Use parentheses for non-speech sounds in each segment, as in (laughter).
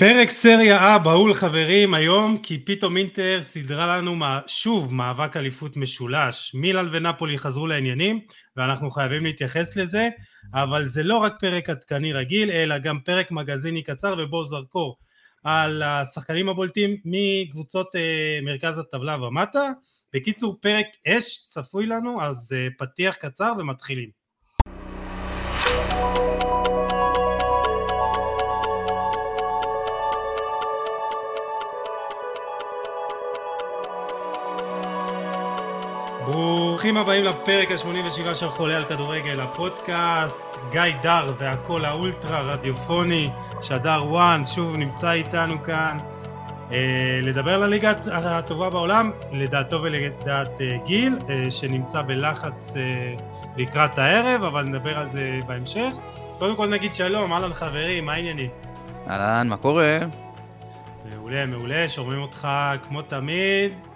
פרק סריה A בהול חברים היום כי פתאום אינטר סידרה לנו שוב מאבק אליפות משולש. מילאן ונפולי חזרו לעניינים ואנחנו חייבים להתייחס לזה אבל זה לא רק פרק עדכני רגיל אלא גם פרק מגזיני קצר ובו זרקור על השחקנים הבולטים מקבוצות אה, מרכז הטבלה ומטה. בקיצור פרק אש צפוי לנו אז אה, פתיח קצר ומתחילים ברוכים הבאים לפרק ה-87 של חולה על כדורגל, הפודקאסט, גיא דר והקול האולטרה רדיופוני, שדר וואן, שוב נמצא איתנו כאן, אה, לדבר על הליגה הטובה בעולם, לדעתו ולדעת אה, גיל, אה, שנמצא בלחץ אה, לקראת הערב, אבל נדבר על זה בהמשך. קודם כל נגיד שלום, אהלן חברים, מה העניינים? אהלן, מה קורה? מעולה, מעולה, שומעים אותך כמו תמיד.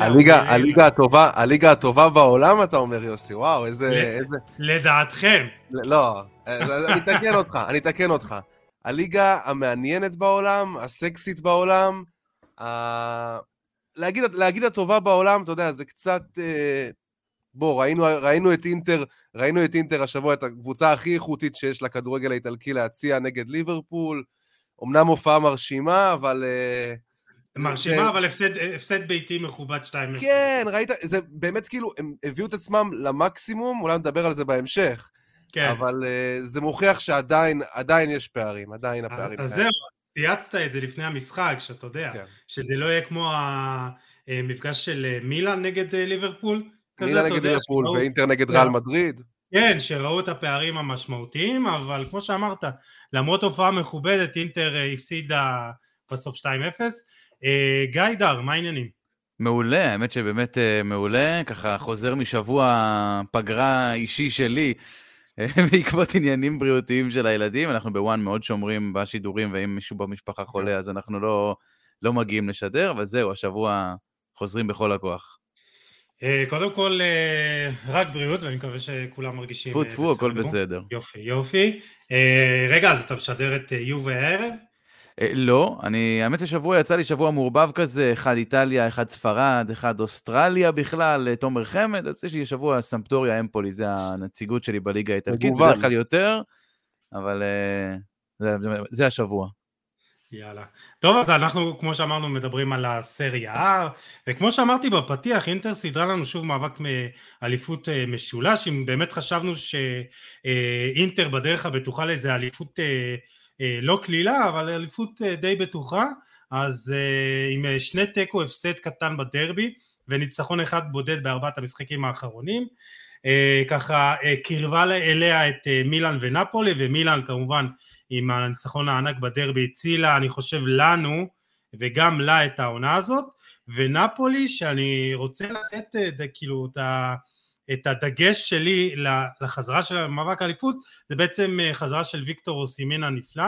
הליגה, הליגה הטובה, הליגה הטובה בעולם, אתה אומר, יוסי, וואו, איזה... איזה... לדעתכם. לא, אני אתקן אותך, אני אתקן אותך. הליגה המעניינת בעולם, הסקסית בעולם, ה... להגיד, להגיד הטובה בעולם, אתה יודע, זה קצת... אה, בוא, ראינו, ראינו את אינטר, ראינו את אינטר השבוע, את הקבוצה הכי איכותית שיש לכדורגל האיטלקי להציע נגד ליברפול. אמנם הופעה מרשימה, אבל... Uh, מרשימה, כן. אבל הפסד, הפסד ביתי מכובד 2-0. כן, ראית, זה באמת כאילו, הם הביאו את עצמם למקסימום, אולי נדבר על זה בהמשך. כן. אבל uh, זה מוכיח שעדיין עדיין יש פערים, עדיין הפערים. אז זהו, צייצת את זה לפני המשחק, שאתה יודע, כן. שזה לא יהיה כמו המפגש של אה, מילאן נגד אה, ליברפול. מילאן נגד ליברפול. ואינטר נגד ריאל מדריד. כן, שראו את הפערים המשמעותיים, אבל כמו שאמרת, למרות הופעה מכובדת, אינטר הפסידה בסוף 2-0. אה, גיא דר, מה העניינים? מעולה, האמת שבאמת אה, מעולה, ככה חוזר משבוע פגרה אישי שלי אה, (laughs) בעקבות עניינים בריאותיים של הילדים, אנחנו בוואן מאוד שומרים בשידורים, ואם מישהו במשפחה חולה כן. אז אנחנו לא, לא מגיעים לשדר, אבל זהו, השבוע חוזרים בכל הכוח. קודם כל, רק בריאות, ואני מקווה שכולם מרגישים... טפו טפו, הכל בסדר. יופי, יופי. רגע, אז אתה משדר את יובי הערב? אה, לא, אני, האמת ששבוע יצא לי שבוע מעורבב כזה, אחד איטליה, אחד ספרד, אחד אוסטרליה בכלל, אה, תומר חמד, אז יש לי שבוע סמפטוריה אמפולי, זה הנציגות שלי בליגה האיטלקית, בדרך כלל יותר, אבל אה, זה, זה, זה השבוע. יאללה. טוב, אז אנחנו, כמו שאמרנו, מדברים על הסריה R, וכמו שאמרתי בפתיח, אינטר סידרה לנו שוב מאבק מאליפות משולש, אם באמת חשבנו שאינטר בדרך הבטוחה לאיזה אליפות אה, לא קלילה אבל אליפות אה, די בטוחה. אז אה, עם שני תיקו הפסד קטן בדרבי וניצחון אחד בודד בארבעת המשחקים האחרונים. ככה קירבה אליה את מילאן ונפולי ומילאן כמובן עם הניצחון הענק בדרבי הצילה אני חושב לנו וגם לה את העונה הזאת. ונפולי שאני רוצה לתת כאילו את ה... את הדגש שלי לחזרה של המאבק האליפות זה בעצם אה, חזרה של ויקטור אוסימן הנפלא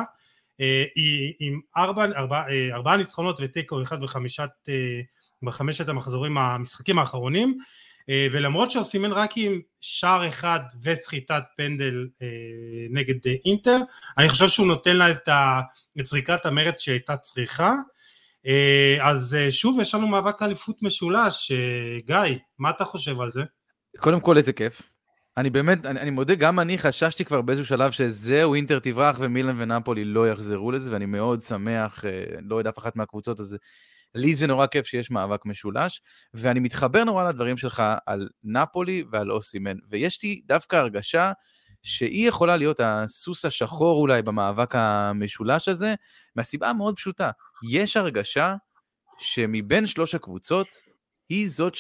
אה, היא עם ארבע, ארבע, אה, ארבעה ניצחונות ותיקו אחד בחמישת, בחמשת המחזורים המשחקים האחרונים. ולמרות שאוסימן רק עם שער אחד וסחיטת פנדל נגד אינטר אני חושב שהוא נותן לה את זריקת המרץ שהייתה צריכה. אז שוב יש לנו מאבק אליפות משולש. גיא מה אתה חושב על זה? קודם כל איזה כיף. אני באמת, אני, אני מודה, גם אני חששתי כבר באיזשהו שלב שזהו, אינטר תברח ומילן ונפולי לא יחזרו לזה, ואני מאוד שמח, אה, לא יודע אף אחת מהקבוצות, אז לי זה נורא כיף שיש מאבק משולש, ואני מתחבר נורא לדברים שלך על נפולי ועל אוסימן, ויש לי דווקא הרגשה שהיא יכולה להיות הסוס השחור אולי במאבק המשולש הזה, מהסיבה המאוד פשוטה, יש הרגשה שמבין שלוש הקבוצות, היא זאת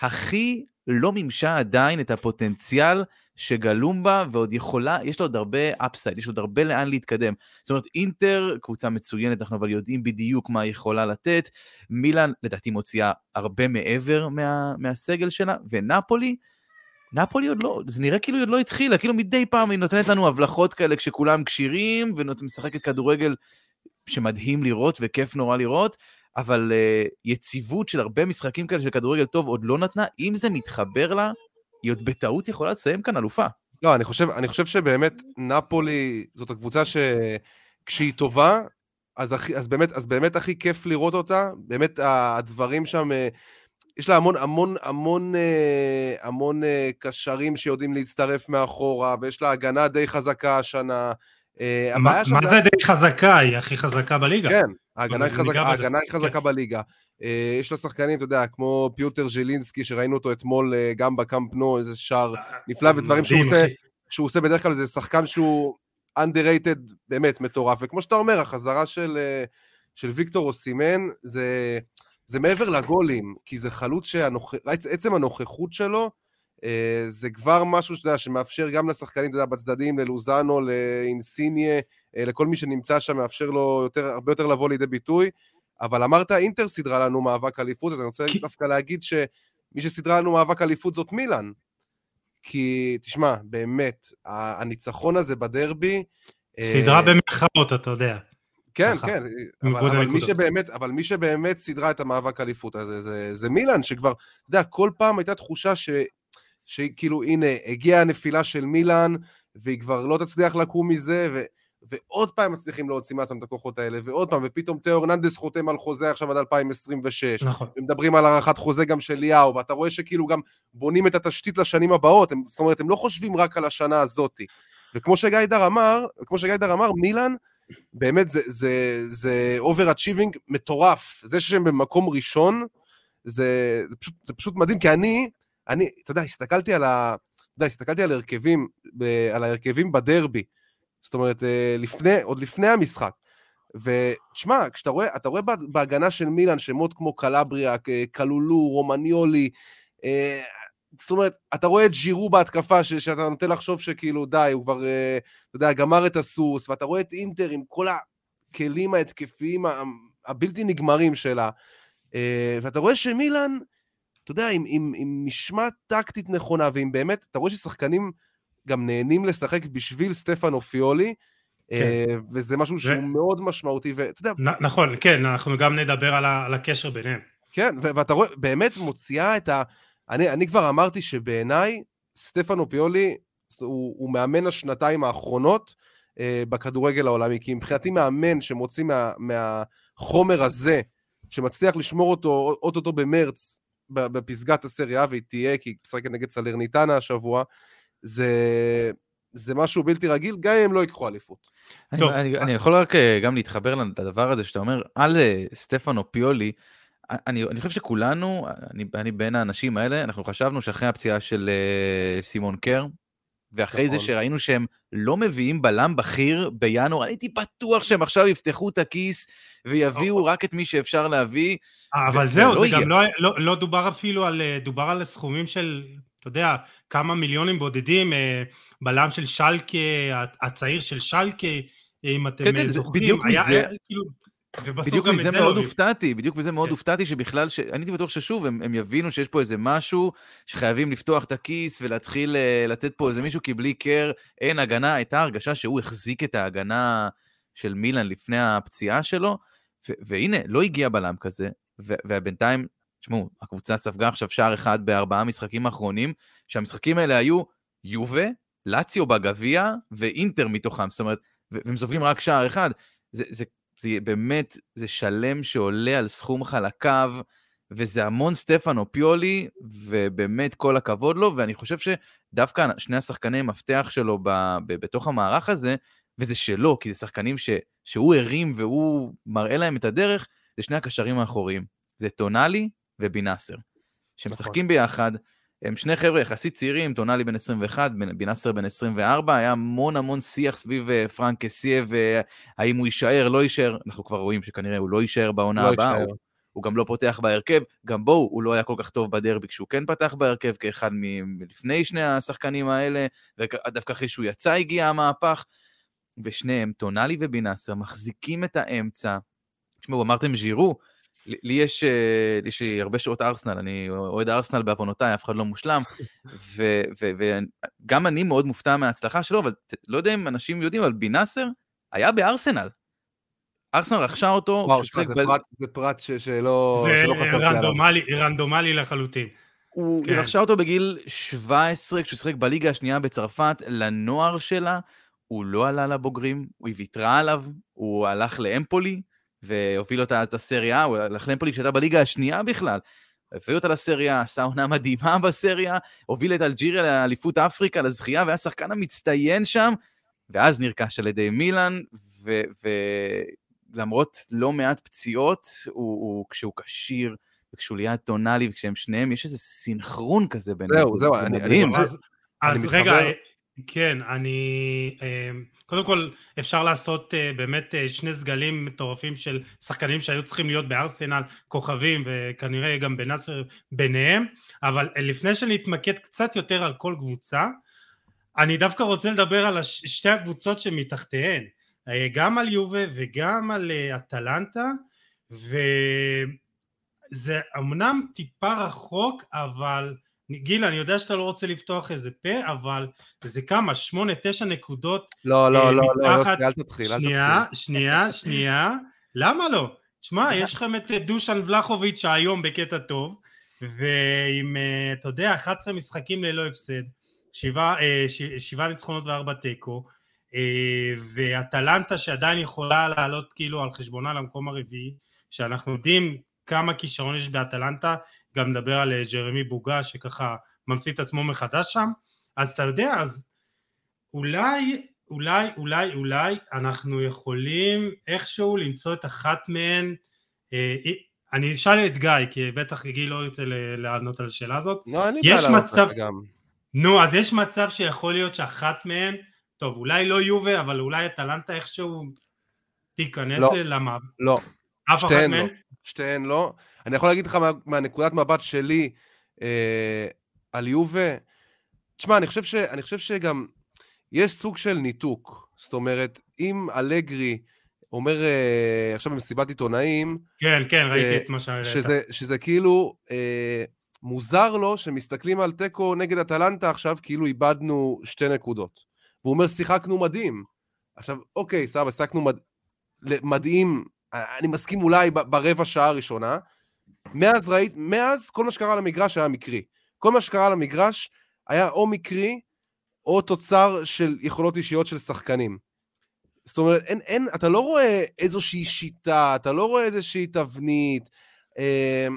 שהכי לא מימשה עדיין את הפוטנציאל שגלום בה, ועוד יכולה, יש לה עוד הרבה אפסייד, יש עוד הרבה לאן להתקדם. זאת אומרת, אינטר, קבוצה מצוינת, אנחנו אבל יודעים בדיוק מה היא יכולה לתת. מילאן, לדעתי, מוציאה הרבה מעבר מה, מהסגל שלה, ונפולי, נפולי עוד לא, זה נראה כאילו היא עוד לא התחילה, כאילו מדי פעם היא נותנת לנו הבלחות כאלה כשכולם כשירים, ומשחקת כדורגל שמדהים לראות וכיף נורא לראות, אבל uh, יציבות של הרבה משחקים כאלה של כדורגל טוב עוד לא נתנה, אם זה מתחבר לה, היא עוד בטעות יכולה לסיים כאן אלופה. לא, אני חושב, אני חושב שבאמת נפולי זאת הקבוצה שכשהיא טובה, אז, הכי, אז, באמת, אז באמת הכי כיף לראות אותה, באמת הדברים שם, אה, יש לה המון המון המון אה, המון קשרים שיודעים להצטרף מאחורה, ויש לה הגנה די חזקה השנה. מה, מה זה די חזקה? היא הכי חזקה בליגה. כן, ההגנה היא חזקה, ההגנה היא חזקה. בליגה. יש לה שחקנים, אתה יודע, כמו פיוטר ז'לינסקי, שראינו אותו אתמול גם בקאמפ נו, איזה שער נפלא, ודברים שהוא עושה, שהוא עושה בדרך כלל, זה שחקן שהוא underrated באמת מטורף, וכמו שאתה אומר, החזרה של, אה, של ויקטור אוסימן זה, זה מעבר לגולים, כי זה חלוץ שעצם הנוכחות שלו, אה, זה כבר משהו שאתה יודע, שמאפשר גם לשחקנים, אתה יודע, בצדדים, ללוזאנו, לאינסיניה, אה, לכל מי שנמצא שם, מאפשר לו יותר, הרבה יותר לבוא לידי ביטוי. אבל אמרת, אינטר סידרה לנו מאבק אליפות, אז אני רוצה כי... דווקא להגיד שמי שסידרה לנו מאבק אליפות זאת מילאן. כי, תשמע, באמת, הניצחון הזה בדרבי... סדרה אה, במרכאות, אתה יודע. כן, כן, אבל, אבל, מי שבאמת, אבל מי שבאמת סידרה את המאבק האליפות הזה, זה, זה מילאן, שכבר, אתה יודע, כל פעם הייתה תחושה ש, שכאילו, הנה, הגיעה הנפילה של מילאן, והיא כבר לא תצליח לקום מזה, ו... ועוד פעם מצליחים להוציא מעצמם את הכוחות האלה, ועוד פעם, ופתאום תיאו ארננדס חותם על חוזה עכשיו עד 2026. נכון. ומדברים על הארכת חוזה גם של ליאו, ואתה רואה שכאילו גם בונים את התשתית לשנים הבאות, הם, זאת אומרת, הם לא חושבים רק על השנה הזאת. וכמו שגיידר אמר, כמו שגיידר אמר, מילאן, באמת זה, זה, זה overachieving מטורף. זה שהם במקום ראשון, זה, זה, פשוט, זה פשוט מדהים, כי אני, אני, אתה יודע, הסתכלתי על ה... אתה יודע, הסתכלתי על הרכבים, על ההרכבים בדרבי, זאת אומרת, אה, לפני, עוד לפני המשחק. ותשמע, כשאתה רואה, אתה רואה בהגנה של מילאן שמות כמו קלבריה, קלולו, רומניולי, אה, זאת אומרת, אתה רואה את ג'ירו בהתקפה, ש, שאתה נוטה לחשוב שכאילו די, הוא כבר, אה, אתה יודע, גמר את הסוס, ואתה רואה את אינטר עם כל הכלים ההתקפיים הבלתי נגמרים שלה, ואתה רואה שמילאן, אתה יודע, עם, עם, עם משמעת טקטית נכונה, ועם באמת, אתה רואה ששחקנים גם נהנים לשחק בשביל סטפן אופיולי, כן. אה, וזה משהו שהוא ו... מאוד משמעותי, ואתה יודע... נ- נכון, כן, אנחנו גם נדבר על, ה- על הקשר ביניהם. כן, ו- ואתה רואה, באמת מוציאה את ה... אני, אני כבר אמרתי שבעיניי, סטפן אופיולי הוא, הוא מאמן השנתיים האחרונות אה, בכדורגל העולמי, כי מבחינתי מאמן שמוציא מה, מהחומר הזה, שמצליח לשמור אותו אוטוטו במרץ בפסגת הסריה, והיא תהיה, כי היא משחקת נגד סלרניטנה השבוע, זה, זה משהו בלתי רגיל, גם אם הם לא ייקחו אליפות. אני, טוב. אני, אני יכול רק אה, גם להתחבר לדבר הזה שאתה אומר, על אה, סטפנו פיולי, אני, אני חושב שכולנו, אני, אני בין האנשים האלה, אנחנו חשבנו שאחרי הפציעה של uh, סימון קר, ואחרי נכון. זה שראינו שהם לא מביאים בלם בכיר בינואר, הייתי בטוח שהם עכשיו יפתחו את הכיס ויביאו נכון. רק את מי שאפשר להביא. אבל זהו, זה גם לא, לא, לא דובר אפילו על, דובר על סכומים של אתה יודע, כמה מיליונים בודדים, אה, בלם של שלקה, הצעיר של שלקה, אם אתם כן, כן, זוכרים, בדיוק היה, מזה... היה, כאילו, בדיוק מזה מאוד לא הופתעתי, בדיוק מזה מאוד כן. הופתעתי שבכלל, ש... אני הייתי בטוח ששוב, הם, הם יבינו שיש פה איזה משהו, שחייבים לפתוח את הכיס ולהתחיל uh, לתת פה איזה מישהו, כי בלי קר אין הגנה, הייתה הרגשה שהוא החזיק את ההגנה של מילן לפני הפציעה שלו, ו- והנה, לא הגיע בלם כזה, ו- ובינתיים תשמעו, הקבוצה ספגה עכשיו שער אחד בארבעה משחקים האחרונים, שהמשחקים האלה היו יובה, לאציו בגביע ואינטר מתוכם, זאת אומרת, והם סופגים רק שער אחד. זה, זה, זה באמת, זה שלם שעולה על סכום חלקיו, וזה המון סטפנו פיולי, ובאמת כל הכבוד לו, ואני חושב שדווקא שני השחקני מפתח שלו ב, ב, בתוך המערך הזה, וזה שלו, כי זה שחקנים ש, שהוא הרים והוא מראה להם את הדרך, זה שני הקשרים האחוריים. זה טונאלי ובינאסר, שמשחקים נכון. ביחד, הם שני חבר'ה יחסית צעירים, טונאלי בן 21, בינאסר בן 24, היה המון המון שיח סביב אה, פרנק קסיה, והאם הוא יישאר, לא יישאר, אנחנו כבר רואים שכנראה הוא לא יישאר בעונה לא הבאה, הוא, הוא גם לא פותח בהרכב, גם בואו, הוא לא היה כל כך טוב בדרבי כשהוא כן פתח בהרכב, כאחד מלפני שני השחקנים האלה, ודווקא אחרי שהוא יצא הגיע המהפך, ושניהם, טונאלי ובינאסר, מחזיקים את האמצע. תשמעו, אמרתם ז'ירו, לי יש, אה, לי יש הרבה שעות ארסנל, אני אוהד ארסנל בעוונותיי, אף אחד לא מושלם, וגם אני מאוד מופתע מההצלחה שלו, אבל לא יודע אם אנשים יודעים, אבל בינאסר היה בארסנל. ארסנל רכשה אותו. וואו, שכה, זה, ב... פרט, זה פרט ש, שלא, זה שלא רנדומלי, רנדומלי לחלוטין. הוא כן. רכשה אותו בגיל 17, כשהוא שיחק בליגה השנייה בצרפת, לנוער שלה. הוא לא עלה לבוגרים, היא ויתרה עליו, הוא הלך לאמפולי והוביל אותה את הסריה, הוא הלך לאמפולי שהייתה בליגה השנייה בכלל. הביא אותה לסריה, עשה עונה מדהימה בסריה, הוביל את אלג'יריה לאליפות אפריקה, לזכייה, והיה שחקן המצטיין שם, ואז נרכש על ידי מילאן, ולמרות לא מעט פציעות, הוא, הוא, כשהוא כשיר, וכשהוא ליד טונאלי, וכשהם שניהם, יש איזה סינכרון כזה ביניהם. זהו, זהו, אני, אני, אז, אז רגע, כן, אני... אמ, קודם כל, אפשר לעשות אה, באמת אה, שני סגלים מטורפים של שחקנים שהיו צריכים להיות בארסנל, כוכבים, וכנראה גם בנאסר ביניהם, אבל לפני שנתמקד קצת יותר על כל קבוצה, אני דווקא רוצה לדבר על שתי הקבוצות שמתחתיהן, אה, גם על יובה וגם על אטלנטה, וזה אמנם טיפה רחוק, אבל גיל, אני יודע שאתה לא רוצה לפתוח איזה פה, אבל זה כמה, שמונה, תשע נקודות. לא, לא, לא, לא, יוסי, אל תתחיל, אל תתחיל. שנייה, שנייה, שנייה. למה לא? תשמע, (laughs) יש לכם את דושן ולחוביץ' שהיום בקטע טוב, ועם, אה, אתה יודע, 11 משחקים ללא הפסד, שבעה, אה, ניצחונות וארבע תיקו, אה, ואטלנטה שעדיין יכולה לעלות כאילו על חשבונה למקום הרביעי, שאנחנו יודעים כמה כישרון יש באטלנטה, גם נדבר על אה, ג'רמי בוגה שככה ממציא את עצמו מחדש שם, אז אתה יודע, אז אולי, אולי, אולי, אולי אנחנו יכולים איכשהו למצוא את אחת מהן, אה, אני אשאל את גיא, כי בטח גיל לא ירצה לענות על השאלה הזאת. לא, אני לענות מצב... גם. נו, אז יש מצב שיכול להיות שאחת מהן, טוב, אולי לא יובה, אבל אולי אטלנטה איכשהו תיכנס לא, למה? לא. אף אחת מהן? לא. שתיהן לא. אני יכול להגיד לך מה, מהנקודת מבט שלי אה, על יובה, תשמע, אני חושב, ש, אני חושב שגם יש סוג של ניתוק. זאת אומרת, אם אלגרי אומר אה, עכשיו במסיבת עיתונאים... כן, כן, ראיתי אה, את מה שהראית. שזה, שזה כאילו אה, מוזר לו שמסתכלים על תיקו נגד אטלנטה עכשיו כאילו איבדנו שתי נקודות. והוא אומר, שיחקנו מדהים. עכשיו, אוקיי, סבבה, שיחקנו מד... מדהים, אני מסכים אולי ברבע שעה הראשונה, מאז ראית, מאז כל מה שקרה על המגרש היה מקרי. כל מה שקרה על המגרש היה או מקרי, או תוצר של יכולות אישיות של שחקנים. זאת אומרת, אין, אין, אתה לא רואה איזושהי שיטה, אתה לא רואה איזושהי תבנית, אה,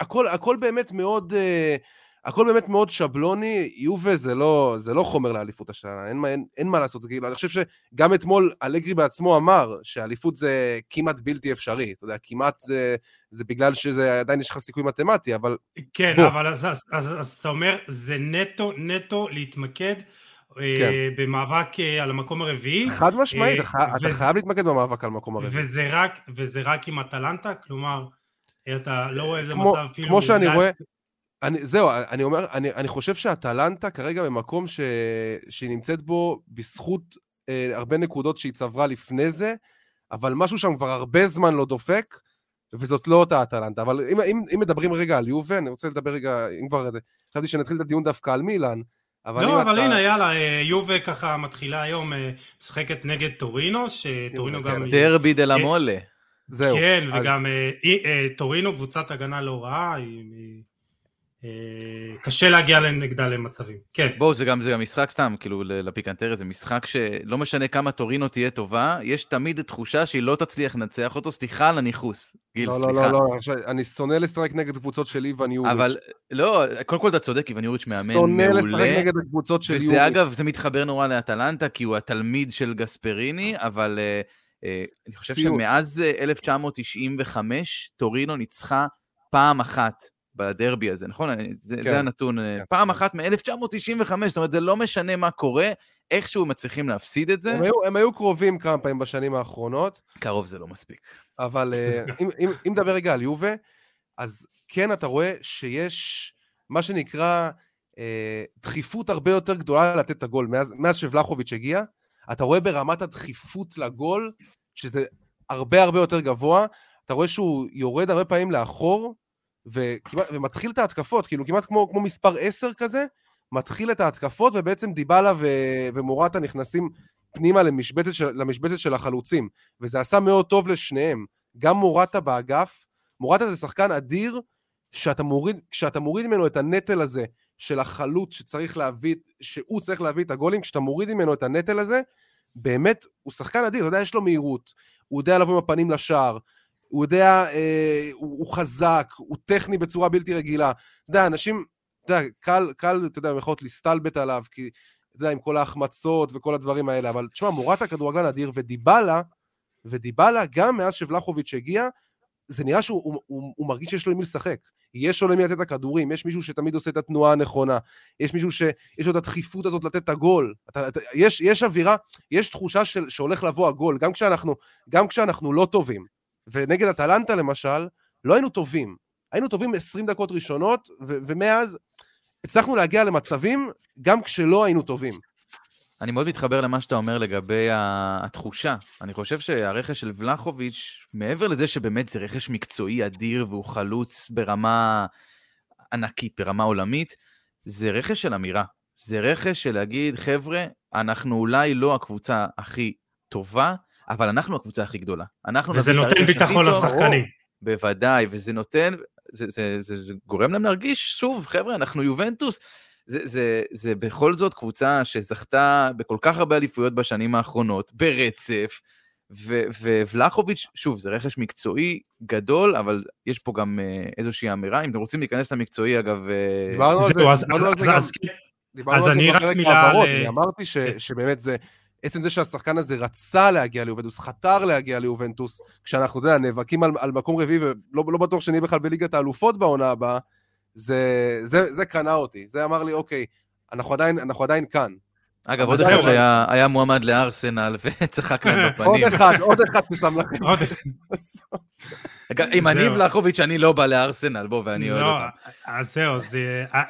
הכל, הכל באמת מאוד, אה, הכל באמת מאוד שבלוני, יובה זה לא, זה לא חומר לאליפות השנה, אין, אין, אין מה לעשות, כאילו, אני חושב שגם אתמול אלגרי בעצמו אמר שאליפות זה כמעט בלתי אפשרי, אתה יודע, כמעט זה, זה בגלל שזה עדיין יש לך סיכוי מתמטי, אבל... כן, בוא. אבל אז, אז, אז, אז אתה אומר, זה נטו, נטו להתמקד אה, כן. במאבק אה, על המקום הרביעי. חד משמעית, אה, אתה, וזה, אתה חייב להתמקד במאבק על המקום הרביעי. וזה רק, וזה רק עם אטלנטה? כלומר, אתה לא רואה איזה מצב אפילו... כמו שאני רואה... אני, זהו, אני אומר, אני, אני חושב שאטלנטה כרגע במקום ש, שהיא נמצאת בו בזכות אה, הרבה נקודות שהיא צברה לפני זה, אבל משהו שם כבר הרבה זמן לא דופק, וזאת לא אותה אטלנטה. אבל אם, אם, אם מדברים רגע על יובה, אני רוצה לדבר רגע, אם כבר, חשבתי שנתחיל את הדיון דווקא על מילאן, אבל לא, אבל אתה... הנה, יאללה, אה, יובה ככה מתחילה היום, אה, משחקת נגד טורינו, שטורינו גם... דרבי דה לה מולה. זהו. כן, אז... וגם אה, טורינו, קבוצת הגנה לא רעה, היא... אה, קשה להגיע נגדה למצבים, כן. בואו, זה גם, זה גם משחק סתם, כאילו, לפיקנטריה, זה משחק שלא משנה כמה טורינו תהיה טובה, יש תמיד תחושה שהיא לא תצליח לנצח אותו, סליחה על הניכוס. גיל, לא, סליחה. לא, לא, לא, עכשיו, אני שונא לשחק נגד קבוצות של איוון יוריץ'. אבל, לא, קודם כל אתה צודק, איוון יוריץ' מאמן מעולה. שונא לשחק נגד הקבוצות של וזה, יוריץ'. וזה אגב, זה מתחבר נורא לאטלנטה, כי הוא התלמיד של גספריני, אבל uh, uh, אני חושב סיום. שמאז 1995, טורינו ניצחה פעם אחת בדרבי הזה, נכון? זה, כן, זה הנתון. אה, כן. פעם אחת מ-1995, זאת אומרת, זה לא משנה מה קורה, איכשהו מצליחים להפסיד את זה. הם היו, הם היו קרובים כמה פעמים בשנים האחרונות. קרוב זה לא מספיק. אבל אה, (laughs) אם, אם, אם נדבר רגע על יובה, אז כן, אתה רואה שיש מה שנקרא אה, דחיפות הרבה יותר גדולה לתת את הגול. מאז, מאז שבלחוביץ' הגיע, אתה רואה ברמת הדחיפות לגול, שזה הרבה הרבה יותר גבוה, אתה רואה שהוא יורד הרבה פעמים לאחור, וכמעט, ומתחיל את ההתקפות, כאילו כמעט כמו, כמו מספר 10 כזה, מתחיל את ההתקפות, ובעצם דיבלה ו, ומורטה נכנסים פנימה למשבצת של, למשבצת של החלוצים, וזה עשה מאוד טוב לשניהם. גם מורטה באגף, מורטה זה שחקן אדיר, שאתה מוריד, כשאתה מוריד ממנו את הנטל הזה של החלוץ שצריך להביא, שהוא צריך להביא את הגולים, כשאתה מוריד ממנו את הנטל הזה, באמת, הוא שחקן אדיר, אתה יודע, יש לו מהירות, הוא יודע לבוא עם הפנים לשער, הוא יודע, אה, הוא, הוא חזק, הוא טכני בצורה בלתי רגילה. אתה יודע, אנשים, אתה יודע, קל, קל, אתה יודע, יכולות להסתלבט עליו, כי, אתה יודע, עם כל ההחמצות וכל הדברים האלה, אבל תשמע, מורטה כדורגלן אדיר, ודיבלה, ודיבלה, גם מאז שבלחוביץ' הגיע, זה נראה שהוא הוא, הוא, הוא מרגיש שיש לו עם מי לשחק. יש לו למי לתת את הכדורים, יש מישהו שתמיד עושה את התנועה הנכונה, יש מישהו שיש לו את הדחיפות הזאת לתת את הגול. אתה, אתה, יש, יש אווירה, יש תחושה של, שהולך לבוא הגול, גם כשאנחנו, גם כשאנחנו לא טובים. ונגד אטלנטה למשל, לא היינו טובים. היינו טובים 20 דקות ראשונות, ו- ומאז הצלחנו להגיע למצבים גם כשלא היינו טובים. אני מאוד מתחבר למה שאתה אומר לגבי התחושה. אני חושב שהרכש של ולחוביץ', מעבר לזה שבאמת זה רכש מקצועי אדיר והוא חלוץ ברמה ענקית, ברמה עולמית, זה רכש של אמירה. זה רכש של להגיד, חבר'ה, אנחנו אולי לא הקבוצה הכי טובה, אבל אנחנו הקבוצה הכי גדולה. וזה נותן ביטחון לשחקנים. בוודאי, וזה נותן, זה, זה, זה, זה גורם להם להרגיש, שוב, חבר'ה, אנחנו יובנטוס. זה, זה, זה בכל זאת קבוצה שזכתה בכל כך הרבה אליפויות בשנים האחרונות, ברצף, וולחוביץ', שוב, זה רכש מקצועי גדול, אבל יש פה גם אה, איזושהי אמירה. אם אתם רוצים להיכנס למקצועי, אגב... אה, דיברנו על זה, דיברנו על זה גם. דיברנו על זה בפרק העברות, אני אמרתי כן. שבאמת זה... עצם זה שהשחקן הזה רצה להגיע ליובנטוס, חתר להגיע ליובנטוס, כשאנחנו, אתה יודע, נאבקים על, על מקום רביעי ולא לא בטוח שנהיה בכלל בליגת האלופות בעונה הבאה, זה, זה, זה קנה אותי. זה אמר לי, אוקיי, אנחנו עדיין, אנחנו עדיין כאן. אגב, עוד אחד שהיה מועמד לארסנל (laughs) וצחק להם (laughs) בפנים. עוד אחד, עוד אחד ששם לכם. אם אני ולחוביץ', אני לא בא לארסנל, בוא, ואני אוהד לא, אותם. אז זהו,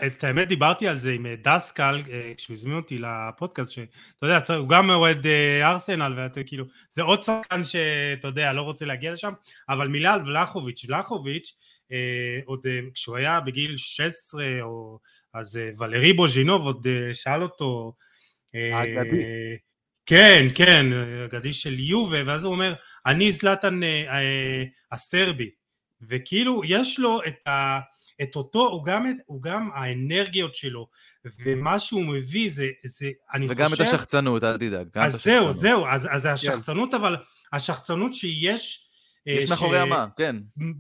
את האמת דיברתי על זה עם אה, דסקל, אה, כשהוא הזמין אותי לפודקאסט, שאתה יודע, הוא גם אוהד אה, ארסנל, ואתה כאילו, זה עוד שחקן שאתה יודע, לא רוצה להגיע לשם, אבל מילה על ולחוביץ', ולחוביץ', עוד כשהוא היה בגיל 16, אז ולרי בוז'ינוב עוד שאל אותו, האגדי. כן, כן, אגדי של יובה, ואז הוא אומר, אני זלטן אה, אה, הסרבי, וכאילו יש לו את, ה, את אותו, הוא גם, הוא גם האנרגיות שלו, ומה שהוא מביא זה, זה אני וגם חושב... וגם את השחצנות, אל תדאג. אז זהו, זהו, אז, אז זה כן. השחצנות. אבל השחצנות שיש אה, יש מאחורי המה, כן.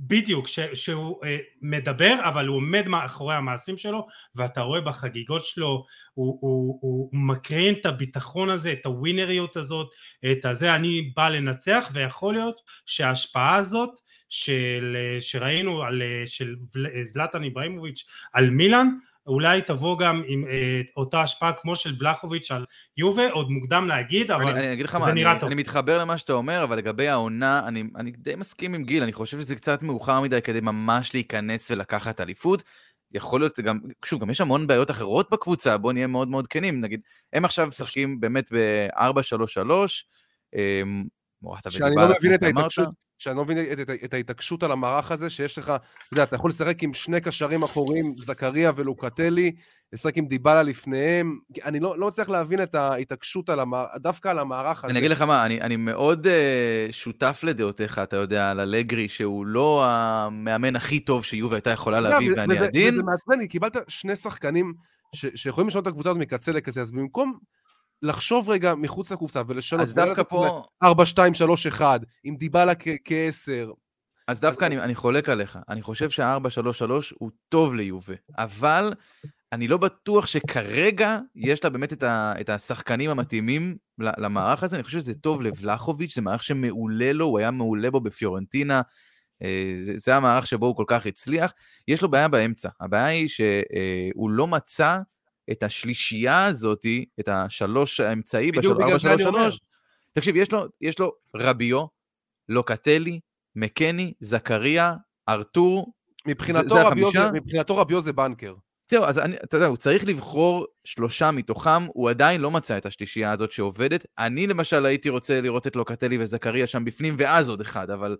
בדיוק, ש, שהוא אה, מדבר, אבל הוא עומד מאחורי המעשים שלו, ואתה רואה בחגיגות שלו, הוא, הוא, הוא מקרין את הביטחון הזה, את הווינריות הזאת, את הזה, אני בא לנצח, ויכול להיות שההשפעה הזאת, של, אה, שראינו על, של זלטן איבראימוביץ' על מילאן, אולי תבוא גם עם אה, אותה השפעה כמו של בלחוביץ' על יובה, עוד מוקדם להגיד, אבל אני, אני אגיד לך זה מה, נראה אני, טוב. אני מתחבר למה שאתה אומר, אבל לגבי העונה, אני, אני די מסכים עם גיל, אני חושב שזה קצת מאוחר מדי כדי ממש להיכנס ולקחת אליפות. יכול להיות גם, שוב, גם יש המון בעיות אחרות בקבוצה, בואו נהיה מאוד מאוד כנים, נגיד, הם עכשיו משחקים באמת ב-4-3-3, אמ, שאני לא מבין את ההתעקשות, שאני לא מבין את, את, את ההתעקשות על המערך הזה, שיש לך, אתה יודע, אתה יכול לשחק עם שני קשרים אחוריים, זכריה ולוקטלי, לשחק עם דיבלה לפניהם, אני לא, לא מצליח להבין את ההתעקשות על המערך, דווקא על המערך הזה. אני אגיד לך מה, אני, אני מאוד uh, שותף לדעותיך, אתה יודע, על אלגרי, שהוא לא המאמן הכי טוב שיובה הייתה יכולה להביא, ואני עדין. וזה מעצבן, קיבלת שני שחקנים ש, שיכולים לשנות את הקבוצה הזאת מקצה לקצה, אז במקום לחשוב רגע מחוץ לקופסה ולשנות. אז דווקא פה... 4, 2, 3, 1, עם דיבלה כ-10. אז דווקא אני, אני חולק עליך. אני חושב שה-4-3-3 הוא טוב ליובה, אבל אני לא בטוח שכרגע יש לה באמת את, ה, את השחקנים המתאימים למערך הזה. אני חושב שזה טוב לבלחוביץ', זה מערך שמעולה לו, הוא היה מעולה בו בפיורנטינה. אה, זה, זה המערך שבו הוא כל כך הצליח. יש לו בעיה באמצע. הבעיה היא שהוא לא מצא את השלישייה הזאתי, את השלוש האמצעי ב-433, תקשיב, יש לו, יש לו רביו, לוקטלי, מקני, זכריה, ארתור, מבחינתו, זה, זה רביו, זה, מבחינתו רביו זה בנקר. זהו, אז אני, אתה יודע, הוא צריך לבחור שלושה מתוכם, הוא עדיין לא מצא את השלישייה הזאת שעובדת. אני למשל הייתי רוצה לראות את לוקטלי וזכריה שם בפנים, ואז עוד אחד, אבל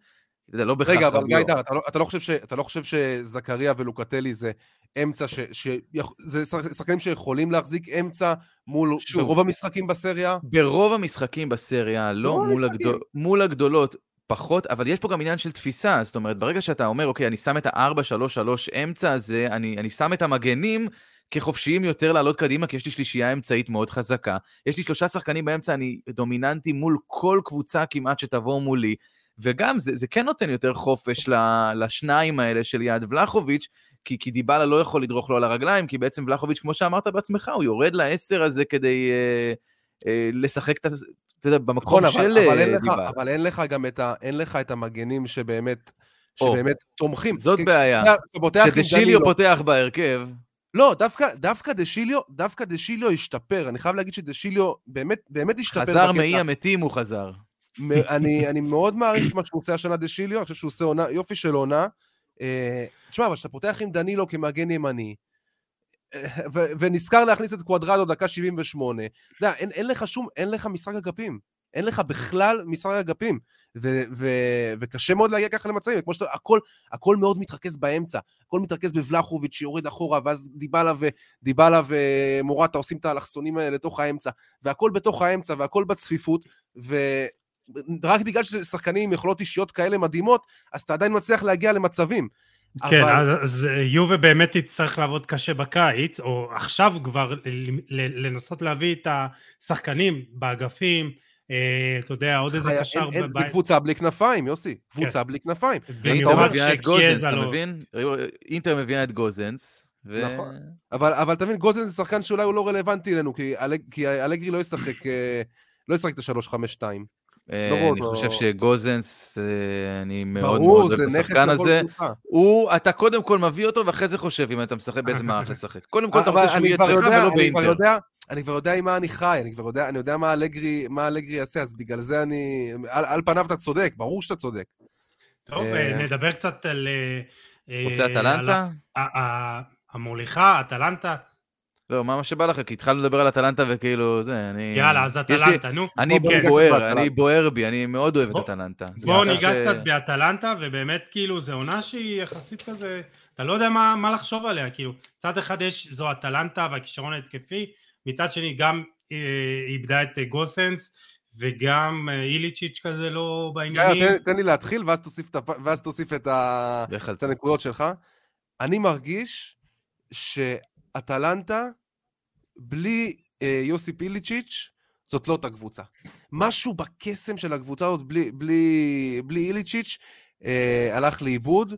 יודע, לא בהכרח רגע, אבל גיא דר, אתה, לא, אתה, לא אתה לא חושב שזכריה ולוקטלי זה אמצע, ש, ש, זה שחקנים שיכולים להחזיק אמצע מול, שוב, ברוב המשחקים בסריה? ברוב המשחקים בסריה, לא מול, הגדול, מול הגדולות. פחות, אבל יש פה גם עניין של תפיסה, זאת אומרת, ברגע שאתה אומר, אוקיי, אני שם את ה-4-3-3 אמצע הזה, אני, אני שם את המגנים, כחופשיים יותר לעלות קדימה, כי יש לי שלישייה אמצעית מאוד חזקה. יש לי שלושה שחקנים באמצע, אני דומיננטי מול כל קבוצה כמעט שתבוא מולי. וגם, זה, זה כן נותן יותר חופש לשניים האלה של יד ולחוביץ', כי, כי דיבלה לא יכול לדרוך לו על הרגליים, כי בעצם ולחוביץ', כמו שאמרת בעצמך, הוא יורד לעשר הזה כדי אה, אה, לשחק את, אתה יודע, במקום נכון, של אבל, אבל, דיבלה. אבל אין לך גם את, ה, אין לך את המגנים שבאמת, שבאמת או, תומכים. זאת בעיה. כשדשיליו פותח בהרכב... לא, דווקא, דווקא דשיליו, דווקא דשיליו השתפר. אני חייב להגיד שדשיליו באמת, באמת השתפר. חזר מאי המתים, הוא חזר. אני, אני מאוד מעריך את מה שהוא עושה השנה דשיליו, אני חושב שהוא עושה עונה, יופי של עונה. אה, תשמע, אבל כשאתה פותח עם דנילו כמגן ימני, ונזכר להכניס את קוואדרדו דקה 78, אתה יודע, אין, אין לך שום, אין לך משחק אגפים. אין לך בכלל משחק אגפים. ו- ו- וקשה מאוד להגיע ככה למצבים, כמו שאתה, הכל, הכל מאוד מתרכז באמצע, הכל מתרכז בבלחוביץ' שיורד אחורה, ואז דיבלה, ו- דיבלה ומורטה עושים את האלכסונים האלה לתוך האמצע, והכל בתוך האמצע, והכל בצפיפות, ורק בגלל ששחקנים עם יכולות אישיות כאלה מדהימות, אז אתה עדיין מצליח להגיע למצבים. כן, אבל... אז, אז יובה באמת תצטרך לעבוד קשה בקיץ, או עכשיו כבר לנסות להביא את השחקנים באגפים, אה, אתה יודע, עוד איזה קשר בבית. זה קבוצה בלי כנפיים, יוסי. קבוצה כן. בלי כנפיים. ואינטר מביאה את גוזנס, אתה מבין? אינטר מביאה את גוזנס. ו... נכון. אבל, אבל תבין, גוזנס זה שחקן שאולי הוא לא רלוונטי אלינו, כי, אלג, כי אלגרי לא ישחק, אה, לא ישחק את ה-3-5-2. אה, אני חושב שגוזנס, אני מאוד מאוד אוהב את השחקן הזה. הוא, אתה קודם כל מביא אותו, ואחרי זה חושב אם אתה משחק באיזה מערך לשחק. קודם כל אתה רוצה שהוא יהיה אצלך ולא באינטר. אני כבר יודע עם מה אני חי, אני כבר יודע, אני יודע מה אלגרי, מה אלגרי יעשה, אז בגלל זה אני... על, על פניו אתה צודק, ברור שאתה צודק. טוב, אה, נדבר קצת על... אה, רוצה אטלנטה? המוליכה, אטלנטה. לא, מה שבא לך, כי התחלנו לדבר על אטלנטה וכאילו, זה, אני... יאללה, אז אטלנטה, נו. אני בוער, אני בוער בי, אני מאוד אוהב את אטלנטה. בואו ניגע קצת באטלנטה, ובאמת, כאילו, זו עונה שהיא יחסית כזה, אתה לא יודע מה לחשוב עליה, כאילו, מצד אחד יש, זו אטלנטה והכישרון ההתקפי, מצד שני גם אה, איבדה את אה, גוסנס, וגם אה, איליצ'יץ' כזה לא בעניינים. תן, תן לי להתחיל, ואז תוסיף, ואז תוסיף את, ה... את הנקודות שלך. אני מרגיש שאטלנטה, בלי אה, יוסיפ איליצ'יץ', זאת לא אותה קבוצה. משהו בקסם של הקבוצה הזאת, בלי, בלי, בלי איליצ'יץ', אה, הלך לאיבוד.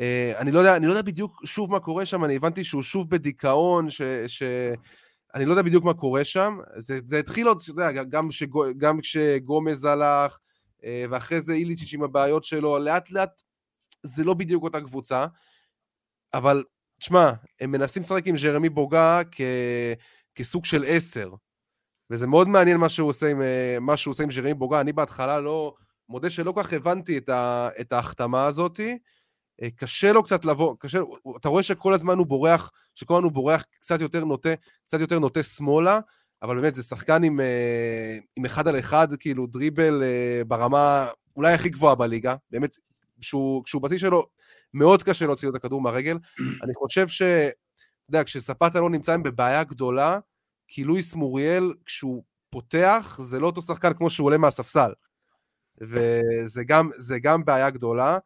אה, אני, לא יודע, אני לא יודע בדיוק שוב מה קורה שם, אני הבנתי שהוא שוב בדיכאון, ש... ש אני לא יודע בדיוק מה קורה שם, זה, זה התחיל עוד, אתה יודע, גם, שגו, גם כשגומז הלך, אה, ואחרי זה איליצ'יץ' עם הבעיות שלו, לאט לאט זה לא בדיוק אותה קבוצה, אבל תשמע, הם מנסים לשחק עם ג'רמי בוגה כ, כסוג של עשר, וזה מאוד מעניין מה שהוא עושה עם, אה, מה שהוא עושה עם ג'רמי בוגה, אני בהתחלה לא, מודה שלא כך הבנתי את, ה, את ההחתמה הזאתי, אה, קשה לו קצת לבוא, קשה, אתה רואה שכל הזמן הוא בורח, שכל הזמן הוא בורח קצת יותר נוטה, קצת יותר נוטה שמאלה, אבל באמת זה שחקן עם, אה, עם אחד על אחד, כאילו דריבל ברמה אולי הכי גבוהה בליגה, באמת, כשהוא, כשהוא בשיא שלו, מאוד קשה להוציא את הכדור מהרגל. (clears throat) אני חושב ש... אתה יודע, כשספטה לא נמצא עם בבעיה גדולה, כי לואיס מוריאל, כשהוא פותח, זה לא אותו שחקן כמו שהוא עולה מהספסל. וזה גם, גם בעיה גדולה.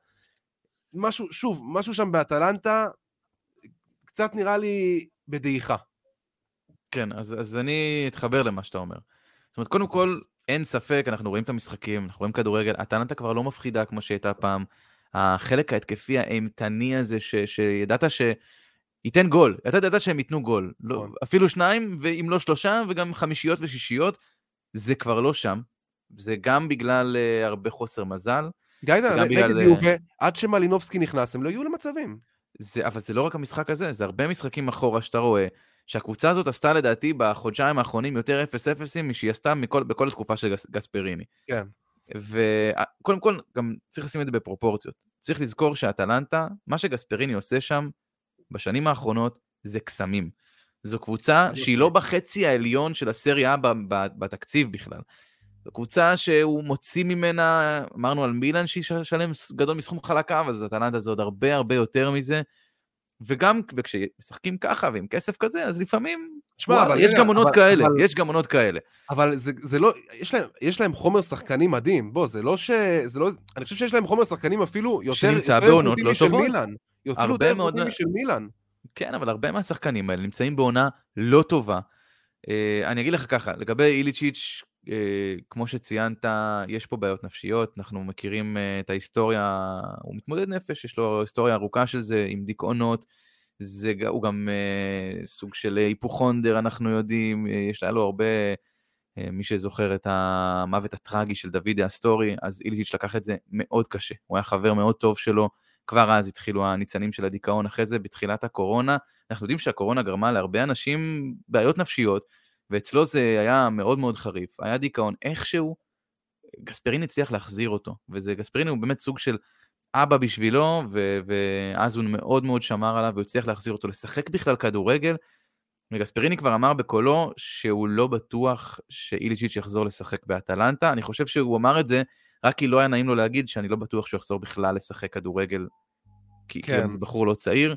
משהו, שוב, משהו שם באטלנטה, קצת נראה לי בדעיכה. כן, אז, אז אני אתחבר למה שאתה אומר. זאת אומרת, קודם כל, אין ספק, אנחנו רואים את המשחקים, אנחנו רואים כדורגל, אטלנטה כבר לא מפחידה כמו שהייתה פעם. החלק ההתקפי האימתני הזה, ש, שידעת שייתן גול, אתה ידעת שהם ייתנו גול. לא, נכון. אפילו שניים, ואם לא שלושה, וגם חמישיות ושישיות, זה כבר לא שם. זה גם בגלל uh, הרבה חוסר מזל. גיידה, נגד יובה, עד שמלינובסקי נכנס, הם לא יהיו למצבים. זה, אבל זה לא רק המשחק הזה, זה הרבה משחקים אחורה שאתה רואה, שהקבוצה הזאת עשתה לדעתי בחודשיים האחרונים יותר 0-0 משהיא עשתה מכל, בכל התקופה של גס, גספריני. כן. וקודם כל, גם צריך לשים את זה בפרופורציות. צריך לזכור שאטלנטה, מה שגספריני עושה שם בשנים האחרונות זה קסמים. זו קבוצה שהיא לא בחצי העליון של הסריה בתקציב בכלל. זו קבוצה שהוא מוציא ממנה, אמרנו על מילאן שהיא שלם גדול מסכום חלקיו, אז אטלנטה זה עוד הרבה הרבה יותר מזה. וגם כשמשחקים ככה ועם כסף כזה, אז לפעמים, שמה, אבל יש גם עונות כאלה, אבל, יש גם עונות כאלה. אבל זה, זה לא, יש להם, יש להם חומר שחקנים מדהים, בוא, זה לא ש... זה לא, אני חושב שיש להם חומר שחקנים אפילו יותר, שנמצא בעונות לא טובות. מילאן. אפילו יותר טובים משל מילאן. כן, אבל הרבה מהשחקנים האלה נמצאים בעונה לא טובה. אה, אני אגיד לך ככה, לגבי איליצ'יץ', אה, כמו שציינת, יש פה בעיות נפשיות, אנחנו מכירים אה, את ההיסטוריה, הוא מתמודד נפש, יש לו היסטוריה ארוכה של זה, עם דיכאונות, זה, הוא גם סוג של היפוכונדר, אנחנו יודעים, יש לו הרבה, מי שזוכר את המוות הטרגי של דוד האסטורי, אז איליצ'יץ' לקח את זה מאוד קשה, הוא היה חבר מאוד טוב שלו, כבר אז התחילו הניצנים של הדיכאון, אחרי זה בתחילת הקורונה, אנחנו יודעים שהקורונה גרמה להרבה אנשים בעיות נפשיות, ואצלו זה היה מאוד מאוד חריף, היה דיכאון, איכשהו גספרין הצליח להחזיר אותו, וזה, גספרין הוא באמת סוג של אבא בשבילו, ו- ואז הוא מאוד מאוד שמר עליו, והוא הצליח להחזיר אותו לשחק בכלל כדורגל, וגספריני כבר אמר בקולו שהוא לא בטוח שאיליצ'יץ' יחזור לשחק באטלנטה, אני חושב שהוא אמר את זה רק כי לא היה נעים לו להגיד שאני לא בטוח שהוא יחזור בכלל לשחק כדורגל, כי כן. זה בחור לא צעיר,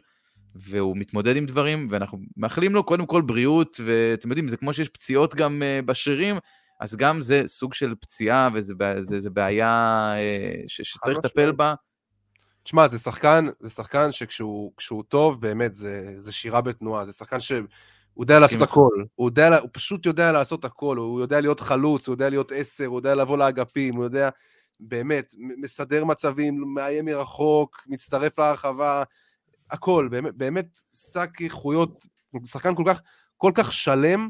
והוא מתמודד עם דברים, ואנחנו מאחלים לו קודם כל בריאות, ואתם יודעים, זה כמו שיש פציעות גם uh, בשרירים, אז גם זה סוג של פציעה, וזו בעיה uh, ש, שצריך לטפל בה. תשמע, זה שחקן, זה שחקן שכשהוא טוב, באמת, זה, זה שירה בתנועה, זה שחקן ש... הוא יודע לעשות הכל, הוא, יודע, הוא פשוט יודע לעשות הכל, הוא יודע להיות חלוץ, הוא יודע להיות עשר, הוא יודע לבוא לאגפים, הוא יודע, באמת, מסדר מצבים, מאיים מרחוק, מצטרף להרחבה, הכל, באמת, באמת שק איכויות, שחקן כל כך, כל כך שלם,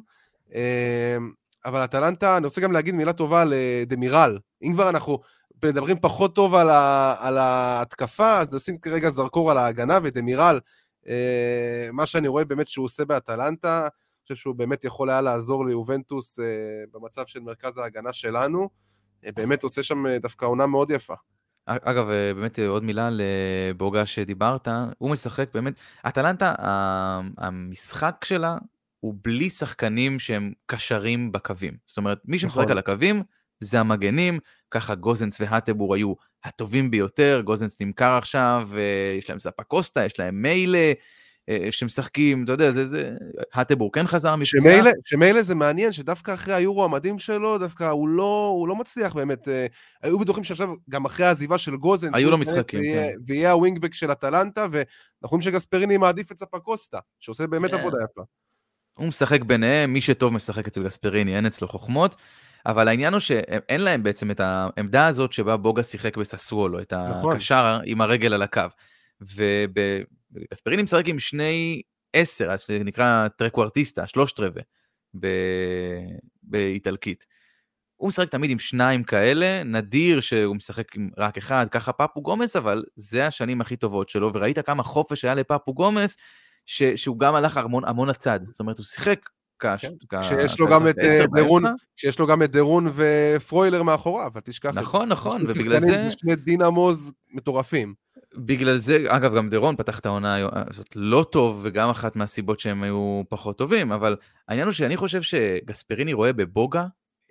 אמ, אבל אטלנטה, אני רוצה גם להגיד מילה טובה לדמירל. אם כבר אנחנו מדברים פחות טוב על, ה, על ההתקפה, אז נשים כרגע זרקור על ההגנה, ודמירל, אה, מה שאני רואה באמת שהוא עושה באטלנטה, אני חושב שהוא באמת יכול היה לעזור ליובנטוס אה, במצב של מרכז ההגנה שלנו. אה, באמת עושה שם דווקא עונה מאוד יפה. אגב, באמת עוד מילה לבוגה שדיברת, הוא משחק באמת, אטלנטה, המשחק שלה הוא בלי שחקנים שהם קשרים בקווים. זאת אומרת, מי שמשחק נכון. על הקווים זה המגנים, ככה גוזנס והטבור היו הטובים ביותר, גוזנס נמכר עכשיו, יש להם ספה קוסטה, יש להם מיילה, אה, שמשחקים, אתה יודע, זה, זה, הטבור כן חזר מפציעה. שמיילה זה מעניין, שדווקא אחרי היורו המדהים שלו, דווקא הוא לא, הוא לא מצליח באמת, אה, היו בטוחים שעכשיו, גם אחרי העזיבה של גוזנס, היו לו משחקים, ויהיה, כן. ויהיה הווינגבק של אטלנטה, ואנחנו רואים שגספריני מעדיף את ספה קוסטה, שעושה באמת כן. עבודה יפה. הוא משחק ביניהם, מי שטוב משחק אצל גספריני, אין אצלו חוכמות. אבל העניין הוא שאין להם בעצם את העמדה הזאת שבה בוגה שיחק בססוולו, את נכון. הקשר עם הרגל על הקו. וגספריני משחק עם שני עשר, זה נקרא טרקוורטיסטה, שלושת רבעי, באיטלקית. הוא משחק תמיד עם שניים כאלה, נדיר שהוא משחק עם רק אחד, ככה פפו גומס, אבל זה השנים הכי טובות שלו, וראית כמה חופש היה לפפו גומס, ש, שהוא גם הלך המון, המון הצד. זאת אומרת, הוא שיחק. כשיש לו גם את אה, דרון, כשיש לו גם את דרון ופרוילר מאחוריו, אל תשכח. נכון, נכון, ובגלל זה... שני דינמוז מטורפים. בגלל זה, אגב, גם דרון פתח את העונה הזאת לא טוב, וגם אחת מהסיבות שהם היו פחות טובים, אבל העניין הוא שאני חושב שגספריני רואה בבוגה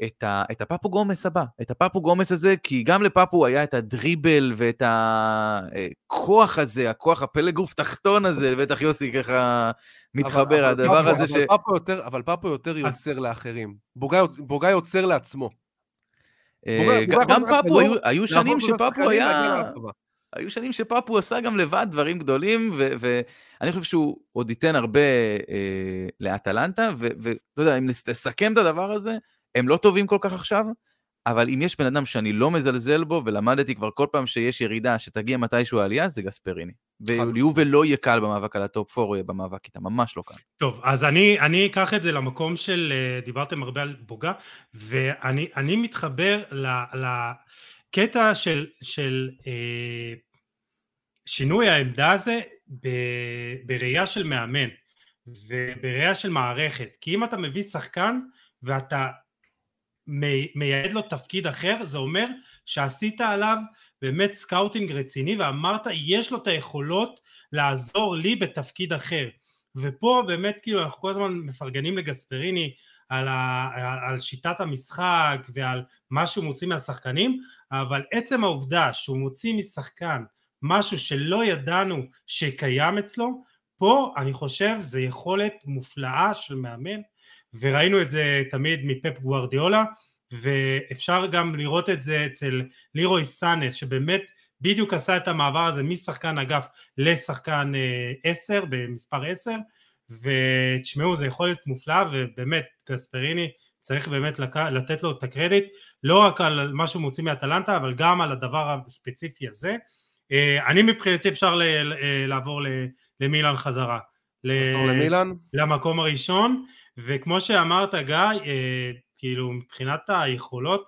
את, ה, את הפפו גומס הבא, את הפפו גומס הזה, כי גם לפפו היה את הדריבל ואת הכוח הזה, הכוח הפלג גוף תחתון הזה, בטח יוסי ככה מתחבר, הדבר הזה ש... אבל פאפו יותר יוצר לאחרים. בוגאי יוצר לעצמו. אה, גם פאפו, היו שנים שפאפו היה... היו שנים שפאפו עשה גם לבד דברים גדולים, ואני חושב שהוא עוד ייתן הרבה אה, לאטלנטה, ואתה יודע, אם לסכם את הדבר הזה, הם לא טובים כל כך עכשיו, אבל אם יש בן אדם שאני לא מזלזל בו, ולמדתי כבר כל פעם שיש ירידה שתגיע מתישהו העלייה, זה גספריני. וליובל לא יהיה קל במאבק על הטופ 4, הוא יהיה במאבק איתה, ממש לא קל. טוב, אז אני, אני אקח את זה למקום של, אה, דיברתם הרבה על בוגה, ואני מתחבר לקטע של, של אה, שינוי העמדה הזה ב, בראייה של מאמן ובראייה של מערכת. כי אם אתה מביא שחקן ואתה מייעד לו תפקיד אחר, זה אומר שעשית עליו באמת scouting רציני ואמרת יש לו את היכולות לעזור לי בתפקיד אחר. ופה באמת כאילו אנחנו כל הזמן מפרגנים לגספריני על, ה, על שיטת המשחק ועל מה שהוא מוציא מהשחקנים אבל עצם העובדה שהוא מוציא משחקן משהו שלא ידענו שקיים אצלו פה אני חושב זה יכולת מופלאה של מאמן וראינו את זה תמיד מפפ גוארדיולה ואפשר גם לראות את זה אצל לירוי סאנס שבאמת בדיוק עשה את המעבר הזה משחקן אגף לשחקן 10 במספר 10 ותשמעו זה יכול להיות מופלא ובאמת קספריני צריך באמת לק... לתת לו את הקרדיט לא רק על מה שהוא מוציא מאטלנטה אבל גם על הדבר הספציפי הזה. אני מבחינתי אפשר ל... לעבור למילן חזרה. לעבור למילן? למקום הראשון. וכמו שאמרת גיא כאילו מבחינת היכולות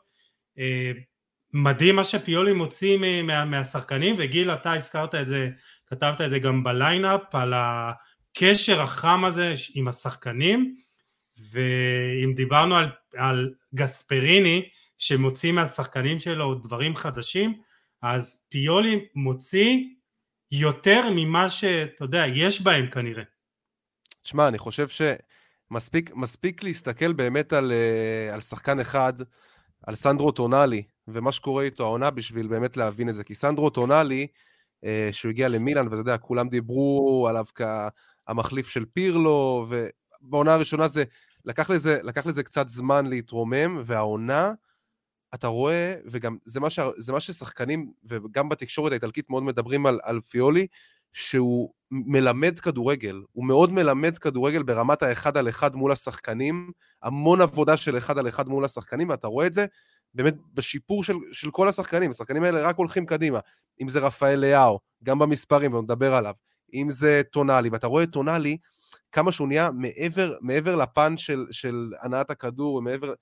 מדהים מה שפיולי מוציא מה, מהשחקנים וגיל אתה הזכרת את זה כתבת את זה גם בליינאפ על הקשר החם הזה עם השחקנים ואם דיברנו על, על גספריני שמוציא מהשחקנים שלו דברים חדשים אז פיולי מוציא יותר ממה שאתה יודע יש בהם כנראה. תשמע אני חושב שמספיק מספיק להסתכל באמת על, אה, על שחקן אחד על סנדרו טונאלי ומה שקורה איתו העונה בשביל באמת להבין את זה. כי סנדרו טונאלי, אה, שהוא הגיע למילאן, ואתה יודע, כולם דיברו עליו כהמחליף של פירלו, ובעונה הראשונה זה, לקח לזה, לקח לזה קצת זמן להתרומם, והעונה, אתה רואה, וגם זה מה, ש, זה מה ששחקנים, וגם בתקשורת האיטלקית מאוד מדברים על, על פיולי, שהוא מלמד כדורגל, הוא מאוד מלמד כדורגל ברמת האחד על אחד מול השחקנים, המון עבודה של אחד על אחד מול השחקנים, ואתה רואה את זה באמת בשיפור של, של כל השחקנים, השחקנים האלה רק הולכים קדימה, אם זה רפאל לאהו, גם במספרים, ונדבר עליו, אם זה טונאלי, ואתה רואה את טונאלי, כמה שהוא נהיה מעבר, מעבר לפן של, של הנעת הכדור, ומעבר,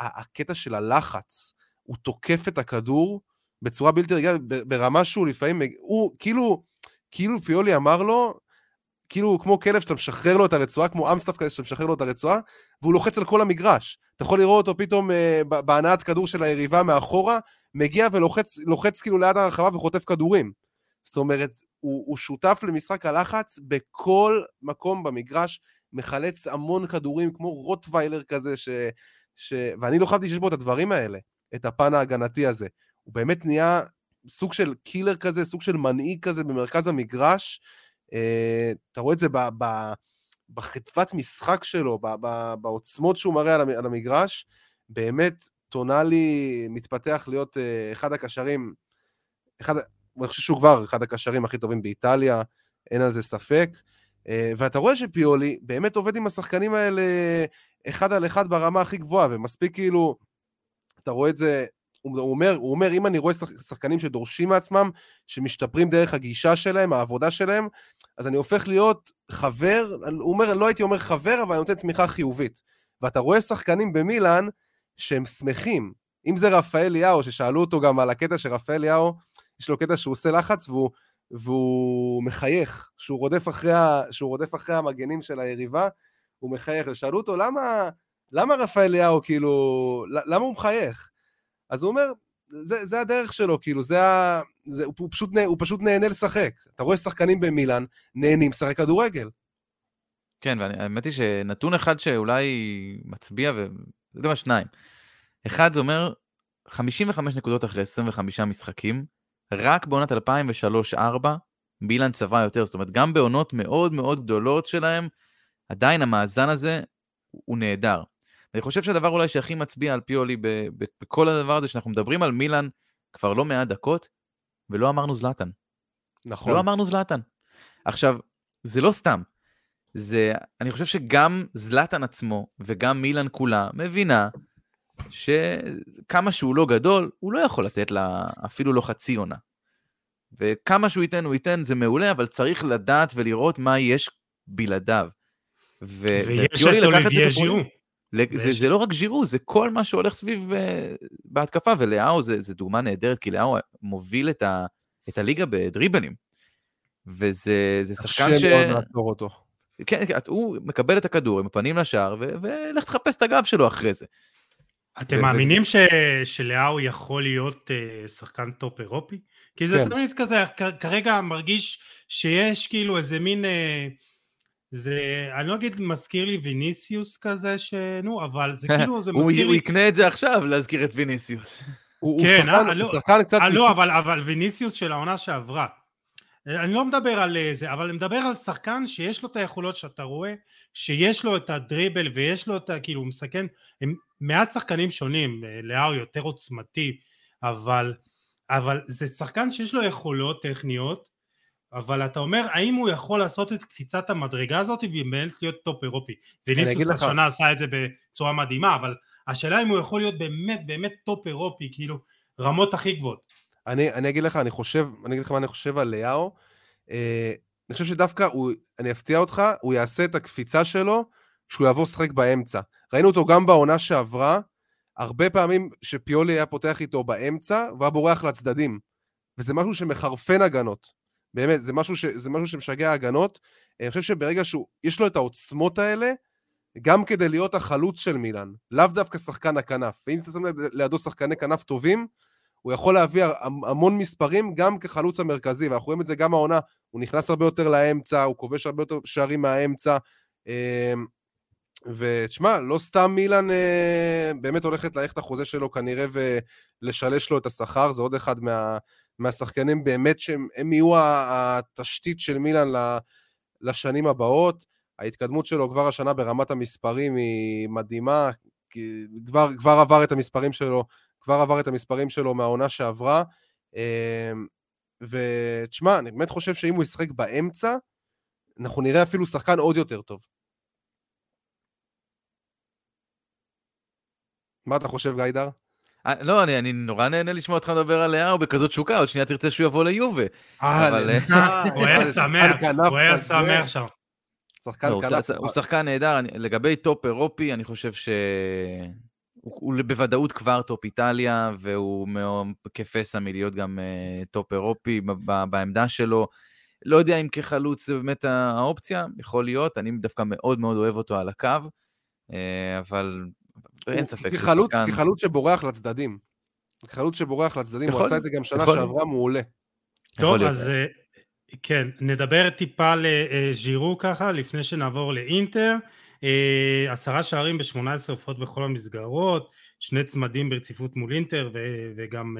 הקטע של הלחץ, הוא תוקף את הכדור בצורה בלתי רגילה, ברמה שהוא לפעמים, הוא כאילו, כאילו פיולי אמר לו, כאילו כמו כלב שאתה משחרר לו את הרצועה, כמו אמסטף כזה שאתה משחרר לו את הרצועה, והוא לוחץ על כל המגרש. אתה יכול לראות אותו פתאום אה, בהנעת כדור של היריבה מאחורה, מגיע ולוחץ כאילו ליד הרחבה וחוטף כדורים. זאת אומרת, הוא, הוא שותף למשחק הלחץ בכל מקום במגרש, מחלץ המון כדורים כמו רוטוויילר כזה, ש, ש... ואני לא חשבתי שיש בו את הדברים האלה, את הפן ההגנתי הזה. הוא באמת נהיה סוג של קילר כזה, סוג של מנהיג כזה במרכז המגרש. אה, אתה רואה את זה ב, משחק שלו, בעוצמות שהוא מראה על המגרש, באמת טונאלי מתפתח להיות אה, אחד הקשרים, אחד, אני חושב שהוא כבר אחד הקשרים הכי טובים באיטליה, אין על זה ספק. אה, ואתה רואה שפיולי באמת עובד עם השחקנים האלה אחד על אחד ברמה הכי גבוהה, ומספיק כאילו, אתה רואה את זה הוא אומר, הוא אומר, אם אני רואה שחקנים שדורשים מעצמם, שמשתפרים דרך הגישה שלהם, העבודה שלהם, אז אני הופך להיות חבר, הוא אומר, לא הייתי אומר חבר, אבל אני נותן תמיכה חיובית. ואתה רואה שחקנים במילאן שהם שמחים. אם זה רפאל ליאו, ששאלו אותו גם על הקטע שרפאל ליאו, יש לו קטע שהוא עושה לחץ והוא, והוא מחייך, שהוא רודף, אחרי, שהוא רודף אחרי המגנים של היריבה, הוא מחייך. ושאלו אותו, למה, למה רפאל ליאו, כאילו, למה הוא מחייך? אז הוא אומר, זה, זה הדרך שלו, כאילו, זה ה... זה, הוא, פשוט, הוא פשוט נהנה לשחק. אתה רואה שחקנים במילאן נהנים לשחק כדורגל. כן, והאמת היא שנתון אחד שאולי מצביע, ו... זה יודע מה, שניים. אחד, זה אומר 55 נקודות אחרי 25 משחקים, רק בעונת 2003-2004, מילאן צבע יותר, זאת אומרת, גם בעונות מאוד מאוד גדולות שלהם, עדיין המאזן הזה הוא נהדר. אני חושב שהדבר אולי שהכי מצביע על פיולי בכל הדבר הזה, שאנחנו מדברים על מילאן כבר לא מעט דקות, ולא אמרנו זלאטן. נכון. לא אמרנו זלאטן. עכשיו, זה לא סתם. זה, אני חושב שגם זלאטן עצמו וגם מילאן כולה מבינה שכמה שהוא לא גדול, הוא לא יכול לתת לה אפילו לא חצי עונה. וכמה שהוא ייתן, הוא ייתן, זה מעולה, אבל צריך לדעת ולראות מה יש בלעדיו. ו- ויש את אוליביה ז'ירו. זה, זה לא רק ז'ירו, זה כל מה שהולך סביב uh, בהתקפה, ולאהו זה, זה דוגמה נהדרת, כי לאהו מוביל את, ה, את הליגה בדריבלים. וזה שחקן ש... קשה מאוד לעצור אותו. כן, כן, הוא מקבל את הכדור עם הפנים לשער, ולך תחפש את הגב שלו אחרי זה. אתם מאמינים ש... שלאהו יכול להיות אה, שחקן טופ אירופי? כי זה כן. תמיד כזה, כרגע מרגיש שיש כאילו איזה מין... אה, זה, אני לא אגיד מזכיר לי ויניסיוס כזה, שנו, אבל זה (laughs) כאילו, זה מזכיר לי... הוא יקנה את זה עכשיו, להזכיר את ויניסיוס. כן, אה, לא, שחקן קצת... אה, לא, אבל ויניסיוס של העונה שעברה. אה, אני לא מדבר על זה, אבל אני מדבר על שחקן שיש לו את היכולות שאתה רואה, שיש לו את הדריבל ויש לו את ה... כאילו, הוא מסכן, הם מעט שחקנים שונים, לאהו יותר עוצמתי, אבל אבל זה שחקן שיש לו יכולות טכניות, אבל אתה אומר, האם הוא יכול לעשות את קפיצת המדרגה הזאת ובאמת להיות טופ אירופי? ויניסיוס השנה עשה את זה בצורה מדהימה, אבל השאלה אם הוא יכול להיות באמת באמת טופ אירופי, כאילו, רמות הכי גבוהות. אני, אני אגיד לך, אני חושב, אני אגיד לך מה אני חושב על לאהו. אה, אני חושב שדווקא, הוא, אני אפתיע אותך, הוא יעשה את הקפיצה שלו כשהוא יעבור לשחק באמצע. ראינו אותו גם בעונה שעברה, הרבה פעמים שפיולי היה פותח איתו באמצע, והיה בורח לצדדים. וזה משהו שמחרפן הגנות. באמת, זה משהו, ש, זה משהו שמשגע הגנות. אני חושב שברגע שיש לו את העוצמות האלה, גם כדי להיות החלוץ של מילאן, לאו דווקא שחקן הכנף. ואם אתה שם לידו שחקני כנף טובים, הוא יכול להביא המון מספרים גם כחלוץ המרכזי, ואנחנו רואים את זה גם העונה, הוא נכנס הרבה יותר לאמצע, הוא כובש הרבה יותר שערים מהאמצע. אמ, ותשמע, לא סתם מילאן אה, באמת הולכת ללכת החוזה שלו כנראה ולשלש לו את השכר, זה עוד אחד מה, מהשחקנים באמת שהם יהיו התשתית של מילאן לשנים הבאות. ההתקדמות שלו כבר השנה ברמת המספרים היא מדהימה, כבר, כבר עבר את המספרים שלו, כבר עבר את המספרים שלו מהעונה שעברה. אמ, ותשמע, אני באמת חושב שאם הוא ישחק באמצע, אנחנו נראה אפילו שחקן עוד יותר טוב. מה אתה חושב, גיידר? אה, לא, אני, אני נורא נהנה לשמוע אותך מדבר על לאהו בכזאת תשוקה, עוד שנייה תרצה שהוא יבוא ליובה. אה, (laughs) הוא היה שמח, הוא היה שמח שם. שחקן לא, כנף. הוא שחקן נהדר, לגבי טופ אירופי, אני חושב ש... הוא בוודאות כבר טופ איטליה, והוא כפסע מלהיות גם uh, טופ אירופי בעמדה שלו. לא יודע אם כחלוץ זה באמת האופציה, יכול להיות, אני דווקא מאוד מאוד אוהב אותו על הקו, אה, אבל אין ספק שזה שחקן... כחלוץ שבורח לצדדים. כחלוץ שבורח לצדדים, יכול, הוא עשה את זה גם שנה שעברה מעולה. טוב, אז אה, כן, נדבר טיפה על ז'ירו ככה, לפני שנעבור לאינטר. אה, עשרה שערים ב-18 הופעות בכל המסגרות, שני צמדים ברציפות מול אינטר ו- וגם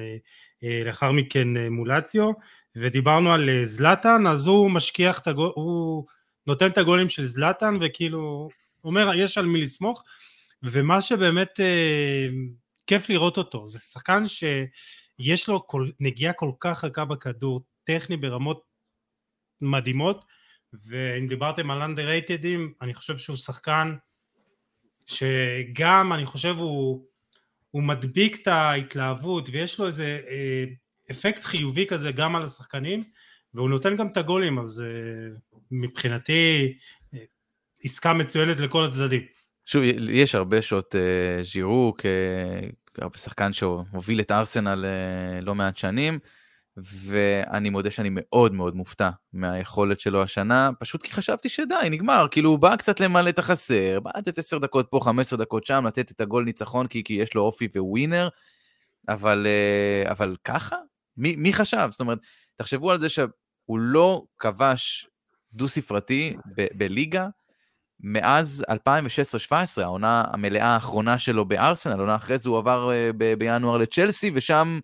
אה, לאחר מכן מול אציו, ודיברנו על זלאטן, אז הוא משכיח את הגול, הוא נותן את הגולים של זלאטן וכאילו אומר יש על מי לסמוך, ומה שבאמת אה, כיף לראות אותו, זה שחקן שיש לו כל, נגיעה כל כך רכה בכדור, טכני ברמות מדהימות, ואם דיברתם על underratedים, אני חושב שהוא שחקן שגם, אני חושב, הוא, הוא מדביק את ההתלהבות, ויש לו איזה אה, אפקט חיובי כזה גם על השחקנים, והוא נותן גם את הגולים, אז אה, מבחינתי אה, עסקה מצוינת לכל הצדדים. שוב, יש הרבה שעות uh, ז'ירו כשחקן שהוביל את ארסנל uh, לא מעט שנים, ואני מודה שאני מאוד מאוד מופתע מהיכולת שלו השנה, פשוט כי חשבתי שדי, נגמר, כאילו הוא בא קצת למלא את החסר, בא לתת 10 דקות פה, 15 דקות שם, לתת את הגול ניצחון כי, כי יש לו אופי וווינר, אבל, uh, אבל ככה? מי, מי חשב? זאת אומרת, תחשבו על זה שהוא לא כבש דו-ספרתי בליגה, מאז 2016-2017, העונה המלאה האחרונה שלו בארסנל, העונה אחרי זה הוא עבר אה, ב- בינואר לצ'לסי, ושם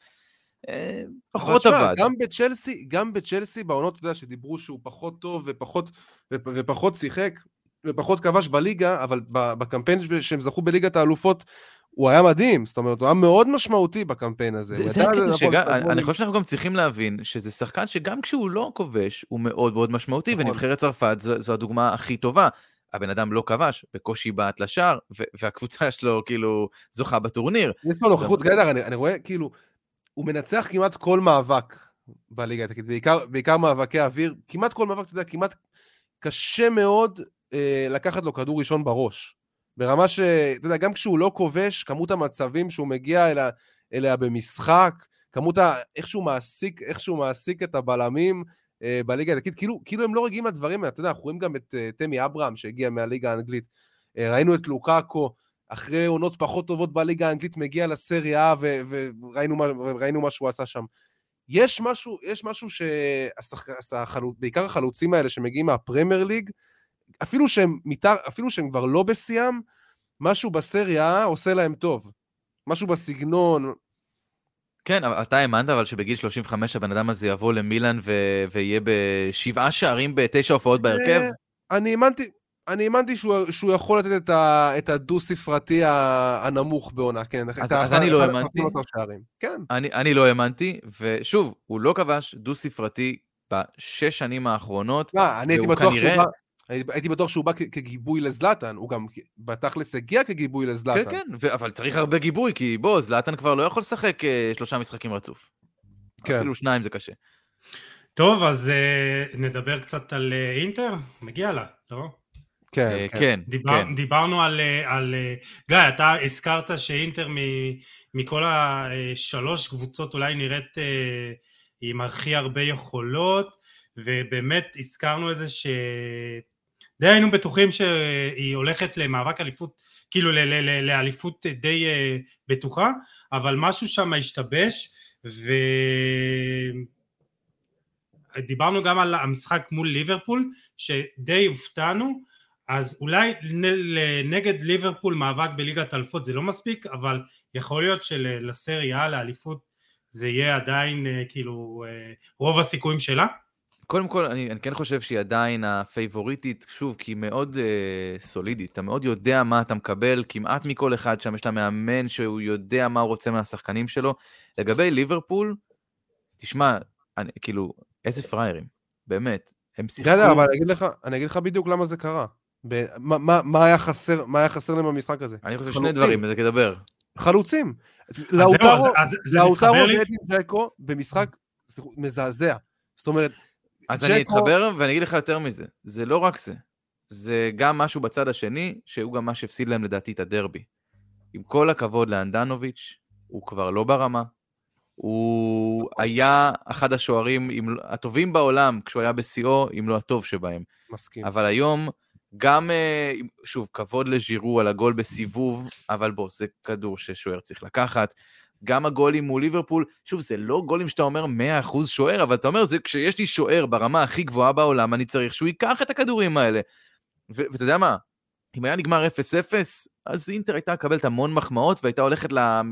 אה, פחות עבד. גם בצ'לסי, גם בצ'לסי, בעונות, אתה יודע, שדיברו שהוא פחות טוב ופחות, ופחות שיחק, ופחות כבש בליגה, אבל בקמפיין שהם זכו בליגת האלופות, הוא היה מדהים, זאת אומרת, הוא היה מאוד משמעותי בקמפיין הזה. זה, זה הקטע שגם, אני חושב שאנחנו גם צריכים להבין שזה שחקן שגם כשהוא לא כובש, הוא מאוד מאוד משמעותי, נכון. ונבחרת צרפת זו, זו הדוגמה הכי טובה. הבן אדם לא כבש, בקושי בעט לשער, והקבוצה (laughs) שלו כאילו זוכה בטורניר. יש לו נוכחות גדר, אני, אני רואה כאילו, הוא מנצח כמעט כל מאבק בליגה האיטלקית, בעיקר, בעיקר מאבקי אוויר, כמעט כל מאבק, אתה יודע, כמעט קשה מאוד אה, לקחת לו כדור ראשון בראש. ברמה ש... אתה יודע, גם כשהוא לא כובש, כמות המצבים שהוא מגיע אליה, אליה במשחק, כמות ה... איך שהוא מעסיק, איך שהוא מעסיק את הבלמים, בליגה האנגלית, כאילו, כאילו הם לא רגילים לדברים האלה, אתה יודע, אנחנו רואים גם את uh, תמי אברהם שהגיע מהליגה האנגלית, uh, ראינו את לוקאקו, אחרי עונות פחות טובות בליגה האנגלית, מגיע לסריה וראינו מה, מה שהוא עשה שם. יש משהו, יש משהו שבעיקר החלוצים האלה שמגיעים מהפרמייר ליג, אפילו שהם, מתאר, אפילו שהם כבר לא בשיאם, משהו בסריה עושה להם טוב. משהו בסגנון, כן, אתה האמנת אבל שבגיל 35 הבן אדם הזה יבוא למילאן ו... ויהיה בשבעה שערים בתשע הופעות בהרכב? אה, אני האמנתי, אני האמנתי שהוא, שהוא יכול לתת את, ה, את הדו-ספרתי הנמוך בעונה, כן. אז- אז אני לא האמנתי. 11 שערים. כן. אני, אני לא האמנתי, ושוב, הוא לא כבש דו-ספרתי בשש שנים האחרונות. מה, אני הייתי בטוח כנראה- שהוא. הייתי- בטוח שהוא בא כ- כגיבוי לזלאטן, הוא גם בתכלס הגיע כגיבוי כן, לזלאטן. כן, ו- אבל צריך הרבה גיבוי, כי בוא, זלאטן כבר לא יכול לשחק אה, שלושה משחקים רצוף. כן. אפילו שניים זה קשה. טוב, אז uh, נדבר קצת על uh, אינטר? מגיע לה, לא? כן, כן. כן, דיבר, כן. דיברנו על, על... גיא, אתה הזכרת שאינטר מ, מכל השלוש קבוצות אולי נראית עם הכי הרבה יכולות, ובאמת הזכרנו את זה ש... די היינו בטוחים שהיא הולכת למאבק אליפות, כאילו לאליפות די אה, בטוחה, אבל משהו שם השתבש, ודיברנו גם על המשחק מול ליברפול, שדי הופתענו, אז אולי נגד ליברפול מאבק בליגת אלפות זה לא מספיק, אבל יכול להיות שלסריה, לאליפות, זה יהיה עדיין אה, כאילו אה, רוב הסיכויים שלה? קודם כל, אני, אני כן חושב שהיא עדיין הפייבוריטית, שוב, כי היא מאוד אה, סולידית, אתה מאוד יודע מה אתה מקבל, כמעט מכל אחד שם יש לה מאמן שהוא יודע מה הוא רוצה מהשחקנים שלו. לגבי ליברפול, תשמע, אני, כאילו, איזה פראיירים, באמת. הם שיחקו... בסדר, אבל אני אגיד לך, אני אגיד לך בדיוק למה זה קרה. ב- מה- מה- מה היה חסר- מה היה חסר להם במשחק הזה? אני חושב שני חלוצים. דברים, זה כדבר. חלוצים. לאוטרו? ואדין ג'קו במשחק מזעזע. זאת אומרת, אז אני אתחבר ואני אגיד לך יותר מזה, זה לא רק זה, זה גם משהו בצד השני, שהוא גם מה שהפסיד להם לדעתי את הדרבי. עם כל הכבוד לאנדנוביץ', הוא כבר לא ברמה, הוא היה אחד השוערים אם- הטובים בעולם כשהוא היה בשיאו, אם לא הטוב שבהם. מסכים. אבל היום, גם, אה, שוב, כבוד לז'ירו על הגול בסיבוב, אבל בוא, זה כדור ששוער צריך לקחת. גם הגולים מול ליברפול, שוב, זה לא גולים שאתה אומר 100% שוער, אבל אתה אומר, זה כשיש לי שוער ברמה הכי גבוהה בעולם, אני צריך שהוא ייקח את הכדורים האלה. ואתה יודע מה, אם היה נגמר 0-0, אז אינטר הייתה מקבלת המון מחמאות והייתה הולכת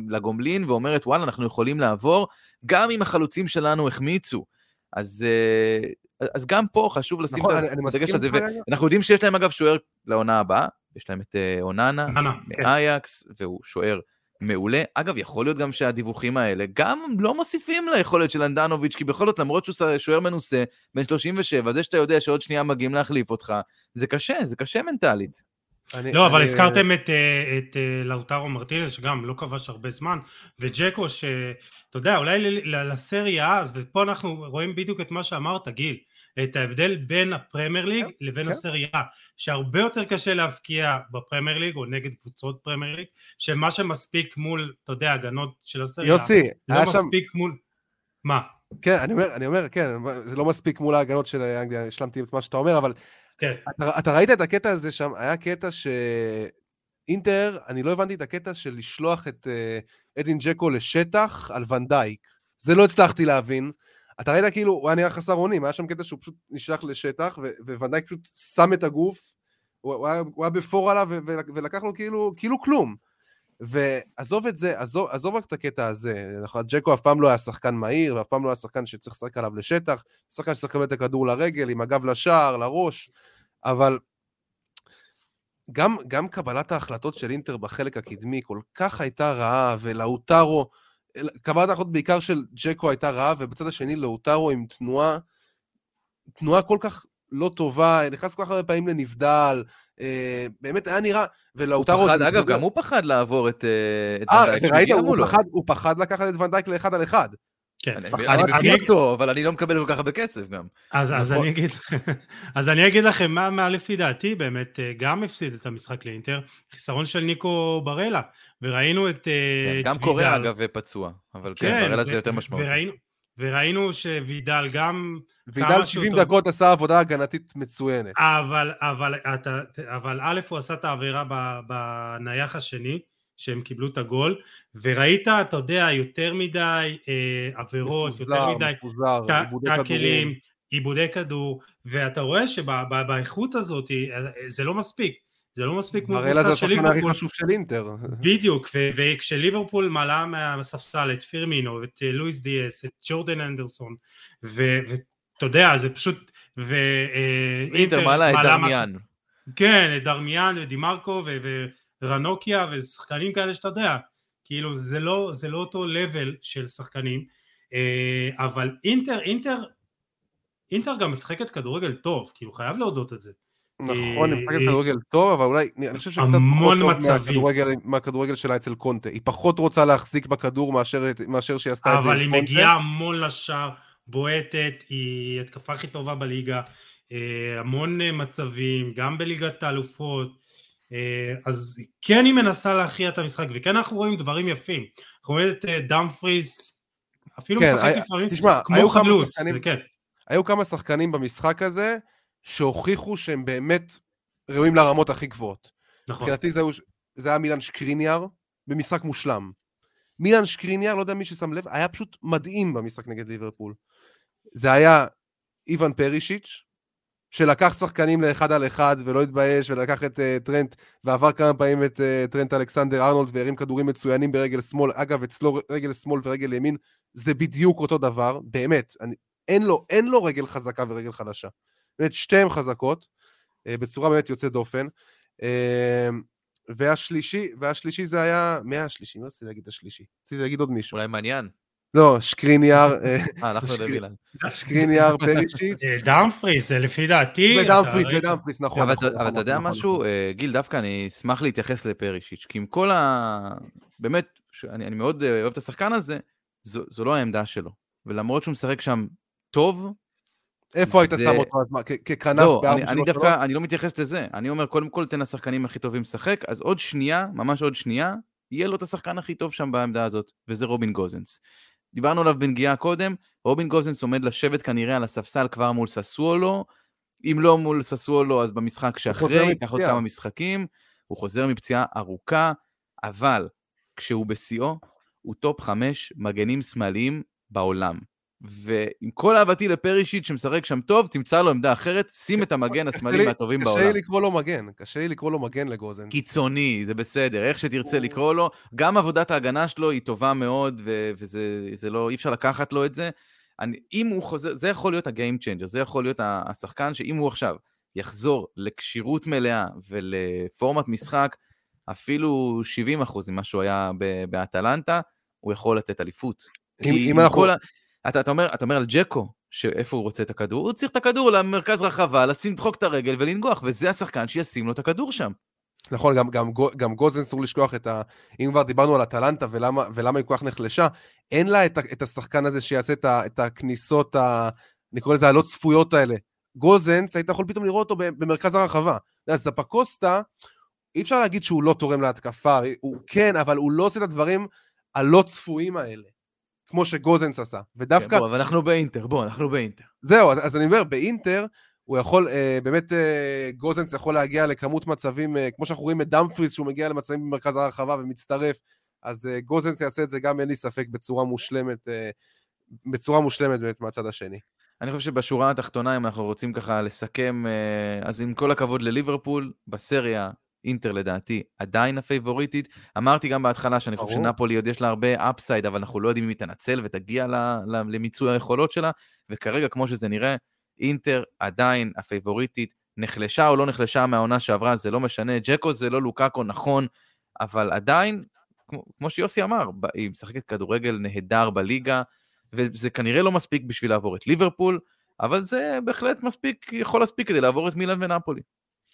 לגומלין ואומרת, וואלה, אנחנו יכולים לעבור, גם אם החלוצים שלנו החמיצו. אז, אה, אז גם פה חשוב לשים נכון, את הדגש הזה. ואנחנו יודעים שיש להם אגב שוער לעונה הבאה, יש להם את אה, אוננה, אוננה, כן. מאייקס, והוא שוער מעולה. אגב, יכול להיות גם שהדיווחים האלה גם לא מוסיפים ליכולת של אנדנוביץ', כי בכל זאת, למרות שהוא שוער מנוסה, בן 37, זה שאתה יודע שעוד שנייה מגיעים להחליף אותך, זה קשה, זה קשה מנטלית. אני- לא, אבל אני- הזכרתם את, אה, את אה, לאוטרו מרטינס, שגם לא כבש הרבה זמן, וג'קו, שאתה יודע, אולי לסריה ופה אנחנו רואים בדיוק את מה שאמרת, גיל, את ההבדל בין הפרמייר ליג לבין כן. הסריה, שהרבה יותר קשה להבקיע בפרמייר ליג, או נגד קבוצות פרמייר ליג, שמה שמספיק מול, אתה יודע, הגנות של הסריה, יוסי, לא היה שם... מספיק מול... מה? כן, אני אומר, אני אומר, כן, זה לא מספיק מול ההגנות של אנגליה, השלמתי את מה שאתה אומר, אבל כן. אתה, אתה ראית את הקטע הזה שם, היה קטע שאינטר, אני לא הבנתי את הקטע של לשלוח את uh, אדין ג'קו לשטח על ונדייק. זה לא הצלחתי להבין. אתה ראית כאילו, הוא היה נראה חסר אונים, היה שם קטע שהוא פשוט נשלח לשטח, וונדייק פשוט שם את הגוף, הוא, הוא, היה, הוא היה בפור עליו, ולקח לו כאילו, כאילו כלום. ועזוב את זה, עזוב, עזוב רק את הקטע הזה, נכון, ג'קו אף פעם לא היה שחקן מהיר, ואף פעם לא היה שחקן שצריך לשחק עליו לשטח, שחקן שצריך לקבל את הכדור לרגל, עם הגב לשער, לראש, אבל גם, גם קבלת ההחלטות של אינטר בחלק הקדמי כל כך הייתה רעה, ולאוטרו, קבלת ההחלטות בעיקר של ג'קו הייתה רעה, ובצד השני לאוטרו עם תנועה, תנועה כל כך לא טובה, נכנס כל כך הרבה פעמים לנבדל, אה, באמת היה נראה, ולאוטרו... פחד, אגב, גם הוא פחד לעבור את אה, אה, וראית, שהגיע הוא. פחד, הוא פחד לקחת את ונדייק לאחד על אחד. כן. אני מבין אותו, אבל אני לא מקבל כל כך הרבה כסף גם. אז, אז, נכון. אני אגיד, (laughs) אז אני אגיד לכם מה, מה לפי דעתי באמת אה, גם הפסיד את המשחק לאינטר, חיסרון של ניקו ברלה, וראינו את, אה, כן, גם קורא. אגב פצוע, אבל כן, ברלה זה יותר משמעותי. וראינו, שווידל גם, וידל כמה 70 שהוא טוב. דקות עשה עבודה הגנתית מצוינת. אבל, אבל, אתה, אבל א' הוא עשה את העבירה ב- בנייח השני, שהם קיבלו את הגול, וראית, אתה יודע, יותר מדי אה, עבירות, יותר מפוזר, מדי מפוזר, טא- עיבודי טאקלים. עיבודי כדור, ואתה רואה שבאיכות הזאת אה, זה לא מספיק, זה לא מספיק זה קבוצה של השחקן הכי ליברפול, חשוב של אינטר. (laughs) בדיוק, וכשליברפול מעלה מהספסל את פירמינו, את אה, לואיס דיאס, את ג'ורדן אנדרסון, ואתה יודע, זה פשוט, אינטר מעלה את דרמיאן. כן, דרמיאן ודימרקו ורנוקיה ושחקנים כאלה שאתה יודע, כאילו זה לא, זה לא אותו לבל של שחקנים, אה, אבל אינטר, אינטר, אינטר גם משחקת כדורגל טוב, כאילו חייב להודות את זה. נכון, היא משחקת אה, כדורגל טוב, אבל אולי, אני חושב שקצת המון פחות טוב מצבים. מהכדורגל- שלה אצל קונטה. היא פחות רוצה להחזיק בכדור מאשר שהיא עשתה את זה אבל עם היא קונטה. מגיעה המון לשער, בועטת, היא התקפה הכי טובה בליגה, אה, המון מצבים, גם בליגת האלופות, אז כן היא מנסה להכריע את המשחק, וכן אנחנו רואים דברים יפים. אנחנו רואים את אה, דמפריס, אפילו כן, משחק לפעמים תשמע, כמו חלוץ, שחקנים- כן. היו כמה שחקנים במשחק הזה שהוכיחו שהם באמת ראויים לרמות הכי גבוהות. נכון. מבחינתי זה, זה היה מילן שקריניאר במשחק מושלם. מילן שקריניאר, לא יודע מי ששם לב, היה פשוט מדהים במשחק נגד ליברפול. זה היה איוון פרישיץ', שלקח שחקנים לאחד על אחד ולא התבייש, ולקח את uh, טרנט, ועבר כמה פעמים את uh, טרנט אלכסנדר ארנולד, והרים כדורים מצוינים ברגל שמאל. אגב, אצלו רגל שמאל ורגל ימין, זה בדיוק אותו דבר, באמת. אני, אין, לו, אין לו רגל חזקה ורגל חלשה. באמת, שתיהן חזקות, uh, בצורה באמת יוצאת דופן. Uh, והשלישי, והשלישי זה היה... מי השלישי? מה רציתי להגיד השלישי? רציתי להגיד עוד מישהו. אולי מעניין. לא, שקריניאר, אה, אה, הלכנו שקרי- למילן. שקריניאר, פרישיץ', אה, דמפריס, זה לפי דעתי, ראית- ודמפריס, נכון. אבל נכון, אתה- אבל נכון, אתה יודע נכון, משהו, נכון. אה, גיל, דווקא אני אשמח להתייחס לפרישיץ', כי עם כל ה... באמת, אני מאוד אה, אוהב את השחקן הזה, זו לא העמדה שלו. ולמרות שהוא משחק שם טוב, איפה היית שם אותו אז? מה, ככנף לא, בארבע אני, דווקא, אני לא מתייחס לזה. אני אומר, קודם כל, תן לשחקנים הכי טובים לשחק, אז עוד שנייה, ממש עוד שנייה, יהיה לו את השחקן הכי טוב שם בעמדה הזאת, וזה רובין גוזנס. דיברנו עליו בנגיעה קודם, רובין גוזנס עומד לשבת כנראה על הספסל כבר מול ססוולו, אם לא מול ססוולו, אז במשחק שאחרי, ייקח עוד. כמה משחקים, הוא חוזר מפציעה ארוכה, אבל כשהוא בשיאו, הוא טופ חמש מגנים שמאליים בעולם. ועם כל אהבתי לפרישיץ' שמשחק שם טוב, תמצא לו עמדה אחרת, שים את המגן קשה השמאלי לי- מהטובים קשה בעולם. לי לקרוא לו מגן, קשה לי לקרוא לו מגן לגוסנס. קיצוני, זה בסדר, איך שתרצה הוא- לקרוא לו. גם עבודת ההגנה שלו היא טובה מאוד, ו- וזה זה לא, אי אפשר לקחת לו את זה. אני, אם הוא חוזר, זה יכול להיות ה game changer, זה יכול להיות השחקן שאם הוא עכשיו יחזור לכשירות מלאה ולפורמט משחק, אפילו 70% ממה שהוא היה באטלנטה, הוא יכול לתת אליפות. אם- אם אנחנו- כל. אתה, אתה, אומר, אתה אומר על ג'קו, שאיפה הוא רוצה את הכדור, הוא צריך את הכדור למרכז רחבה, לשים, לדחוק את הרגל ולנגוח, וזה השחקן שישים לו את הכדור שם. נכון, גם, גם, גם גוזן אסור לשכוח את ה... אם כבר דיברנו על אטלנטה ולמה, ולמה היא כל כך נחלשה, אין לה את, את השחקן הזה שיעשה את, ה, את הכניסות, ה, אני קורא לזה הלא צפויות האלה. גוזנס, היית יכול פתאום לראות אותו במרכז הרחבה. יודע, זפקוסטה, אי אפשר להגיד שהוא לא תורם להתקפה, הוא כן, אבל הוא לא עושה את הדברים הלא צפויים האלה, כמו שגוזנס עשה. ודווקא, כן, בוא, אבל אנחנו באינטר, בוא, אנחנו באינטר. זהו, אז, אז אני אומר, באינטר, הוא יכול, אה, באמת, אה, גוזנס יכול להגיע לכמות מצבים, אה, כמו שאנחנו רואים את דמפריס, שהוא מגיע למצבים במרכז הרחבה ומצטרף, אז אה, גוזנס יעשה את זה גם, אין לי ספק, בצורה מושלמת, אה, בצורה מושלמת באמת מהצד השני. אני חושב שבשורה התחתונה, אם אנחנו רוצים ככה לסכם, אה, אז עם כל הכבוד לליברפול, בסריה, אינטר לדעתי עדיין הפייבוריטית. אמרתי גם בהתחלה שאני חושב. שנפולי עוד יש לה הרבה upside, אבל אנחנו לא יודעים אם היא תנצל ותגיע למיצוי היכולות שלה, וכרגע, כמו שזה נראה, אינטר עדיין הפייבוריטית, נחלשה או לא נחלשה מהעונה שעברה, זה לא משנה. ג'קו זה לא לוקאקו, נכון, אבל עדיין, כמו, כמו שיוסי אמר, היא משחקת כדורגל נהדר בליגה, וזה כנראה לא מספיק בשביל לעבור את ליברפול, אבל זה בהחלט מספיק, יכול להספיק כדי לעבור את מילאן ונפולי.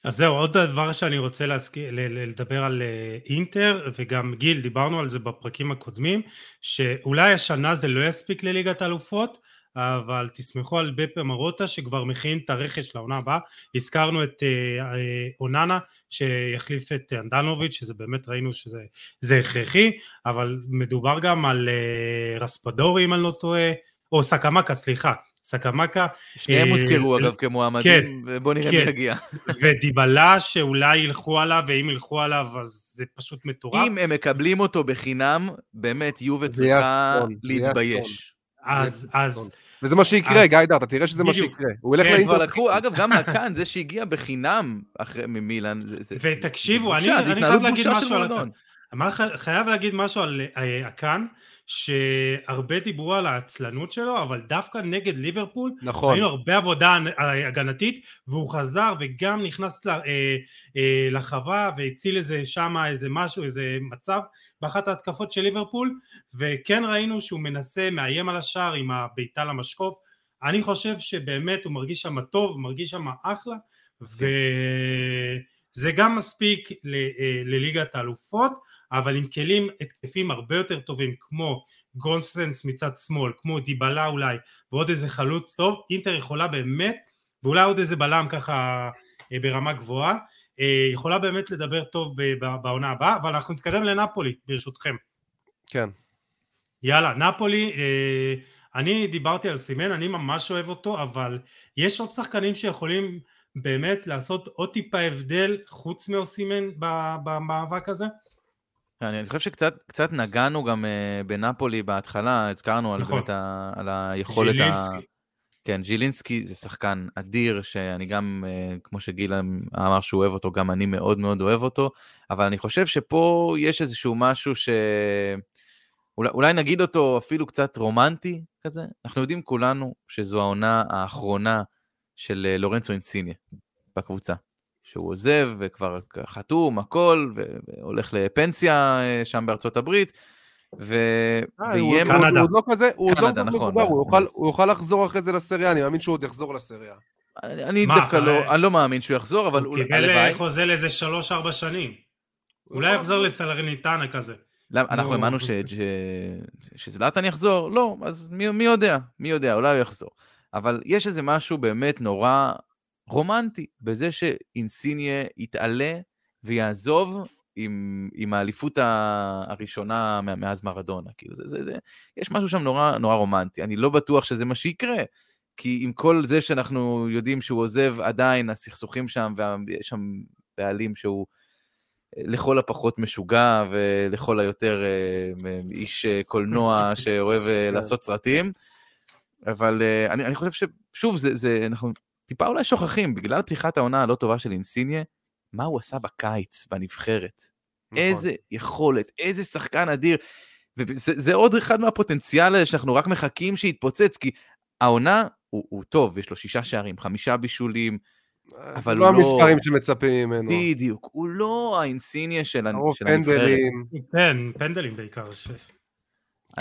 אז זהו, עוד דבר שאני רוצה להזכיר, לדבר על אה, אינטר, וגם גיל, דיברנו על זה בפרקים הקודמים, שאולי השנה זה לא יספיק לליגת האלופות, אבל תסמכו על בפה מרוטה שכבר מכין את הרכש לעונה הבאה. הזכרנו את אה, אה, אוננה שיחליף את אנדנוביץ', שזה באמת ראינו שזה זה הכרחי, אבל מדובר גם על רספדורי אם אני לא טועה, או סקמקה, סליחה, סקמקה, שניהם אה, הוזכרו אה, אגב כמועמדים, ובואו נראה מי כן. יגיע. ודיבלה שאולי ילכו עליו, ואם ילכו עליו אז זה פשוט מטורף. אם הם מקבלים אותו בחינם, באמת יהיה צריכה להתבייש. אז, אז, וזה מה שיקרה, אז- גיא דר, אתה תראה שזה מה. שיקרה. הוא ילך כן, הם כבר לאינטר. לקחו, אגב, גם הקאן, זה שהגיע בחינם אחרי ממילאן, זה- זה- ותקשיבו, זה אני- אני חייב להגיד משהו על מועדון. אמר, חייב להגיד משהו על אה, הקאן, שהרבה דיברו על העצלנות שלו, אבל דווקא נגד ליברפול, נכון. ראינו הרבה עבודה הגנתית, והוא חזר וגם נכנס אה, אה, לחווה והציל איזה שמה איזה משהו, איזה מצב באחת ההתקפות של ליברפול, וכן ראינו שהוא מנסה, מאיים על השער עם הבעיטה למשקוף, אני חושב שבאמת הוא מרגיש שם טוב, מרגיש שם אחלה, וזה גם מספיק אה, לליגת האלופות, אבל עם כלים התקפים הרבה יותר טובים כמו גונסנס מצד שמאל, כמו דיבלה אולי, ועוד איזה חלוץ טוב, אינטר יכולה באמת, ואולי עוד איזה בלם ככה אה, ברמה גבוהה, אה, יכולה באמת לדבר טוב בעונה הבאה, אבל אנחנו נתקדם לנפולי ברשותכם. כן. יאללה, נפולי, אה, אני דיברתי על סימן, אני ממש אוהב אותו, אבל יש עוד שחקנים שיכולים באמת לעשות עוד טיפה הבדל חוץ מאוסימן במאבק הזה? אני חושב שקצת קצת נגענו גם uh, בנפולי בהתחלה, הזכרנו על, נכון. על היכולת ה... ז'ילינסקי. כן, ז'ילינסקי זה שחקן אדיר, שאני גם, uh, כמו שגיל אמר שהוא אוהב אותו, גם אני מאוד מאוד אוהב אותו, אבל אני חושב שפה יש איזשהו משהו ש... אולי, אולי נגיד אותו אפילו קצת רומנטי כזה. אנחנו יודעים כולנו שזו העונה האחרונה של אה, לורנצו אינסיניה בקבוצה. שהוא עוזב וכבר חתום, הכל, והולך לפנסיה אה, שם בארצות הברית, ו... אה, ויהיה הוא- מאוד... קנדה. הוא עוד לא כזה, הוא עוד לא קנדה, כזה נכון, הוא נכון. יוכל- הוא יוכל לחזור אחרי זה לסריה, אני מאמין שהוא עוד יחזור לסריה. אני אני מה, דווקא לא, אני לא מאמין שהוא יחזור, אבל הוא קיבל. אה, חוזה לאיזה שלוש-ארבע שנים. אולי יחזור לסלרניטנה כזה. למה, אנחנו לא. האמנו ש- ש- שזלאטן יחזור? לא, אז מי, מי יודע, מי יודע, אולי הוא יחזור. אבל יש איזה משהו באמת נורא רומנטי בזה שאינסיניה יתעלה ויעזוב עם, עם האליפות הראשונה מאז מרדונה. כאילו, זה, זה, זה, יש משהו שם נורא, נורא רומנטי. אני לא בטוח שזה מה שיקרה, כי עם כל זה שאנחנו יודעים שהוא עוזב, עדיין הסכסוכים שם, ויש שם בעלים שהוא... לכל הפחות משוגע ולכל היותר אה, איש אה, קולנוע (laughs) שאוהב אה, לעשות סרטים. אבל אה, אני, אני חושב ששוב, זה, זה, אנחנו טיפה אולי שוכחים, בגלל פתיחת העונה הלא טובה של אינסיניה, מה הוא עשה בקיץ, בנבחרת. נכון. איזה יכולת, איזה שחקן אדיר. וזה זה עוד אחד מהפוטנציאל האלה שאנחנו רק מחכים שיתפוצץ, כי העונה, הוא, הוא טוב, יש לו שישה שערים, חמישה בישולים, זה אבל לא הוא לא- המספרים שמצפים ממנו. בדיוק, הוא לא האינסיניה של, של הנבחרת. פנדלים. כן, פנדלים בעיקר. ש...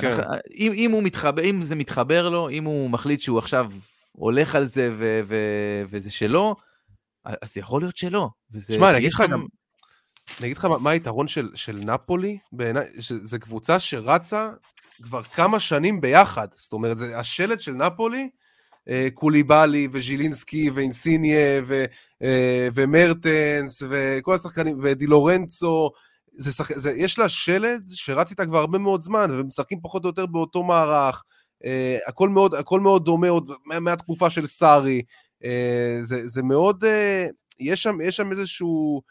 כן. אנחנו- אם, אם, מתחבר, אם זה מתחבר לו, אם הוא מחליט שהוא עכשיו הולך על זה ו, ו, וזה שלו, אז יכול להיות שלא. תשמע, אני אגיד לך גם- אני אגיד לך מה- מה היתרון של, של נפולי, בעיניי, שזו קבוצה שרצה כבר כמה שנים ביחד. זאת אומרת, זה השלד של נפולי, אה, קוליבאלי וז'ילינסקי ואינסיניה ו, אה, ומרטנס וכל השחקנים, ודי לורנצו, זה שח... זה, יש לה שלד שרץ איתה כבר הרבה מאוד זמן, ומשחקים פחות או יותר באותו מערך. אה, הכל, מאוד, הכל מאוד דומה עוד מה- מהתקופה של סארי. אה, זה, זה מאוד, אה, יש שם, יש שם איזשהו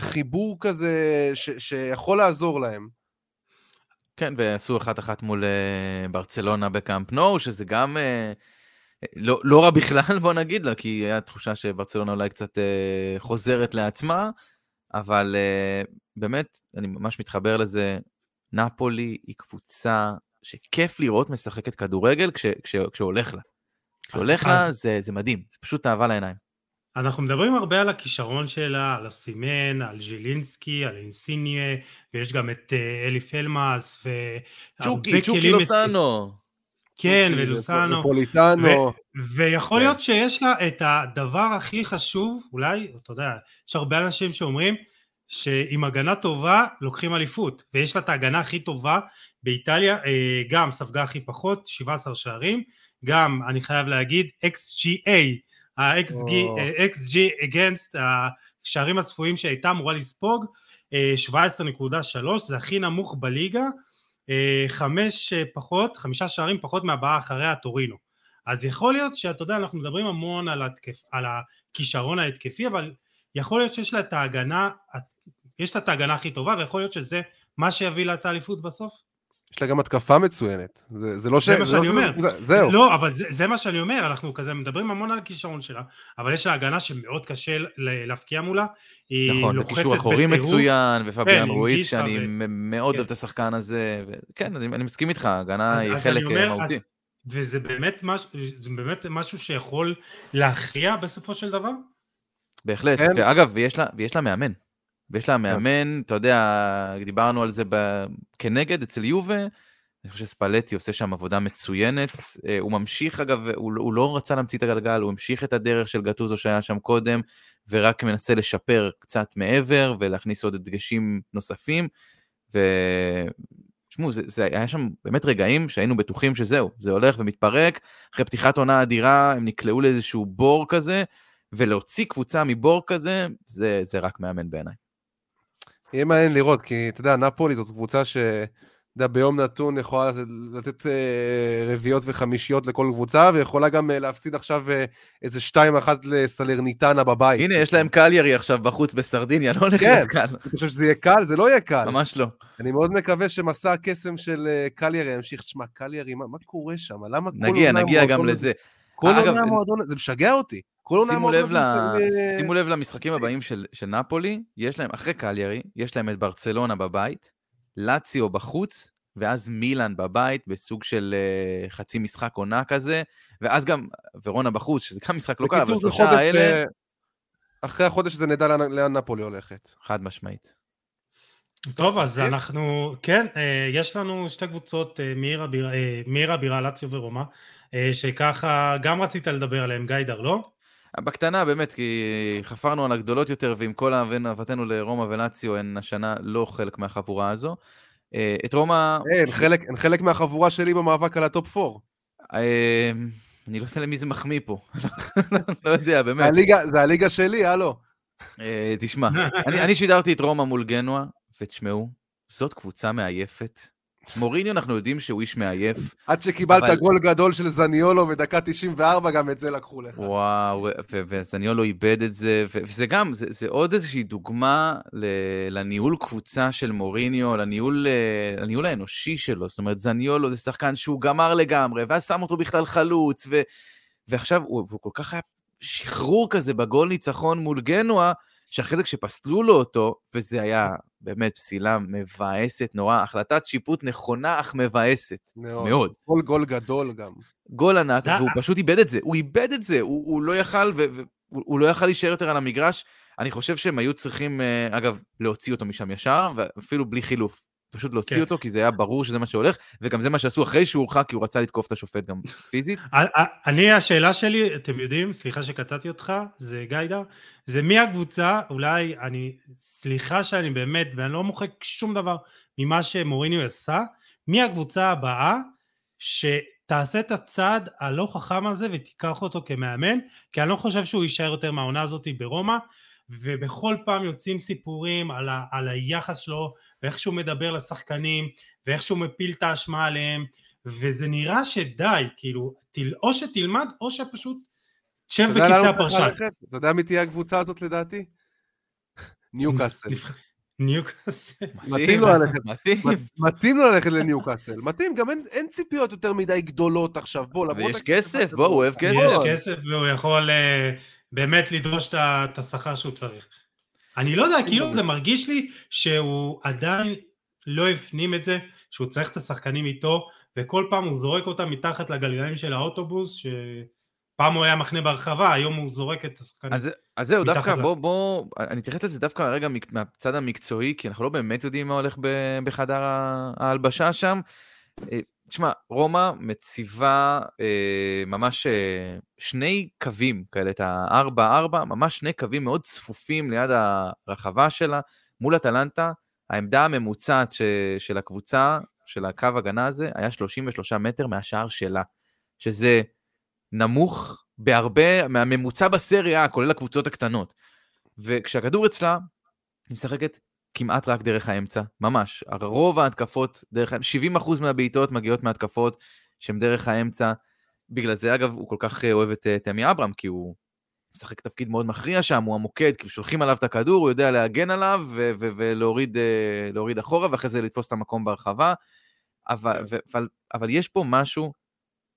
חיבור כזה ש, שיכול לעזור להם. כן, ועשו אחת-אחת מול ברצלונה בקאמפ נו, שזה גם לא, לא רע בכלל, בוא נגיד לה, כי היה תחושה שברצלונה אולי קצת חוזרת לעצמה, אבל באמת, אני ממש מתחבר לזה, נפולי היא קבוצה שכיף לראות משחקת כדורגל כש, כש, כשהולך לה. כשהולך לה אז- זה, זה מדהים, זה פשוט אהבה לעיניים. אנחנו מדברים הרבה על הכישרון שלה, על הסימן, על ז'ילינסקי, על אינסיניה, ויש גם את אה, אלי פלמאס, והרבה צ'וקי, צ'וקי כלים- לוסנו. כן, צ'וקי ולוסנו. ופוליטנו. ויכול כן. להיות שיש לה את הדבר הכי חשוב, אולי, אתה יודע, יש הרבה אנשים שאומרים שעם הגנה טובה לוקחים אליפות, ויש לה את ההגנה הכי טובה באיטליה, אה, גם ספגה הכי פחות, 17 שערים, גם, אני חייב להגיד, XGA, ה-XG או. אה, XG against השערים הצפויים שהייתה אמורה לספוג, אה, 17.3, זה הכי נמוך בליגה, אה, חמש אה, פחות, חמישה שערים פחות מהבאה אחריה טורינו. אז יכול להיות שאתה יודע, אנחנו מדברים המון על, התקף, על הכישרון ההתקפי, אבל יכול להיות שיש לה את ההגנה, יש לה את ההגנה הכי טובה, ויכול להיות שזה מה שיביא לה את האליפות בסוף. יש לה גם התקפה מצוינת. זה, זה לא ש... זה מה שאני לא... אומר. זה, זהו. לא, אבל זה, זה מה שאני אומר, אנחנו כזה מדברים המון על הכישרון שלה, אבל יש לה הגנה שמאוד קשה להפקיע מולה. היא נכון, לוחצת וקישור אחורי בטירוף. מצוין, כן, ופביאן רויס, גיסה שאני ו- מאוד כן. אוהב את השחקן הזה. ו- כן, אני אני מסכים איתך, ההגנה אז- היא אז חלק אה, מהותי. אז- וזה באמת, מש, זה באמת משהו שיכול להכריע בסופו של דבר? בהחלט. כן. ואגב, ויש לה, ויש לה מאמן. ויש לה מאמן, אתה יודע, דיברנו על זה ב... כנגד אצל יובה, אני חושב שספלטי עושה שם עבודה מצוינת. אה, הוא ממשיך, אגב, הוא, הוא לא רצה להמציא את הגלגל, הוא המשיך את הדרך של גטוזו שהיה שם קודם, ורק מנסה לשפר קצת מעבר ולהכניס עוד דגשים נוספים. ותשמעו, זה, זה היה שם באמת רגעים שהיינו בטוחים שזהו, זה הולך ומתפרק. אחרי פתיחת עונה אדירה, הם נקלעו לאיזשהו בור כזה, ולהוציא קבוצה מבור כזה, זה, זה רק מאמן בעיניי. יהיה מעניין לראות, כי אתה יודע, נפולי זאת קבוצה ש... אתה יודע, ביום נתון יכולה לתת אה, רביעיות וחמישיות לכל קבוצה, ויכולה גם אה, להפסיד עכשיו אה, איזה 2-1 לסלרניטנה בבית. הנה, יש להם קליירי עכשיו בחוץ בסרדיניה, לא הולך כן. להיות קל. אתה חושב שזה יהיה קל? זה לא יהיה קל. ממש לא. אני מאוד מקווה שמסע הקסם של קליירי ימשיך. תשמע, קליירי, מה, מה קורה שם? למה כל נגיע, נגיע גם לזה. כל אגב, עונה המועדון זה משגע אותי. כל עונה שימו לב, ל... אה, שימו לב למשחקים הבאים של, של נפולי, יש להם, אחרי קליירי, יש להם את ברצלונה בבית, לאציו בחוץ, ואז מילאן בבית, בסוג של uh, חצי משחק עונה כזה, ואז גם ורונה בחוץ, שזה גם משחק לא קל, אבל שלושה האלה, אחרי החודש הזה נדע לאן- לאן נפולי הולכת. חד משמעית. טוב, אז אוקיי. אנחנו, כן, אה, יש לנו שתי קבוצות, אה, מעיר הבירה, מעיר הבירה, לאציו ורומא, שככה גם רצית לדבר עליהם, גיידר, לא? בקטנה, באמת, כי חפרנו על הגדולות יותר, ועם כל אהבתנו לרומא ולאציו, הן השנה לא חלק מהחבורה הזו. אה, את רומא, חלק- הן חלק מהחבורה שלי במאבק על ה top 4. אה, אני לא יודע למי זה מחמיא פה. (laughs) לא יודע, באמת. הליגה- זה הליגה שלי, הלו. אה, תשמע, אני, אני שידרתי את רומא מול גנואה, ותשמעו, זאת קבוצה מעייפת. מוריניו, אנחנו יודעים שהוא איש מעייף. עד שקיבלת אבל- גול גדול של זניולו בדקה 94, גם את זה לקחו לך. וואו, וזניולו איבד את זה, וזה גם, זה, זה עוד איזושהי דוגמה לניהול קבוצה של מוריניו, לניהול, אה, לניהול האנושי שלו. זאת אומרת, זניולו זה שחקן שהוא גמר לגמרי, ואז שם אותו בכלל חלוץ, ו- ועכשיו הוא, הוא כל כך היה שחרור כזה בגול ניצחון מול גנואה, שאחרי זה כשפסלו לו אותו, וזה היה באמת פסילה מבאסת נורא, החלטת שיפוט נכונה אך מבאסת, מאוד. מאוד. כל גול גדול גם. גול ענק, והוא אה. פשוט איבד את זה, הוא איבד את זה, הוא, הוא לא יכל, ו- ו- הוא הוא לא יכל להישאר יותר על המגרש. אני חושב שהם היו צריכים, אה, אגב, להוציא אותו משם ישר, ואפילו בלי חילוף. פשוט להוציא כן. אותו, כי זה היה ברור שזה מה שהולך, וגם זה מה שעשו אחרי שהוא הורחק, כי הוא רצה לתקוף את השופט גם פיזית. אני, השאלה שלי, אתם יודעים, סליחה שקטעתי אותך, זה גיידר, זה מי הקבוצה, אולי, אני, סליחה שאני באמת, ואני לא מוחק שום דבר ממה שמוריניו עשה, מי הקבוצה הבאה שתעשה את הצעד הלא חכם הזה ותיקח אותו כמאמן, כי אני לא חושב שהוא יישאר יותר מהעונה הזאת ברומא, ובכל פעם יוצאים סיפורים על, ה, על היחס שלו, ואיך שהוא מדבר לשחקנים, ואיך שהוא מפיל את האשמה עליהם, וזה נראה שדי, כאילו, תל, או שתלמד, או שפשוט תשב בכיסא הפרשן. אתה יודע מי תהיה הקבוצה הזאת לדעתי? ניוקאסל. ניוקאסל. מתאים לו ללכת. מתאים. לו ללכת לניוקאסל. מתאים, גם אין- ציפיות יותר מדי גדולות עכשיו. בוא, למרות ויש כסף, בוא, הוא אוהב יש כסף. כסף והוא יכול אה, באמת לדרוש את השכר שהוא צריך. אני לא יודע, כאילו זה מרגיש לי שהוא עדיין לא הפנים את זה, שהוא צריך את השחקנים איתו, וכל פעם הוא זורק אותם מתחת לגלגלים של האוטובוס, שפעם הוא היה מחנה בהרחבה, היום הוא זורק את השחקנים. אז, אז זהו, דווקא בוא, בוא, אני אתייחס לזה דווקא רגע מהצד המקצועי, כי אנחנו לא באמת יודעים מה הולך ב- בחדר ההלבשה שם. תשמע, רומא מציבה אה, ממש אה, שני קווים כאלה, את ה-4-4, ממש שני קווים מאוד צפופים ליד הרחבה שלה, מול אטלנטה. העמדה הממוצעת ש, של הקבוצה, של הקו הגנה הזה, היה 33 מטר מהשער שלה, שזה נמוך בהרבה מהממוצע בסריה, כולל הקבוצות הקטנות. וכשהכדור אצלה, היא משחקת כמעט רק דרך האמצע, ממש. רוב ההתקפות, דרך, האמצע, 70% מהבעיטות מגיעות מהתקפות שהן דרך האמצע. בגלל זה, אגב, הוא כל כך אה, אוהב את אה, תמי אברהם, כי הוא משחק תפקיד מאוד מכריע שם, הוא המוקד, כאילו שולחים עליו את הכדור, הוא יודע להגן עליו ו- ו- ולהוריד אה, אחורה, ואחרי זה לתפוס את המקום ברחבה. אבל, ו, אבל, אבל יש פה משהו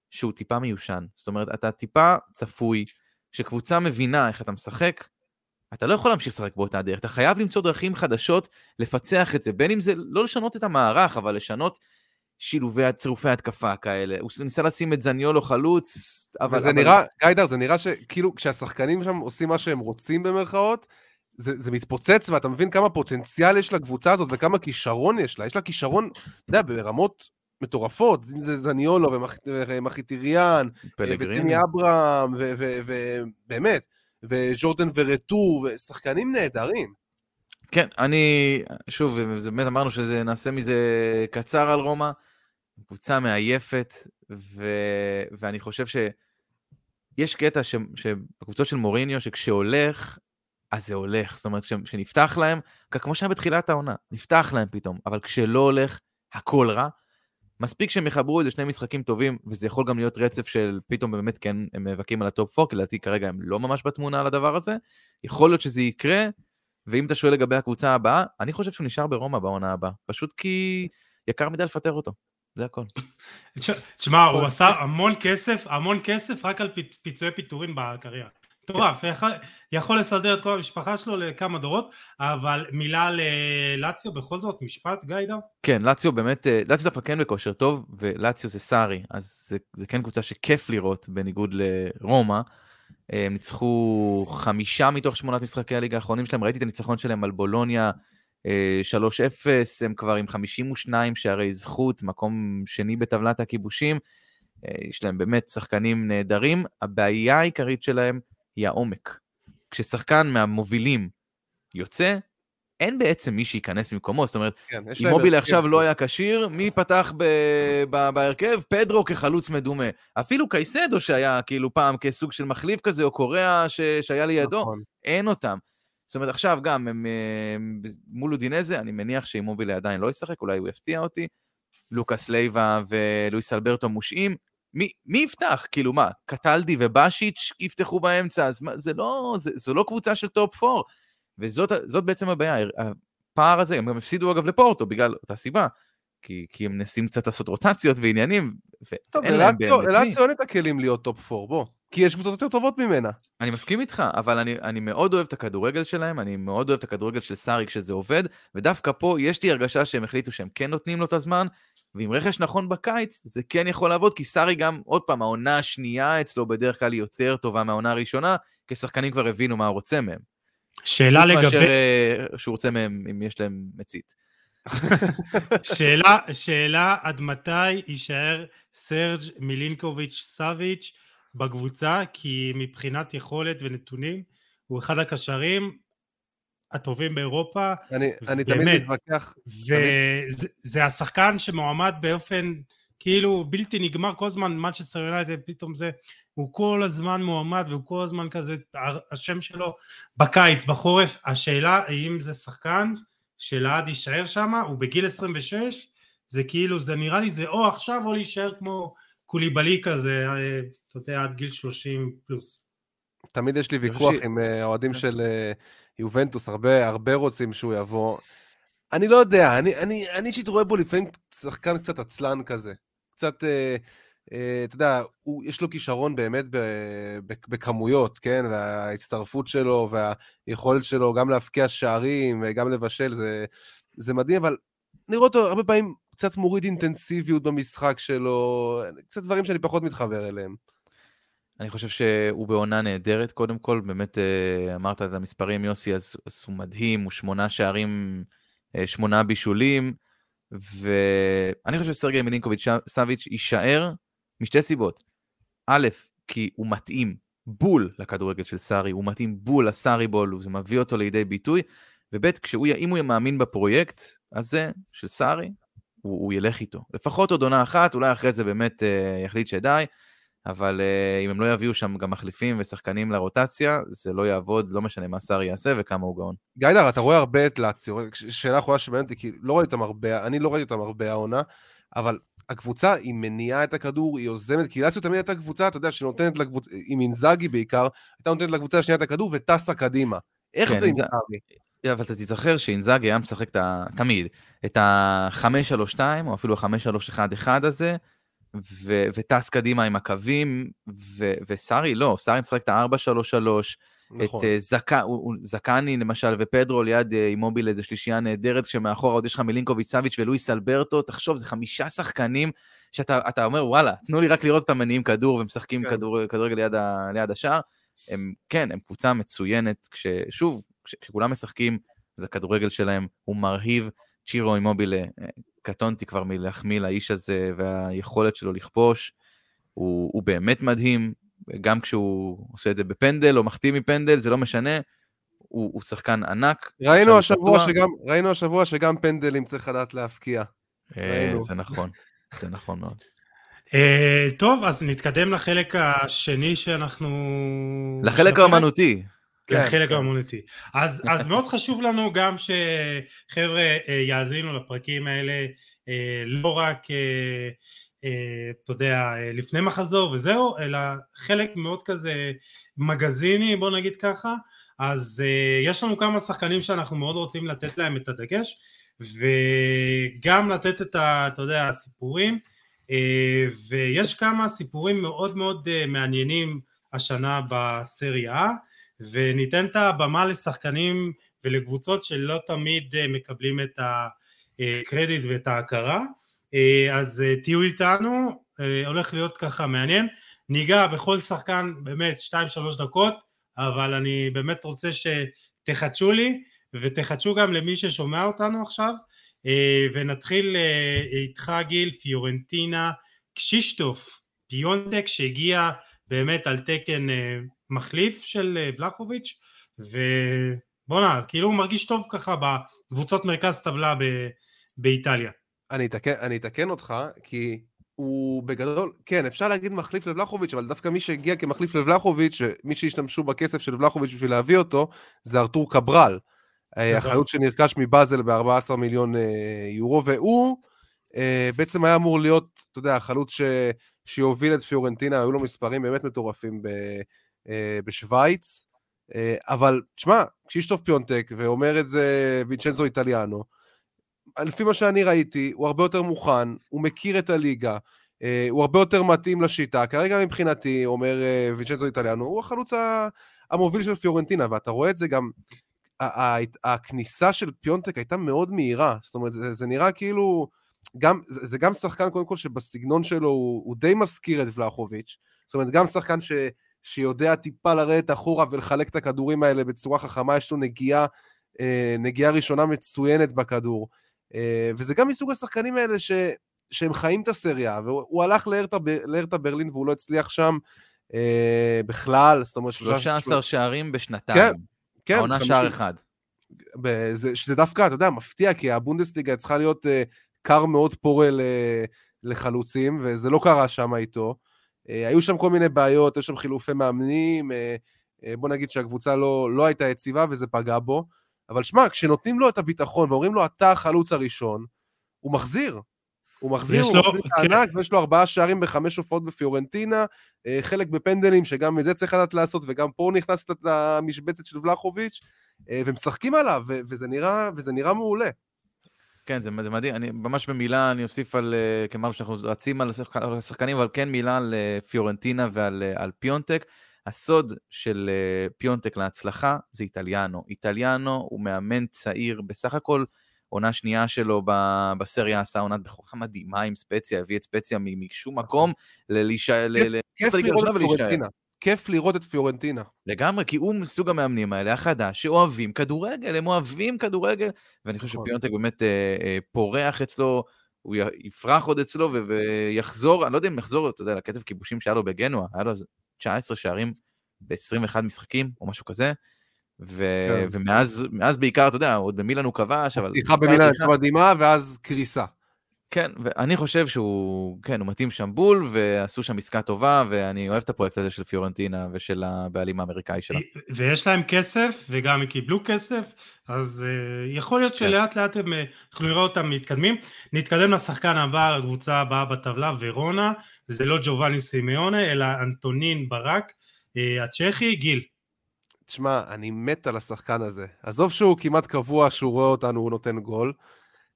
שהוא טיפה מיושן. זאת אומרת, אתה טיפה צפוי, כשקבוצה מבינה איך אתה משחק, אתה לא יכול להמשיך לשחק באותה דרך, אתה חייב למצוא דרכים חדשות לפצח את זה, בין אם זה לא לשנות את המערך, אבל לשנות שילובי צירופי התקפה כאלה. הוא ניסה לשים את זניולו חלוץ, אבל... וזה אבל... נראה, גיידר, זה נראה שכאילו כשהשחקנים שם עושים מה שהם רוצים במרכאות, זה, זה מתפוצץ ואתה מבין כמה פוטנציאל יש לקבוצה הזאת וכמה כישרון יש לה. יש לה כישרון, אתה יודע, ברמות מטורפות, אם זה זניולו ומחיטיריאן, וטני אברהם, ובאמת, וג'ורדן ורטור, ושחקנים נהדרים. כן, אני, שוב, באמת אמרנו שנעשה מזה קצר על רומא, קבוצה מעייפת, ו, ואני חושב שיש קטע ש, שבקבוצות של מוריניו, שכשהולך, אז זה הולך. זאת אומרת, כשנפתח להם, כמו שהיה בתחילת העונה, נפתח להם פתאום, אבל כשלא הולך, הכל רע. מספיק שהם יחברו איזה שני משחקים טובים, וזה יכול גם להיות רצף של פתאום באמת כן, הם נאבקים על ה top 4, כי לדעתי כרגע הם לא ממש בתמונה על הדבר הזה. יכול להיות שזה יקרה, ואם אתה שואל לגבי הקבוצה הבאה, אני חושב שהוא נשאר ברומא בעונה הבאה, פשוט כי יקר מדי לפטר אותו, זה הכל. תשמע, הוא עשה המון כסף, המון כסף רק על פיצויי פיטורין בקריירה. מטורף, יכול, יכול לסדר את כל המשפחה שלו לכמה דורות, אבל מילה ללציו בכל זאת, משפט, גיידר? כן, לציו באמת, אה, לציו דווקא כן בכושר טוב, ולציו זה סארי, אז זה, זה כן קבוצה שכיף לראות, בניגוד לרומא. הם ניצחו חמישה מתוך שמונת משחקי הליגה האחרונים שלהם, ראיתי את הניצחון שלהם על בולוניה 3-0, אה, הם כבר עם 52 שערי זכות, מקום שני בטבלת הכיבושים. אה, יש להם באמת שחקנים נהדרים. הבעיה העיקרית שלהם היא העומק. כששחקן מהמובילים יוצא, אין בעצם מי שייכנס במקומו, זאת אומרת, כן, אם מוביל עכשיו לא היה כשיר, מי פתח בהרכב? פדרו כחלוץ מדומה. אפילו קייסדו שהיה כאילו פעם כסוג של מחליף כזה, או קוריאה שהיה לידו, נכון. אין אותם. זאת אומרת, עכשיו גם הם, הם מול אודינזה, אני מניח שאימובילה עדיין לא ישחק, אולי הוא יפתיע אותי. לוקאס לייבה ולואיס אלברטו מושעים, מי, מי יפתח? כאילו מה, קטלדי ובאשיץ' יפתחו באמצע? אז מה, זה לא, זה, זה לא קבוצה של top 4. וזאת בעצם הבעיה. הפער הזה, הם גם הפסידו אגב לפורטו בגלל אותה סיבה. כי, כי הם מנסים קצת לעשות רוטציות ועניינים, ואין להם באמת מי. אלעד אין את הכלים להיות top 4, בוא. כי יש קבוצות יותר טובות ממנה. אני מסכים איתך, אבל אני, אני מאוד אוהב את הכדורגל שלהם, אני מאוד אוהב את הכדורגל של סארי כשזה עובד, ודווקא פה יש לי הרגשה שהם החליטו שהם כן נותנים לו את הזמן, ועם רכש נכון בקיץ, זה כן יכול לעבוד, כי סארי גם, עוד פעם, העונה השנייה אצלו בדרך כלל היא יותר טובה מהעונה הראשונה, כי שחקנים כבר הבינו מה הוא רוצה מהם. שאלה לגבי... מאשר אה, שהוא רוצה מהם, אם יש להם מצית. (laughs) שאלה, שאלה עד מתי יישאר סרג' מילינקוביץ' סאביץ' בקבוצה, כי מבחינת יכולת ונתונים, הוא אחד הקשרים הטובים באירופה. אני, אני תמיד מתווכח. וזה השחקן שמועמד באופן כאילו בלתי נגמר, כל הזמן מנצ'סטר יונייטד, פתאום זה, הוא כל הזמן מועמד והוא כל הזמן כזה, השם שלו בקיץ, בחורף, השאלה האם זה שחקן שלעד יישאר שם, הוא בגיל 26, זה כאילו, זה נראה לי זה או עכשיו או להישאר כמו קוליבלי כזה, אה, אתה יודע, עד גיל 30 פלוס. תמיד יש לי ויכוח עם אה, אוהדים כן. של אה, יובנטוס, הרבה, הרבה רוצים שהוא יבוא. אני לא יודע, אני אישית רואה בו לפעמים שחקן קצת עצלן כזה. קצת, אה, אה, אתה יודע, הוא, יש לו כישרון באמת ב, ב, בכמויות, כן? וההצטרפות שלו והיכולת שלו גם להבקיע שערים וגם לבשל, זה, זה מדהים, אבל אני רואה אותו הרבה פעמים קצת מוריד אינטנסיביות במשחק שלו, קצת דברים שאני פחות מתחבר אליהם. אני חושב שהוא בעונה נהדרת, קודם כל, באמת אה, אמרת את המספרים, יוסי, אז, אז הוא מדהים, הוא שמונה שערים, אה, שמונה בישולים, ואני חושב שסרגי מלינקוביץ' סאביץ' יישאר משתי סיבות. א', כי הוא מתאים בול לכדורגל של סארי, הוא מתאים בול לסארי בול, זה מביא אותו לידי ביטוי, וב', אם הוא מאמין בפרויקט הזה של סארי, הוא, הוא ילך איתו. לפחות עוד עונה אחת, אולי אחרי זה באמת uh, יחליט שדי, אבל uh, אם הם לא יביאו שם גם מחליפים ושחקנים לרוטציה, זה לא יעבוד, לא משנה מה סארי יעשה וכמה הוא גאון. גיידר, אתה רואה הרבה את לאציו, שאלה אחרונה שמעניינת אותי, כי לא ראיתי אותם הרבה, אני לא ראיתי אותם הרבה העונה, אבל הקבוצה היא מניעה את הכדור, היא יוזמת, כי לאציו תמיד הייתה קבוצה, אתה יודע, שנותנת לקבוצה, עם אינזאגי בעיקר, הייתה נותנת לקבוצה השנייה את הכדור וטסה קדימה. איך כן, זה עם סארי? אבל אתה תיזכר שאינזאגי היה משחק תמיד את ה-5-3-2, או אפילו ה-5-3-1-1 הזה, ו- וטס קדימה עם הקווים, ו- וסארי לא, סארי משחק את ה-4-3-3, נכון. את uh, זק... זקני למשל ופדרו ליד uh, אימוביל איזה שלישייה נהדרת, כשמאחורה עוד יש לך מלינקוביץ' סביץ' ולואיס אלברטו, תחשוב, זה חמישה שחקנים שאתה אומר, וואלה, תנו לי רק לראות אותם מניעים כדור ומשחקים כן. כדור, כדורגל ליד, ה, ליד השער. הם, כן, הם קבוצה מצוינת, כששוב, כשכולם משחקים, זה הכדורגל שלהם, הוא מרהיב. צ'ירו אימובילה, אה, קטונתי כבר מלהחמיא לאיש הזה והיכולת שלו לכבוש, הוא, הוא באמת מדהים, גם כשהוא עושה את זה בפנדל או מחטיא מפנדל, זה לא משנה, הוא, הוא שחקן ענק. ראינו השבוע, שגם, ראינו השבוע שגם פנדלים צריך לדעת להפקיע. אה, זה נכון, זה נכון מאוד. Uh, טוב, אז נתקדם לחלק השני שאנחנו... לחלק האמנותי. כן, לחלק כן. האמנותי. אז, (laughs) אז מאוד חשוב לנו גם שחבר'ה uh, יאזינו לפרקים האלה, uh, לא רק, uh, אתה יודע, לפני מחזור וזהו, אלא חלק מאוד כזה מגזיני, בוא נגיד ככה. אז יש לנו כמה שחקנים שאנחנו מאוד רוצים לתת להם את הדגש, וגם לתת את ה... אתה יודע, הסיפורים. אה, ויש כמה סיפורים מאוד מאוד אה, מעניינים השנה בסריה וניתן את הבמה לשחקנים ולקבוצות שלא תמיד אה, מקבלים את הקרדיט ואת ההכרה. אז תהיו איתנו, הולך להיות ככה מעניין, ניגע בכל שחקן באמת 2-3 דקות אבל אני באמת רוצה שתחדשו לי ותחדשו גם למי ששומע אותנו עכשיו. אה, ונתחיל אה, איתך גיל, פיורנטינה, קשישטוף, פיונטק שהגיע באמת על תקן אה, מחליף של ולחוביץ' ובואנה, כאילו הוא מרגיש טוב ככה בקבוצות מרכז טבלה ב- באיטליה. אני אתקן, אני אתקן אותך, כי הוא בגדול, כן, אפשר להגיד מחליף לבלחוביץ', אבל דווקא מי שהגיע כמחליף לבלחוביץ', מי שהשתמשו בכסף של בלחוביץ' בשביל להביא אותו, זה ארתור קברל. אה, החלוץ שנרכש מבאזל ב-14 מיליון אה, יורו, והוא אה, בעצם היה אמור להיות, אתה יודע, החלוץ ש... שיוביל את פיורנטינה, היו לו מספרים באמת מטורפים ב... בשוויץ, אבל תשמע, כשישטוף פיונטק ואומר את זה ויצ'נזו איטליאנו, לפי מה שאני ראיתי, הוא הרבה יותר מוכן, הוא מכיר את הליגה, הוא הרבה יותר מתאים לשיטה. כרגע מבחינתי, אומר ויצ'נזו איטליאנו, הוא החלוץ המוביל של פיורנטינה, ואתה רואה את זה גם הכניסה של פיונטק הייתה מאוד מהירה, זאת אומרת, זה, זה נראה כאילו, גם, זה, זה גם שחקן קודם כל שבסגנון שלו הוא, הוא די מזכיר את ולחוביץ', זאת אומרת, גם שחקן ש, שיודע טיפה לרדת אחורה ולחלק את הכדורים האלה בצורה חכמה, יש לו נגיעה, אה, נגיעה ראשונה מצוינת בכדור, אה, וזה גם מסוג השחקנים האלה ש, שהם חיים את הסריה, והוא הלך לארטה ברלין והוא לא הצליח שם אה, בכלל, זאת אומרת... 13 שערים בשנתיים. כן. כן. העונה שער אחד. זה, שזה דווקא, אתה יודע, מפתיע, כי הבונדסליגה צריכה להיות קר מאוד פורה לחלוצים, וזה לא קרה שם איתו. Uh, היו שם כל מיני בעיות, היו שם חילופי מאמנים, uh, uh, בוא נגיד שהקבוצה לא, לא הייתה יציבה וזה פגע בו, אבל שמע, כשנותנים לו את הביטחון ואומרים לו, אתה החלוץ הראשון, הוא מחזיר. הוא מחזיר, הוא מחזיר את כן. הענק, ויש לו ארבעה שערים בחמש הופעות בפיורנטינה, אה, חלק בפנדלים, שגם את זה צריך לדעת לעשות, וגם פה הוא נכנס למשבצת של ולחוביץ', אה, ומשחקים עליו, וזה נראה, וזה נראה מעולה. כן, זה, זה מדהים. אני ממש במילה, אני אוסיף על, אה, כמובן שאנחנו רצים על השחקנים, אבל כן מילה על פיורנטינה ועל על פיונטק. הסוד של פיונטק להצלחה זה איטליאנו. איטליאנו הוא מאמן צעיר, בסך הכל עונה שנייה שלו בסריה עשה עונת בכורה מדהימה עם ספציה, הביא את ספציה משום מקום ללהישאר. כיף לראות את פיורנטינה. כיף לראות את פיורנטינה. לגמרי, כי הוא מסוג המאמנים האלה, החדש, שאוהבים כדורגל, הם אוהבים כדורגל, ואני חושב נכון. שפיונטק באמת אה, אה, פורח אצלו, הוא יפרח עוד אצלו ויחזור, אני לא יודע אם יחזור, אתה יודע, לקצב כיבושים שהיה לו בגנוע, היה לו 19 שערים ב-21 משחקים, או משהו כזה. ו... כן. ומאז בעיקר, אתה יודע, עוד במילן הוא כבש, אבל... פתיחה במילן הייתה מדהימה, ואז קריסה. כן, ואני חושב שהוא, כן, הוא מתאים שם בול, ועשו שם עסקה טובה, ואני אוהב את הפרויקט הזה של פיורנטינה ושל הבעלים האמריקאי שלה. ויש להם כסף, וגם הם קיבלו כסף, אז uh, יכול להיות כן. שלאט לאט הם, אנחנו נראה אותם מתקדמים. נתקדם לשחקן הבא, לקבוצה הבאה בטבלה, ורונה, זה לא ג'ובאני סימיונה, אלא אנטונין ברק, uh, הצ'כי, גיל. תשמע, אני מת על השחקן הזה. עזוב שהוא כמעט קבוע, שהוא רואה אותנו, הוא נותן גול,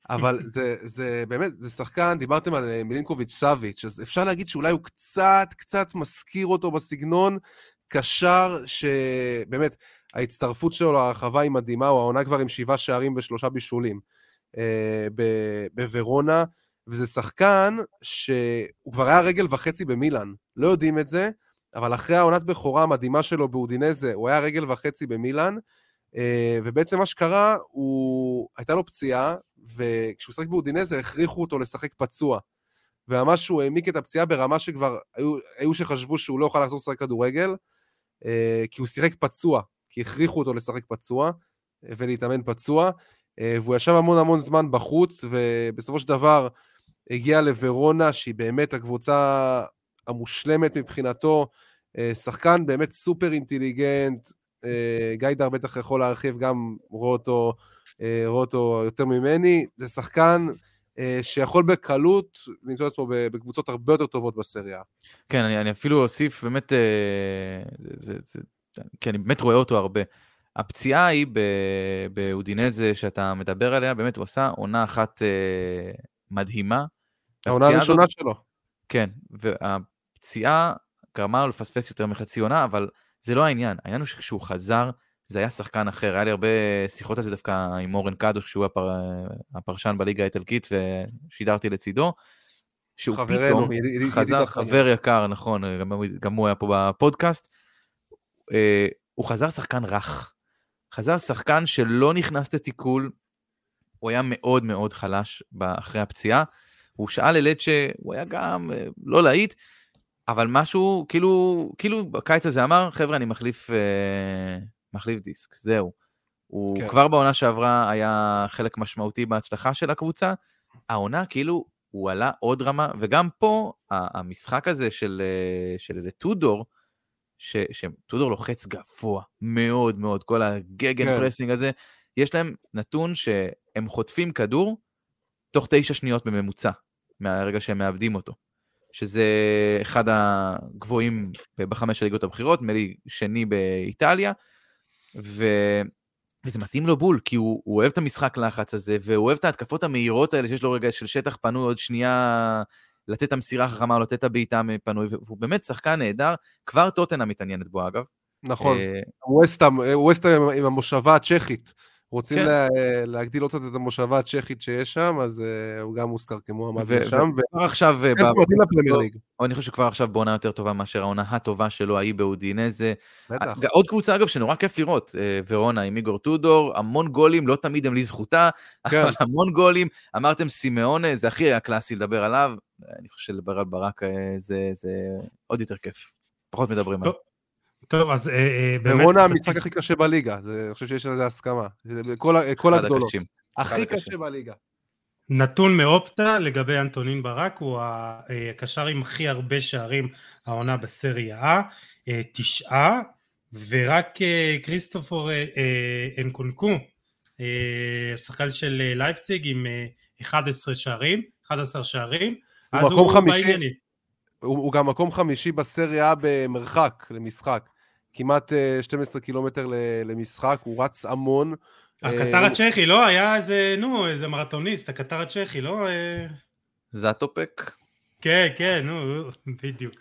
אבל (laughs) זה, זה באמת, זה שחקן, דיברתם על אה, מילינקוביץ' סאביץ', אז אפשר להגיד שאולי הוא קצת, קצת מזכיר אותו בסגנון, קשר שבאמת, ההצטרפות שלו לרחבה היא מדהימה, הוא העונה כבר עם שבעה שערים ושלושה בישולים אה, בוורונה, וזה שחקן שהוא כבר היה רגל וחצי במילאן, לא יודעים את זה, אבל אחרי העונת בכורה המדהימה שלו באודינזה, הוא היה רגל וחצי במילאן, ובעצם מה שקרה, הוא... הייתה לו פציעה, וכשהוא שחק באודינזה הכריחו אותו לשחק פצוע. וממש הוא העמיק את הפציעה ברמה שכבר היו, היו שחשבו שהוא לא יוכל לחזור לשחק כדורגל, אה, כי הוא שיחק פצוע, כי הכריחו אותו לשחק פצוע ולהתאמן פצוע, אה, והוא ישב המון המון זמן בחוץ, ובסופו של דבר הגיע לוורונה, שהיא באמת הקבוצה המושלמת מבחינתו, אה, שחקן באמת סופר אינטליגנט, אה, גיידר בטח יכול להרחיב, גם רואה אותו, רואה אותו יותר ממני, זה שחקן שיכול בקלות למצוא את עצמו בקבוצות הרבה יותר טובות בסריה. כן, אני, אני אפילו אוסיף, באמת, זה, זה, זה, כי אני באמת רואה אותו הרבה. הפציעה היא באודינזה שאתה מדבר עליה, באמת הוא עשה עונה אחת אה, מדהימה. העונה הראשונה הזאת, שלו. כן, והפציעה גרמה לו לפספס יותר מחצי עונה, אבל זה לא העניין. העניין הוא שכשהוא חזר, זה היה שחקן אחר. היה לי הרבה שיחות על זה דווקא עם אורן קדוש, שהוא הפר... הפרשן בליגה האיטלקית, ושידרתי לצידו. שהוא חברנו, פתאום ידיד, חזר, ידיד חבר יקר, נכון, גם, גם הוא היה פה בפודקאסט. אה, הוא חזר שחקן רך. חזר שחקן שלא נכנס לתיקול, הוא היה מאוד מאוד חלש אחרי הפציעה. הוא שאל אלד שהוא היה גם אה, לא להיט, אבל משהו, כאילו, כאילו בקיץ הזה אמר, חבר'ה, אני מחליף, אה, מחליף דיסק, זהו. הוא כן. כבר בעונה שעברה היה חלק משמעותי בהצלחה של הקבוצה. העונה, כאילו, הוא עלה עוד רמה, וגם פה, המשחק הזה של, אה, של טודור, שטודור לוחץ גבוה מאוד מאוד, כל ה gegen כן. pressing הזה, יש להם נתון שהם חוטפים כדור תוך תשע שניות בממוצע, מהרגע שהם מאבדים אותו. שזה אחד הגבוהים בחמש הליגות הבכירות, נדמה לי שני באיטליה, ו... וזה מתאים לו בול, כי הוא, הוא אוהב את המשחק לחץ הזה, והוא אוהב את ההתקפות המהירות האלה, שיש לו רגע של שטח פנוי עוד שנייה לתת את המסירה החכמה, לתת את הבעיטה מפנוי, והוא באמת שחקן נהדר, כבר טוטנה מתעניינת בו אגב. נכון, ווסטהאם אה, עם המושבה הצ'כית. רוצים כן. לה, להגדיל עוד קצת את המושבה הצ'כית שיש שם, אז uh, הוא גם מוזכר כמועמד ו- לשם. וכבר עכשיו, אני חושב שכבר עכשיו בעונה יותר טובה מאשר העונה הטובה שלו, ההיא באודינזה. בטח. עוד קבוצה, אגב, שנורא כיף לראות, ורונה עם איגור טודור, המון גולים, לא תמיד הם לזכותה, כן. אבל המון גולים. אמרתם סימאונה, זה הכי היה קלאסי לדבר עליו, אני חושב שלדבר על ברק זה, זה עוד יותר כיף. פחות מדברים עליו. טוב, אז אה, אה, באמת... ורונה המשחק הכי קשה בליגה, אני חושב שיש על זה הסכמה. כל הגדולות. הכי קשה בליגה. נתון מאופטה לגבי אנטונין ברק, הוא הקשר עם הכי הרבה שערים העונה בסריה A, תשעה, ורק כריסטופור אנקונקו, שחקן של לייפציג עם 11 שערים, 11 שערים, אז הוא בעניינים. הוא, הוא גם מקום חמישי בסריה במרחק למשחק. כמעט 12 אה, קילומטר למשחק, הוא רץ המון. הקטר אה, הצ'כי, לא? היה איזה, נו, איזה מרתוניסט, הקטר הצ'כי, לא? אה? זאטופק? כן, כן, נו, בדיוק.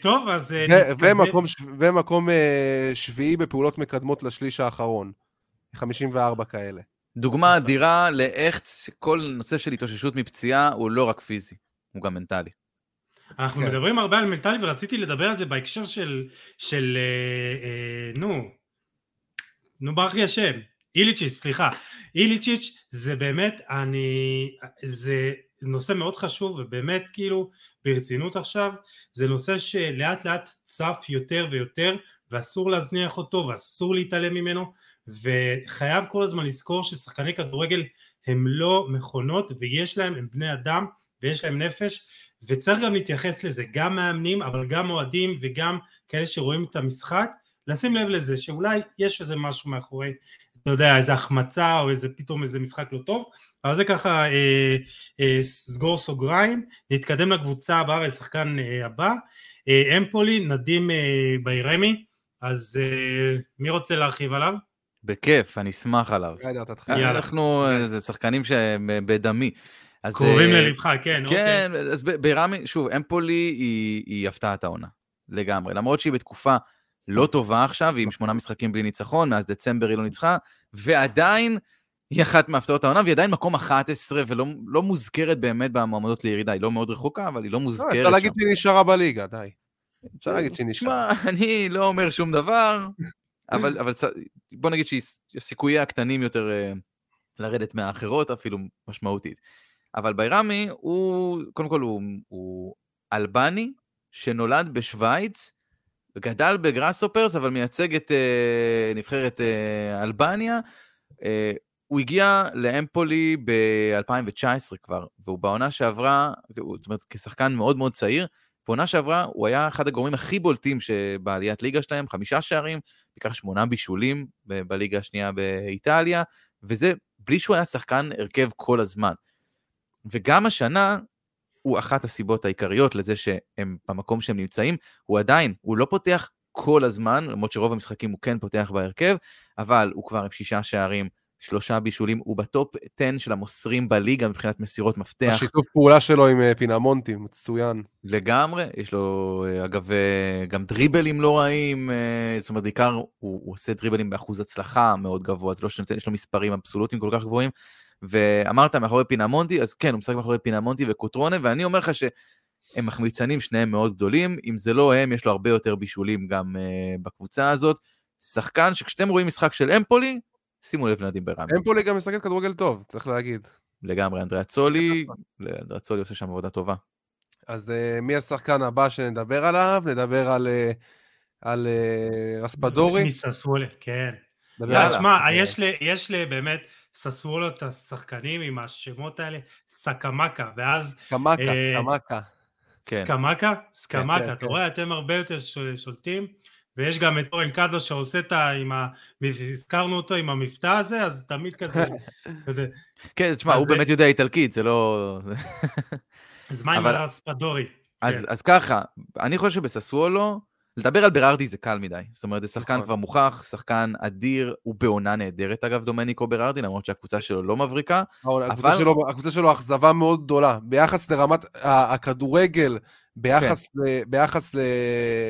טוב, אז... ומקום, ומקום שביעי בפעולות מקדמות לשליש האחרון. 54 כאלה. דוגמה אדירה לאיך כל נושא של התאוששות מפציעה הוא לא רק פיזי, הוא גם מנטלי. אנחנו כן. מדברים הרבה על מנטלי ורציתי לדבר על זה בהקשר של, של אה, אה, נו, נו ברח לי השם, איליצ'יץ', סליחה, איליצ'יץ' זה באמת, אני, זה נושא מאוד חשוב ובאמת כאילו ברצינות עכשיו, זה נושא שלאט לאט צף יותר ויותר ואסור להזניח אותו ואסור להתעלם ממנו וחייב כל הזמן לזכור ששחקני כדורגל הם לא מכונות ויש להם, הם בני אדם ויש להם נפש וצריך גם להתייחס לזה, גם מאמנים אבל גם אוהדים וגם כאלה שרואים את המשחק, לשים לב לזה שאולי יש איזה משהו מאחורי, אתה יודע, איזה החמצה או איזה פתאום איזה משחק לא טוב, אבל זה ככה אה, אה, סגור סוגריים, נתקדם לקבוצה הבאה, לשחקן אה, הבא, אה, אמפולי, נדים אה, ביירמי, אז uh, מי רוצה להרחיב עליו? בכיף, אני אשמח עליו. יאללה, תתחיל. אנחנו, זה שחקנים שבדמי. אז, קרובים אה, ללבך, כן, אוקיי. כן, אז ברמי, שוב, אמפולי היא, היא הפתעת העונה, לגמרי. למרות שהיא בתקופה לא טובה עכשיו, היא עם שמונה משחקים בלי ניצחון, מאז דצמבר היא לא ניצחה, ועדיין היא אחת מהפתעות העונה, והיא עדיין מקום 11 ולא לא מוזכרת באמת במועמדות לירידה. היא לא מאוד רחוקה, אבל היא לא לא, מוזכרת אפשר שם. להגיד שהיא נשארה בליגה, די. אפשר להגיד שהיא נשארה. שמע, אני לא אומר שום דבר, אבל, אבל בוא נגיד שסיכוייה הקטנים יותר אה, לרדת מהאחרות אפילו משמעותית. אבל ביירמי הוא, קודם כל הוא, הוא אלבני שנולד בשוויץ, גדל בגראסופרס, אבל מייצג את אה, נבחרת אה, אלבניה. אה, הוא הגיע לאמפולי ב-2019 כבר, והוא בעונה שעברה, זאת אומרת, כשחקן מאוד מאוד צעיר, בעונה שעברה הוא היה אחד הגורמים הכי בולטים שבעליית ליגה שלהם, חמישה שערים, בעיקר שמונה בישולים ב- בליגה השנייה באיטליה, וזה בלי שהוא היה שחקן הרכב כל הזמן. וגם השנה, הוא אחת הסיבות העיקריות לזה שהם במקום שהם נמצאים, הוא עדיין, הוא לא פותח כל הזמן, למרות שרוב המשחקים הוא כן פותח בהרכב, אבל הוא כבר עם שישה שערים, שלושה בישולים, הוא בטופ 10 של המוסרים בליגה מבחינת מסירות מפתח. השיתוף פעולה שלו עם אה, פינמונטי, מצוין. לגמרי, יש לו, אה, אגב, אה, גם דריבלים לא רעים, זאת אומרת, בעיקר הוא, הוא עושה דריבלים באחוז הצלחה מאוד גבוה, זה לא שנותן, יש לו מספרים אבסולוטיים כל כך גבוהים. ואמרת מאחורי פינמונטי, אז כן, הוא משחק מאחורי פינמונטי וקוטרונה, ואני אומר לך שהם מחמיצנים, שניהם מאוד גדולים, אם זה לא הם, יש לו הרבה יותר בישולים גם uh, בקבוצה הזאת. שחקן שכשאתם רואים משחק של אמפולי, שימו לב לנדים ברמי. אמפולי גם משחקת כדורגל טוב, צריך להגיד. לגמרי, אנדריה צולי, אנדריה צולי עושה שם עבודה טובה. אז אה, מי השחקן הבא שנדבר עליו? נדבר על, אה, על אה, רספדורי. מססוולה, כן. נדבר יאללה. על- תשמע, יש לי, יש לי באמת ססוולו את השחקנים עם השמות האלה, סקמקה, ואז סקמקה, אה, סקמקה. כן. סקמקה? כן, סקמקה, כן. אתה רואה, אתם הרבה יותר שולטים, ויש גם את אורן קאדו שעושה את ה... עם ה... הזכרנו אותו עם המבטא הזה, אז תמיד כזה, (laughs) כן, תשמע, הוא ב- באמת יודע איטלקית, זה לא... אז מה עם אבל- הרספדורי? אז, כן. אז ככה, אני חושב שבססוולו, לדבר על ברארדי זה קל מדי. זאת אומרת, זה שחקן נכון. כבר מוכח, שחקן אדיר, הוא בעונה נהדרת אגב, דומניקו ברארדי, למרות שהקבוצה שלו לא מבריקה. הקבוצה אבל- שלו- הקבוצה שלו אכזבה מאוד גדולה. ביחס לרמת הכדורגל, ביחס, כן. ל, ביחס ל,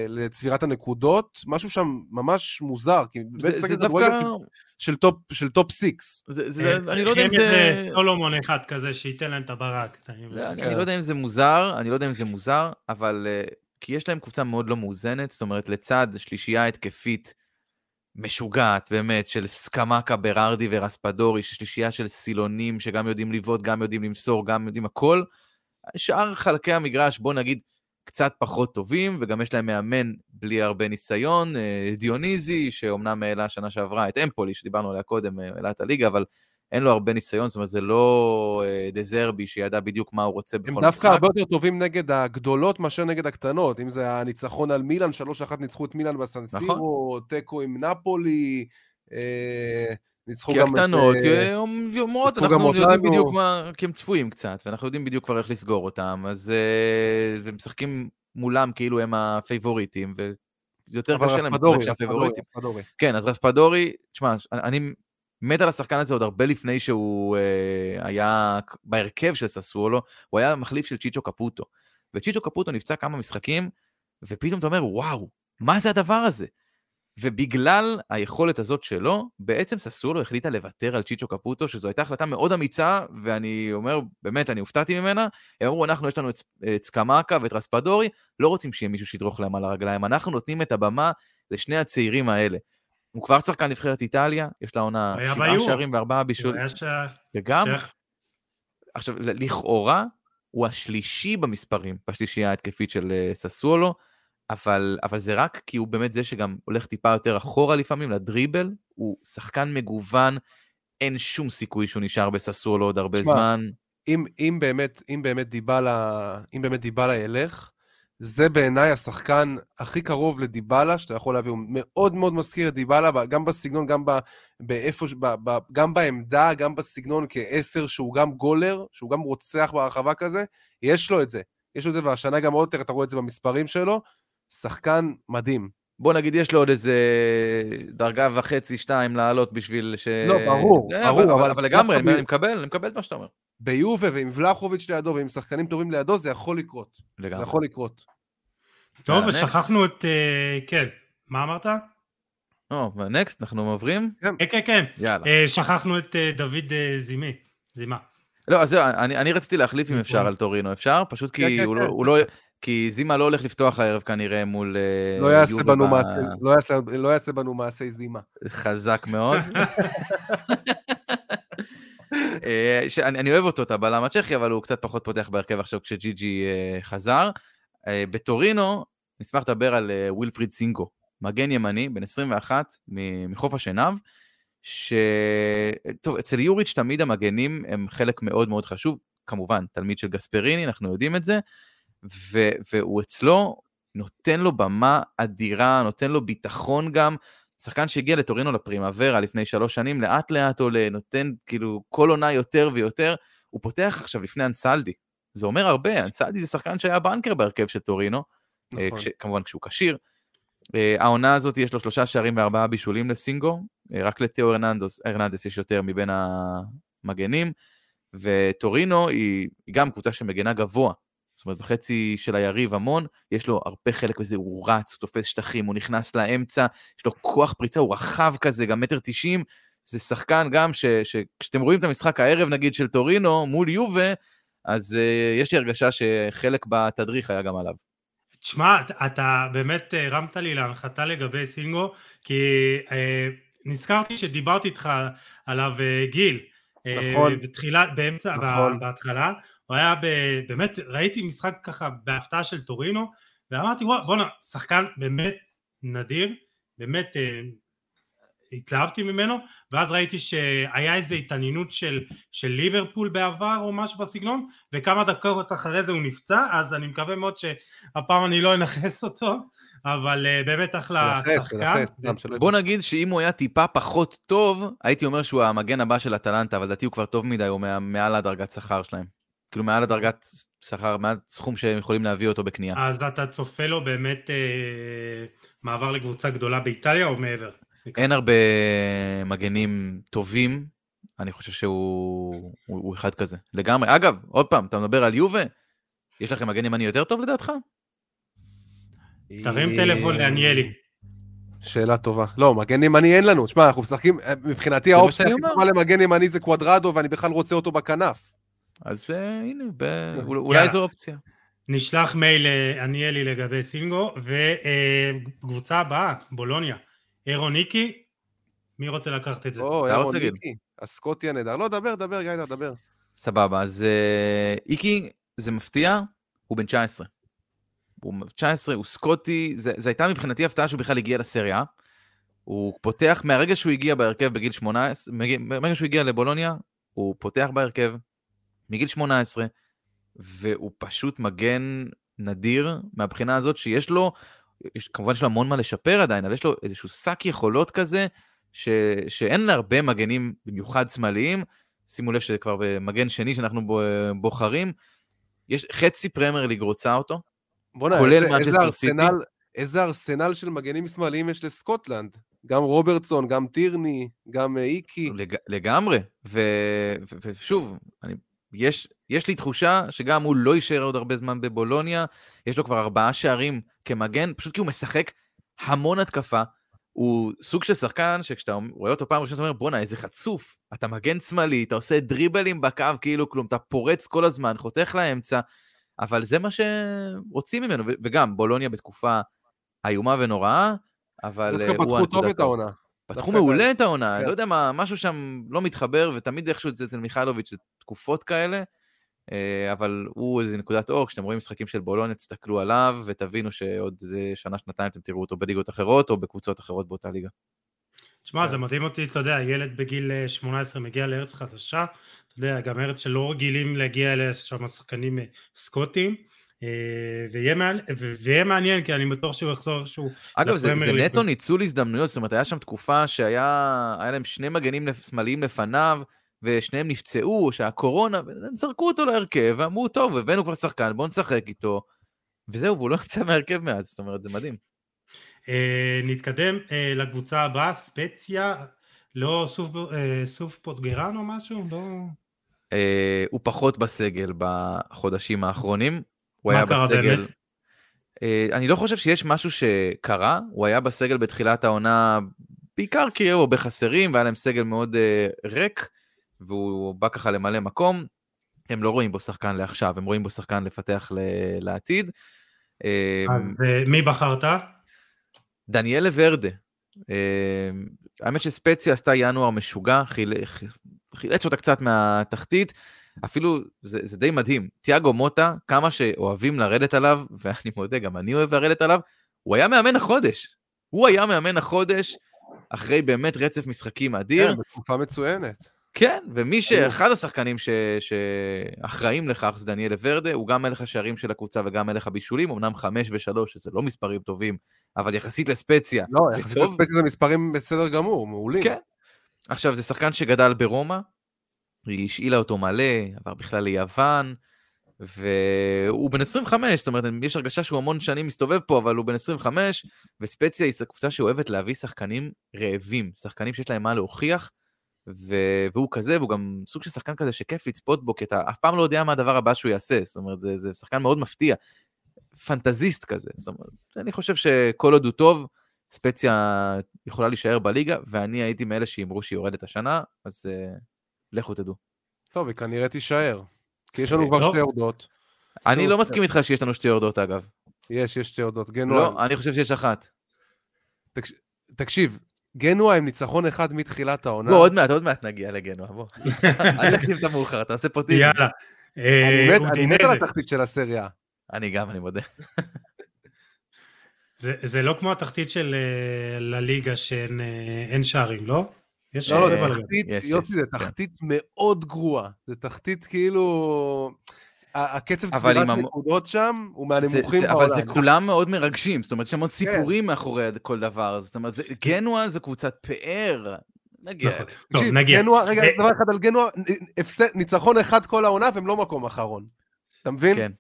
לצבירת הנקודות, משהו שם ממש מוזר. כי זה, באמת זה דווקא... כדורגל של top, של top six. זה, זה, אה, אני לא יודע אם זה... סולומון אחד כזה שייתן להם את הברק. לא, אני, לא יודע אם זה מוזר, אני לא יודע אם זה מוזר, אבל uh, כי יש להם קבוצה מאוד לא מאוזנת, זאת אומרת, לצד שלישייה התקפית משוגעת, באמת, של סקמקה, ברארדי ורספדורי, שלישייה של סילונים שגם יודעים לבעוט, גם יודעים למסור, גם יודעים הכל. שאר חלקי המגרש, בוא נגיד, קצת פחות טובים, וגם יש להם מאמן בלי הרבה ניסיון, אה, דיוניזי, שאומנם העלה שנה שעברה את אמפולי, שדיברנו עליה קודם, אה, העלה את הליגה, אבל אין לו הרבה ניסיון, זאת אומרת, זה לא אה, דזרבי שידע בדיוק מה הוא רוצה הם בכל דווקא משחק. הרבה יותר טובים נגד הגדולות מאשר נגד הקטנות. אם זה הניצחון על מילאן, 3-1 ניצחו את מילאן בסן סירו, תיקו עם נפולי, אה, ניצחו כי גם את... הקטנות אה, אומרות, אנחנו יודעים. בדיוק מה, כי הם צפויים קצת, ואנחנו יודעים בדיוק כבר איך לסגור אותם, אז הם משחקים מולם כאילו הם הפייבוריטים, ויותר קשה להם לשחק רספדורי, שהם רספדורי, הפייבוריטים. רספדורי. כן, אז רספדורי, תשמע, אני מת על השחקן הזה עוד הרבה לפני שהוא אה, היה בהרכב של ססוולו, הוא היה מחליף של צ'יצ'ו קפוטו. וצ'יצ'ו קפוטו נפצע כמה משחקים, ופתאום אתה אומר, וואו, מה זה הדבר הזה? ובגלל היכולת הזאת שלו, בעצם ססולו החליטה לוותר על צ'יצ'ו קפוטו, שזו הייתה החלטה מאוד אמיצה, ואני אומר, באמת, אני הופתעתי ממנה. הם אמרו, אנחנו, יש לנו את, את סקמקה ואת רספדורי, לא רוצים שיהיה מישהו שידרוך להם על הרגליים, אנחנו נותנים את הבמה לשני הצעירים האלה. הוא כבר שחקן נבחרת איטליה, יש לה עונה שבעה. שערים וארבעה הוא בישול. היה שייך. וגם, שייך- עכשיו, לכאורה, הוא השלישי במספרים, בשלישייה ההתקפית של אה, ססוולו, אבל, אבל זה רק כי הוא באמת זה שגם הולך טיפה יותר אחורה לפעמים, לדריבל, הוא שחקן מגוון, אין שום סיכוי שהוא נשאר בססוולו עוד הרבה תשמע, זמן. אם, אם באמת, אם באמת דיבלה, אם באמת דיבלה ילך, זה בעיניי השחקן הכי קרוב לדיבלה שאתה יכול להביא, הוא מאוד מאוד מזכיר את דיבלה, גם בסגנון, גם ב, באיפה, ב, ב, גם בעמדה, גם בסגנון כעשר, שהוא גם גולר, שהוא גם רוצח ברחבה כזה, יש לו את זה. יש לו את זה, והשנה גם עוד יותר, אתה רואה את זה במספרים שלו, שחקן מדהים. בוא נגיד, יש לו עוד איזה דרגה וחצי, שתיים לעלות בשביל ש... לא, ברור, אה, ברור, אבל, אבל, לגמרי, אני מקבל, אני מקבל את מה שאתה אומר. ביובה ועם ולחוביץ' לידו ועם שחקנים טובים לידו, זה יכול לקרות. זה לגמרי. יכול לקרות. טוב, ושכחנו את... אה, כן, מה אמרת? או, נקסט, אנחנו עוברים? כן, כן, כן. יאללה. אה, שכחנו את אה, דוד זימי. זימה. לא, אז זהו, אני, אני רציתי להחליף אם נכון. אפשר על טורינו, אפשר? פשוט כן, כי כן, הוא, כן. לא, הוא לא... כי זימה לא הולך לפתוח הערב כנראה מול לא יעשה בנו מעשי- לא יעשה- לא יעשה בנו מעשי זימה. חזק מאוד. (laughs) אה, שאני אני אוהב אותו, את הבלם הצ'כי, אבל הוא קצת פחות פותח בהרכב עכשיו כשג'י ג'י אה, חזר. אה, בטורינו, נשמח לדבר על ווילפריד סינגו, מגן ימני, בן 21, מ- מחוף השנהב, ש... טוב, אצל יוריץ' תמיד המגנים הם חלק מאוד מאוד חשוב, כמובן, תלמיד של גספריני, אנחנו יודעים את זה, ו... והוא אצלו נותן לו במה אדירה, נותן לו ביטחון גם. שחקן שהגיע לטורינו לפרימוורה לפני שלוש שנים, לאט לאט עולה, נותן כאילו כל עונה יותר ויותר. הוא פותח עכשיו לפני אנסלדי. זה אומר הרבה, אנסלדי זה שחקן שהיה בנקר בהרכב של טורינו, אה, נכון. כש, כמובן כשהוא כשיר. אה, העונה הזאת יש לו שלושה שערים וארבעה בישולים לסינגו, אה, רק לתיאו הרננדוס, הרננדס יש יותר מבין המגנים, וטורינו היא, היא גם קבוצה שמגנה גבוה. זאת אומרת, בחצי של היריב המון, יש לו הרבה חלק בזה, הוא רץ, הוא תופס שטחים, הוא נכנס לאמצע, יש לו כוח פריצה, הוא רחב כזה, גם מטר תשעים. זה שחקן גם ש- שכשאתם רואים את המשחק הערב, נגיד, של טורינו מול יובה, אז uh, יש לי הרגשה שחלק בתדריך היה גם עליו. תשמע, אתה- באמת אה, הרמת לי להנחתה לגבי סינגו, כי אה, נזכרתי שדיברתי איתך עליו גיל. נכון. בתחילה, באמצע, נכון. בהתחלה, הוא היה ב, באמת, ראיתי משחק ככה בהפתעה של טורינו, ואמרתי וואו, בואנה, שחקן באמת נדיר, באמת אה, התלהבתי ממנו, ואז ראיתי שהיה איזו התעניינות של, של ליברפול בעבר או משהו בסגנון, וכמה דקות אחרי זה הוא נפצע, אז אני מקווה מאוד שהפעם אני לא אנכס אותו, אבל אה, באמת אחלה תנחש, שחקן. סתם שלא בוא נגיד שאם הוא היה טיפה פחות טוב, הייתי אומר שהוא המגן הבא של אטלנטה, אבל לדעתי הוא כבר טוב מדי, הוא מעל הדרגת שכר שלהם. כאילו מעל הדרגת שכר, מעל סכום שהם יכולים להביא אותו בקנייה. אז אתה צופה לו באמת אה, מעבר לקבוצה גדולה באיטליה או מעבר? אין הרבה מגנים טובים, אני חושב שהוא הוא, הוא אחד כזה. לגמרי. אגב, עוד פעם, אתה מדבר על יובה, יש לכם מגן ימני יותר טוב לדעתך? תרים טלפון לעניילי. שאלה טובה. לא, מגן ימני אין לנו. תשמע, אנחנו משחקים, אה, מבחינתי האופציה הכי. טובה למגן ימני זה קוודרדו, ואני בכלל רוצה אותו בכנף. אז אה, הנה, ב... אולי-. זו אופציה. נשלח מייל לעניילי לגבי סינגו, וקבוצה הבאה, בולוניה. אירו ניקי, מי רוצה לקחת את זה? או? מיקי, הסקוטי הנהדר. לא, דבר, דבר, גיא, דבר. סבבה, אז אה, איקי, זה מפתיע, הוא בן 19. הוא 19, הוא סקוטי, זה, זה הייתה מבחינתי הפתעה שהוא בכלל הגיע לסריה. הוא פותח, מהרגע שהוא הגיע בהרכב בגיל 18, מגיע- מהרגע שהוא הגיע לבולוניה, הוא פותח בהרכב מגיל 18, והוא פשוט מגן נדיר מהבחינה הזאת שיש לו, יש, כמובן יש לו המון מה לשפר עדיין, אבל יש לו איזשהו שק יכולות כזה, ש, שאין להרבה מגנים, במיוחד שמאליים, שימו לב שזה כבר במגן שני שאנחנו בו- בוחרים, יש חצי פרמייר ליג רוצה אותו, בוא'נה, כולל מנצ'סטר סיטי. איזה ארסנל של מגנים שמאליים יש לסקוטלנד. גם רוברטסון, גם טירני, גם אה, איקי. לג, לגמרי, ו, ו, ושוב, אני, יש, יש לי תחושה שגם הוא לא יישאר עוד הרבה זמן בבולוניה, יש לו כבר ארבעה שערים כמגן, פשוט כי הוא משחק המון התקפה, הוא סוג של שחקן שכשאתה רואה אותו פעם ראשונה, אתה אומר, בואנה, איזה חצוף, אתה מגן שמאלי, אתה עושה דריבלים בקו כאילו כלום, אתה פורץ כל הזמן, חותך לאמצע, אבל זה מה שרוצים ממנו, וגם בולוניה בתקופה איומה ונוראה, אבל דווקא אה, הוא פתחו הנקודה טוב את. העונה. פתחו מעולה את העונה, כן. לא יודע מה, משהו שם לא מתחבר, ותמיד איכשהו זה אצל מיכלוביץ' זה תקופות כאלה, אה, אבל הוא איזה נקודת אור, כשאתם רואים משחקים של בולוניה, תסתכלו עליו, ותבינו שעוד איזה שנה, שנתיים אתם תראו אותו בליגות אחרות, או בקבוצות אחרות באותה ליגה. תשמע, כן. זה מדהים אותי, אתה יודע, ילד בגיל אה, 18 מגיע לארץ חדשה, אתה יודע, גם ארץ שלא רגילים להגיע אליה שם שחקנים אה, סקוטים, אה, ויהיה מעל- ו- ויהיה מעניין, כי אני בטוח שהוא יחזור איכשהו אגב, זה, זה. נטו ניצול הזדמנויות, זאת אומרת, היה שם תקופה שהיה היה להם שני מגנים שמאליים לפניו, ושניהם נפצעו, שהיה קורונה, וזרקו אותו להרכב, ואמרו, טוב, הבאנו כבר שחקן, בואו נשחק איתו, וזהו, והוא לא (laughs) יצא מהרכב מאז, זאת אומרת, זה מדהים. אה, נתקדם אה, לקבוצה הבאה, ספציה, לא סוף, אה, סוף פוטגרן או משהו? לא... אה, הוא פחות בסגל בחודשים האחרונים. הוא היה קרה בסגל... באמת? אה, אני לא חושב שיש משהו שקרה, הוא היה בסגל בתחילת העונה, בעיקר כי היו הרבה חסרים, והיה להם סגל מאוד אה, ריק, והוא בא ככה למלא מקום. הם לא רואים בו שחקן לעכשיו, הם רואים בו שחקן לפתח ל- לעתיד. אה, אז מי בחרת? דניאלה ורדה. האמת שספציה עשתה ינואר משוגע, חיל- חילץ אותה קצת מהתחתית. אפילו, זה, זה די מדהים, תיאגו מוטה, כמה שאוהבים לרדת עליו, (laughs) ואני מודה, גם אני אוהב לרדת עליו, הוא היה מאמן החודש. הוא היה מאמן החודש, אחרי באמת רצף משחקים אדיר. כן, בתקופה מצוינת. כן, ומי שאחד השחקנים ש... שאחראים לכך זה דניאל ורדה, הוא גם מלך השערים של הקבוצה וגם מלך הבישולים, אמנם חמש ושלוש, שזה לא מספרים טובים, אבל יחסית לספציה, לא, יחסית. לספציה זה מספרים בסדר גמור, מעולים. כן. עכשיו, זה שחקן שגדל ברומא, היא השאילה אותו מלא, עבר בכלל ליוון, והוא בן 25, זאת אומרת, יש הרגשה שהוא המון שנים מסתובב פה, אבל הוא בן 25, וספציה היא קבוצה שאוהבת להביא שחקנים רעבים, שחקנים שיש להם מה להוכיח, ו... והוא כזה, והוא גם סוג של שחקן כזה שכיף לצפות בו, כי אתה אף פעם לא יודע מה הדבר הבא שהוא יעשה, זאת אומרת, זה, זה שחקן מאוד מפתיע, פנטזיסט כזה, זאת אומרת, אני חושב שכל עוד הוא טוב, ספציה יכולה להישאר בליגה, ואני הייתי מאלה שאמרו שהיא יורדת השנה, אז uh, לכו תדעו. טוב, היא כנראה תישאר. כי יש לנו אה, כבר. שתי יורדות. אני לא מסכים איתך שיש לנו שתי יורדות, אגב. יש, יש שתי יורדות. גנוע, לא, אני חושב שיש אחת. תקשיב, גנוע עם ניצחון אחד מתחילת העונה. בוא, עוד מעט, עוד מעט נגיע לגנוע, בוא. (laughs) אל תקדים את המאוחר, אתה עושה פה טיזר. יאללה. אה, אני מת- על. התחתית של הסריה. אני גם, אני מודה. זה, זה לא כמו התחתית של אה, לליגה שאין אין שערים, לא? יש לא, לא, אה, זה. תחתית, יש, יופי, יש, זה כן. תחתית מאוד גרועה. זה תחתית כאילו... הקצב צבירת נקודות שם הוא זה- מהנמוכים זה- בעולם. אבל זה כולם מאוד מרגשים, זאת אומרת, יש המון כן. סיפורים מאחורי כל דבר. זאת אומרת, זה- גנוע זה קבוצת פאר. נגיע. נכון. טוב, נגיע. גנוע, רגע, אה, דבר אחד על גנוע, הפסד- ניצחון אחד כל העונה והם לא מקום אחרון. אתה מבין? כן.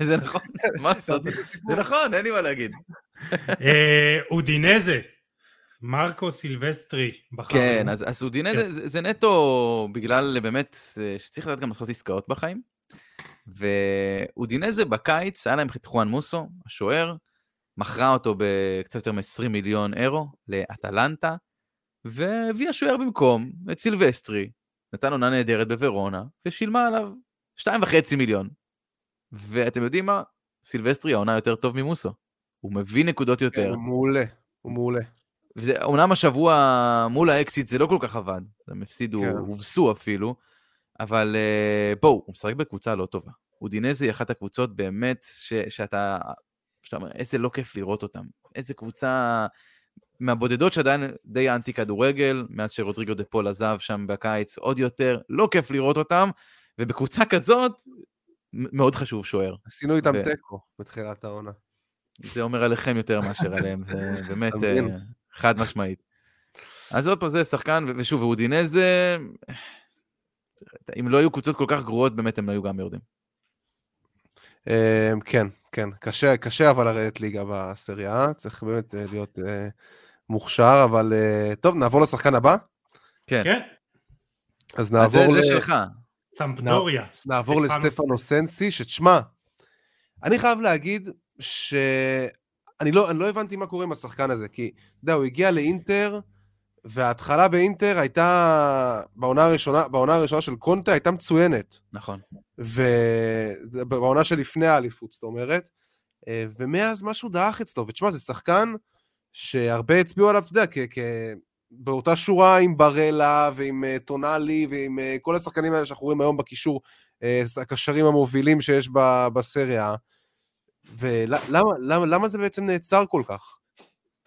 (laughs) זה נכון, (laughs) מה לעשות? זה נכון, אין לי מה להגיד. אה, אודינזה, מרקו סילבסטרי בחר. כן, אז, אז אודינזה כן. זה, זה נטו בגלל באמת אה, שצריך לדעת גם לעשות עסקאות בחיים. ואודינזה בקיץ, היה להם את חואן מוסו, השוער, מכרה אותו בקצת יותר מ-20 מיליון אירו לאטלנטה, והביאה שוער במקום את סילבסטרי, נתן עונה נהדרת בוורונה, ושילמה עליו 2.5 מיליון. ואתם יודעים מה? סילבסטרי העונה יותר טוב ממוסו. הוא מביא נקודות כן, יותר. הוא מעולה, הוא מעולה. אומנם השבוע מול האקסית זה לא כל כך עבד, הם הפסידו, כן. הובסו אפילו, אבל אה, בואו, הוא משחק בקבוצה לא טובה. אודינזה היא אחת הקבוצות באמת ש, שאתה, שאתה אומר, איזה לא כיף לראות אותם. איזה קבוצה מהבודדות שעדיין די אנטי כדורגל, מאז שרודריגו דה פול עזב שם בקיץ, עוד יותר, לא כיף לראות אותם, ובקבוצה כזאת, מאוד חשוב שוער. עשינו איתם ו- תיקו בתחילת העונה. זה אומר עליכם יותר מאשר עליהם, זה באמת חד משמעית. אז עוד פעם זה שחקן, ו- ושוב, ואודינזה, אם לא היו קבוצות כל כך גרועות, באמת הם היו גם יורדים. אה, כן, כן, קשה, קשה אבל לרדת ליגה בסריה, צריך באמת אה, להיות אה, מוכשר, אבל אה, טוב, נעבור לשחקן הבא? כן, כן, אז נעבור זה, ל... זה שלך. סמפדוריה. נעבור לסטפנו סנסי, שתשמע, אני חייב להגיד שאני לא, אני לא הבנתי מה קורה עם השחקן הזה, כי, אתה יודע, הוא הגיע לאינטר, וההתחלה באינטר הייתה, בעונה הראשונה, בעונה הראשונה של קונטה הייתה מצוינת, נכון. ובעונה שלפני האליפות, זאת אומרת, אה, ומאז משהו דעך אצלו, ותשמע, זה שחקן שהרבה הצביעו עליו, אתה יודע, כ... כ... באותה שורה עם ברלה ועם uh, טונאלי ועם uh, כל השחקנים האלה שאנחנו רואים היום בקישור, uh, הקשרים המובילים שיש בסריה. ולמה למה, למה זה בעצם נעצר כל כך?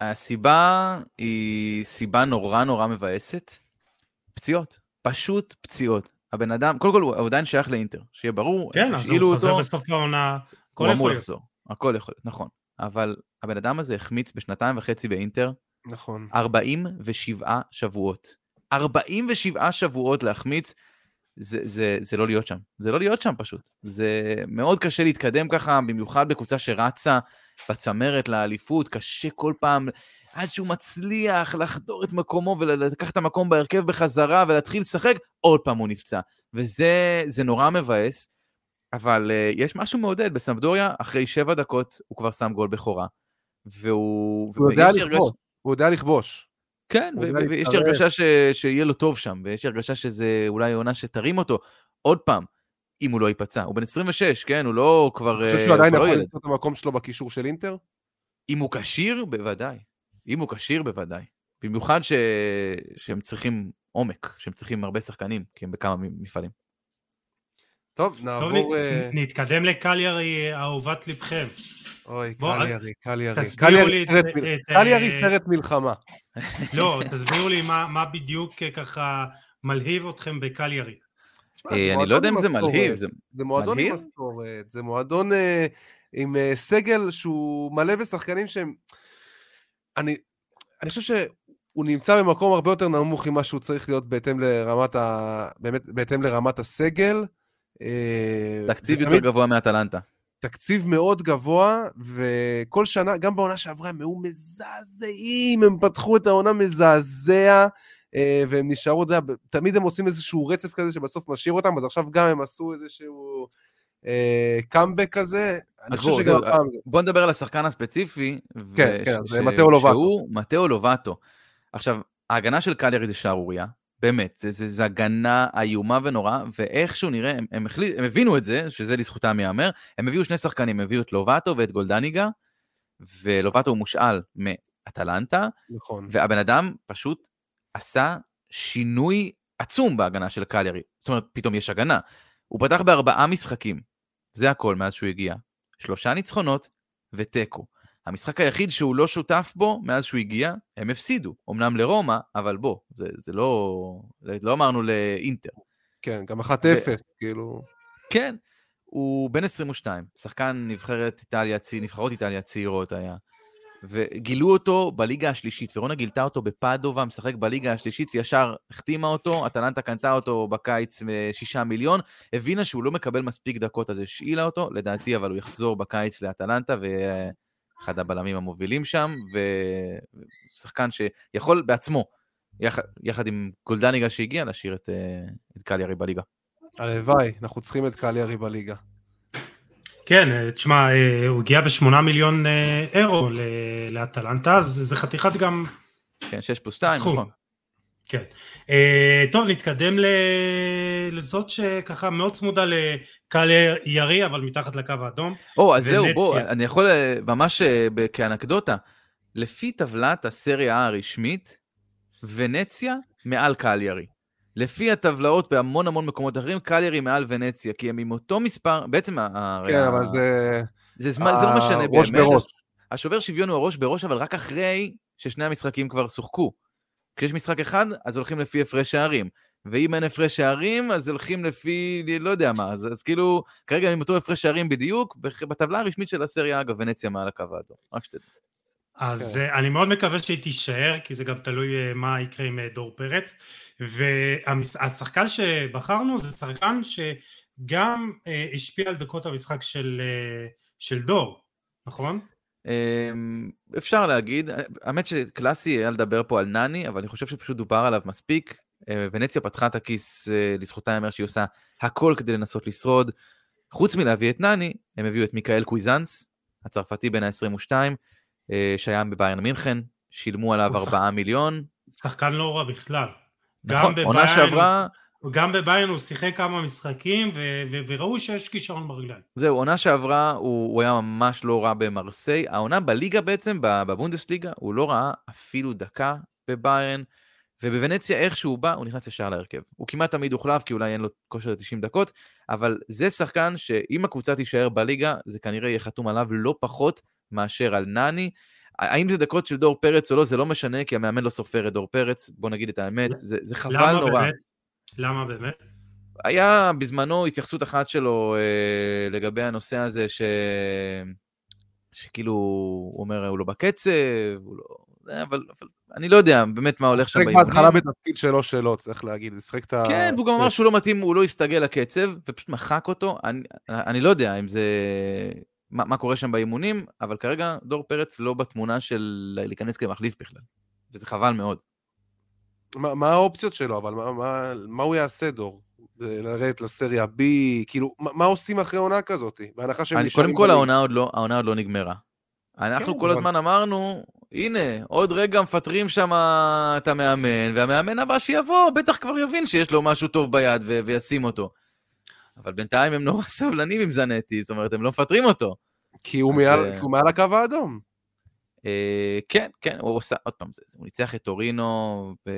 הסיבה היא סיבה נורא נורא מבאסת. פציעות. פשוט פציעות. הבן אדם, קודם כל הוא עדיין שייך לאינטר, שיהיה ברור, כן, אז הוא חוזר אותו, בסוף העונה. הכל הוא יכול אמור להיות. לחזור. הכל יכול להיות, נכון. אבל הבן אדם הזה החמיץ בשנתיים וחצי באינטר נכון. 47 שבועות. 47 שבועות להחמיץ. זה, זה, זה לא להיות שם. זה לא להיות שם פשוט. זה מאוד קשה להתקדם ככה, במיוחד בקבוצה שרצה בצמרת לאליפות, קשה כל פעם, עד שהוא מצליח לחדור את מקומו ולקחת את המקום בהרכב בחזרה ולהתחיל לשחק, עוד פעם הוא נפצע. וזה נורא מבאס, אבל uh, יש משהו מעודד. בסמדוריה, אחרי שבע דקות, הוא כבר שם גול בכורה. והוא... הוא יודע לכבוש. הוא יודע לכבוש. כן, ויש לי הרגשה ש... שיהיה לו טוב שם, ויש לי הרגשה שזה אולי עונה שתרים אותו. עוד פעם, אם הוא לא ייפצע. הוא בן 26, כן? הוא לא כבר... אני חושב שהוא עדיין לא יכול למצוא את המקום שלו בקישור של אינטר? אם הוא כשיר, בוודאי. אם הוא כשיר, בוודאי. במיוחד ש... שהם צריכים עומק, שהם צריכים הרבה שחקנים, כי הם בכמה מפעלים. טוב, נעבור... טוב, uh... נתקדם לקליירי, אהובת לבכם. אוי, קליירי, קליירי. קליירי סרט מלחמה. לא, (laughs) תסבירו לי מה בדיוק ככה מלהיב אתכם בקליירי. אה, אני לא יודע אם זה מלהיב. זה מועדון עם משכורת, זה מועדון אה, עם אה, סגל שהוא מלא בשחקנים שהם... אני חושב שהוא נמצא במקום הרבה יותר נמוך ממה שהוא צריך להיות בהתאם לרמת, ה... באמת, בהתאם לרמת הסגל. תקציב יותר גבוה מאטלנטה. תקציב מאוד גבוה, וכל שנה, גם בעונה שעברה, הם היו מזעזעים, הם פתחו את העונה מזעזע, אה, והם נשארו, אתה יודע, תמיד הם עושים איזשהו רצף כזה שבסוף משאיר אותם, אז עכשיו גם הם עשו איזשהו קאמבק אה, כזה, אני חושב שגם הפעם זה. בוא נדבר על השחקן הספציפי, כן, כן, מתאו לובטו. שהוא מתאו לובטו. עכשיו, ההגנה של קליירי זה שערורייה, באמת, זה, זה, זה הגנה איומה ונורא, ואיכשהו נראה, הם, הם, החליט, הם הבינו את זה, שזה לזכותם ייאמר, הם הביאו שני שחקנים, הם הביאו את לובטו ואת גולדניגה, ולובטו הוא מושאל מאטלנטה, נכון. והבן אדם פשוט עשה שינוי עצום בהגנה של קליירי. זאת אומרת, פתאום יש הגנה. הוא פתח בארבעה משחקים, זה הכל מאז שהוא הגיע. שלושה ניצחונות ותיקו. המשחק היחיד שהוא לא שותף בו מאז שהוא הגיע, הם הפסידו. אמנם לרומא, אבל בוא, זה, זה לא... לא אמרנו לאינטר. כן, גם 1-0, ו... כאילו... כן, הוא בן 22, שחקן נבחרת איטליה, נבחרות איטליה צעירות היה. וגילו אותו בליגה השלישית, ורונה גילתה אותו בפאדובה, משחק בליגה השלישית, וישר החתימה אותו, אטלנטה קנתה אותו בקיץ שישה מיליון, הבינה שהוא לא מקבל מספיק דקות, אז השאילה אותו, לדעתי, אבל הוא יחזור בקיץ לאטלנטה, ואחד הבלמים המובילים שם, ושחקן שיכול בעצמו, יחד, יחד עם גולדניגה שהגיע, להשאיר את, את קליארי בליגה. הלוואי, אנחנו צריכים את קליארי בליגה. כן, אה, תשמע, אה, הוא הגיע בשמונה מיליון אה, אירו לאטלנטה, אז זה חתיכת גם... כן, שש פלוס שתיים, נכון. כן. טוב, נתקדם לזאת שככה מאוד צמודה לקהל ירי, אבל מתחת לקו האדום. או, אז זהו, בוא, אני יכול ממש כאנקדוטה, לפי טבלת הסריה הרשמית, ונציה מעל קהל ירי. לפי הטבלאות בהמון המון מקומות אחרים, קליירי מעל ונציה, כי הם עם אותו מספר, בעצם... כן, אבל זה... זה, זה לא משנה באמת. ראש בראש. השובר שוויון הוא הראש בראש, אבל רק אחרי ששני המשחקים כבר שוחקו. כשיש משחק אחד, אז הולכים לפי הפרש שערים. ואם אין הפרש שערים, אז הולכים לפי, לא יודע מה, אז, אז כאילו, כרגע עם אותו הפרש שערים בדיוק, בטבלה הרשמית של הסריה, אגב, ונציה מעל הקו האדום, רק שתדע. אז כן. אני מאוד מקווה שהיא תישאר, כי זה גם תלוי אה, מה יקרה עם אה, דור פרץ. והשחקן שבחרנו זה שחקן שגם אה, השפיע על דקות המשחק של, של דור, נכון? אמ, אפשר להגיד, האמת שקלאסי היה לדבר פה על נני, אבל אני חושב שפשוט דובר עליו מספיק. ונציה פתחה את הכיס, לזכותה ייאמר שהיא עושה הכל כדי לנסות לשרוד. חוץ מלהביא את נני, הם הביאו את מיקאל קוויזנס, הצרפתי בן ה-22, אה, שהיה בביירן מינכן, שילמו עליו 4 מיליון. שחקן לא רע בכלל. נכון, עונה שעברה... גם בביירן הוא שיחק כמה משחקים, וראו שיש כישרון ברגליים. זהו, עונה שעברה הוא, הוא היה ממש לא רע במרסיי. העונה בליגה בעצם, בבונדסליגה, הוא לא ראה אפילו דקה בביירן, ובוונציה איך שהוא בא, הוא נכנס ישר להרכב. הוא כמעט תמיד הוחלף, כי אולי אין לו כושר ל-90 דקות, אבל זה שחקן שאם הקבוצה תישאר בליגה, זה כנראה יהיה חתום עליו לא פחות מאשר על נני. האם זה דקות של דור פרץ או לא, זה לא משנה, כי המאמן לא סופר את דור פרץ, בוא נגיד את האמת, זה, זה חבל למה נורא. באמת? למה באמת? היה בזמנו התייחסות אחת שלו אה, לגבי הנושא הזה, ש... שכאילו, הוא אומר, הוא לא בקצב, הוא לא... אבל, אבל אני לא יודע באמת מה הולך שם שיחק באימונים. בהתחלה בתפקיד שלו שלו, צריך להגיד, הוא שיחק את ה... כן, והוא גם אמר שהוא לא מתאים, הוא לא הסתגל לקצב, ופשוט מחק אותו. אני, אני לא יודע אם זה... מה, מה קורה שם באימונים, אבל כרגע דור פרץ לא בתמונה של להיכנס כמחליף בכלל, וזה חבל מאוד. מה, מה האופציות שלו, אבל מה, מה, מה הוא יעשה, דור? לרדת לסריה B, כאילו, מה, מה עושים אחרי עונה כזאת? בהנחה שהם נשארים קודם כל. העונה עוד לא, העונה עוד לא נגמרה. אנחנו כן, כל אבל- הזמן אמרנו, הנה, עוד רגע מפטרים שם את המאמן, והמאמן הבא שיבוא, בטח כבר יבין שיש לו משהו טוב ביד ו- וישים אותו. אבל בינתיים הם נורא (laughs) סבלנים עם זנטי, זאת אומרת, הם לא מפטרים אותו. כי הוא אז, מעל, אה, כי הוא מעל הקו האדום. אה, כן, כן, הוא עושה, עוד פעם, זה- הוא ניצח את טורינו ב-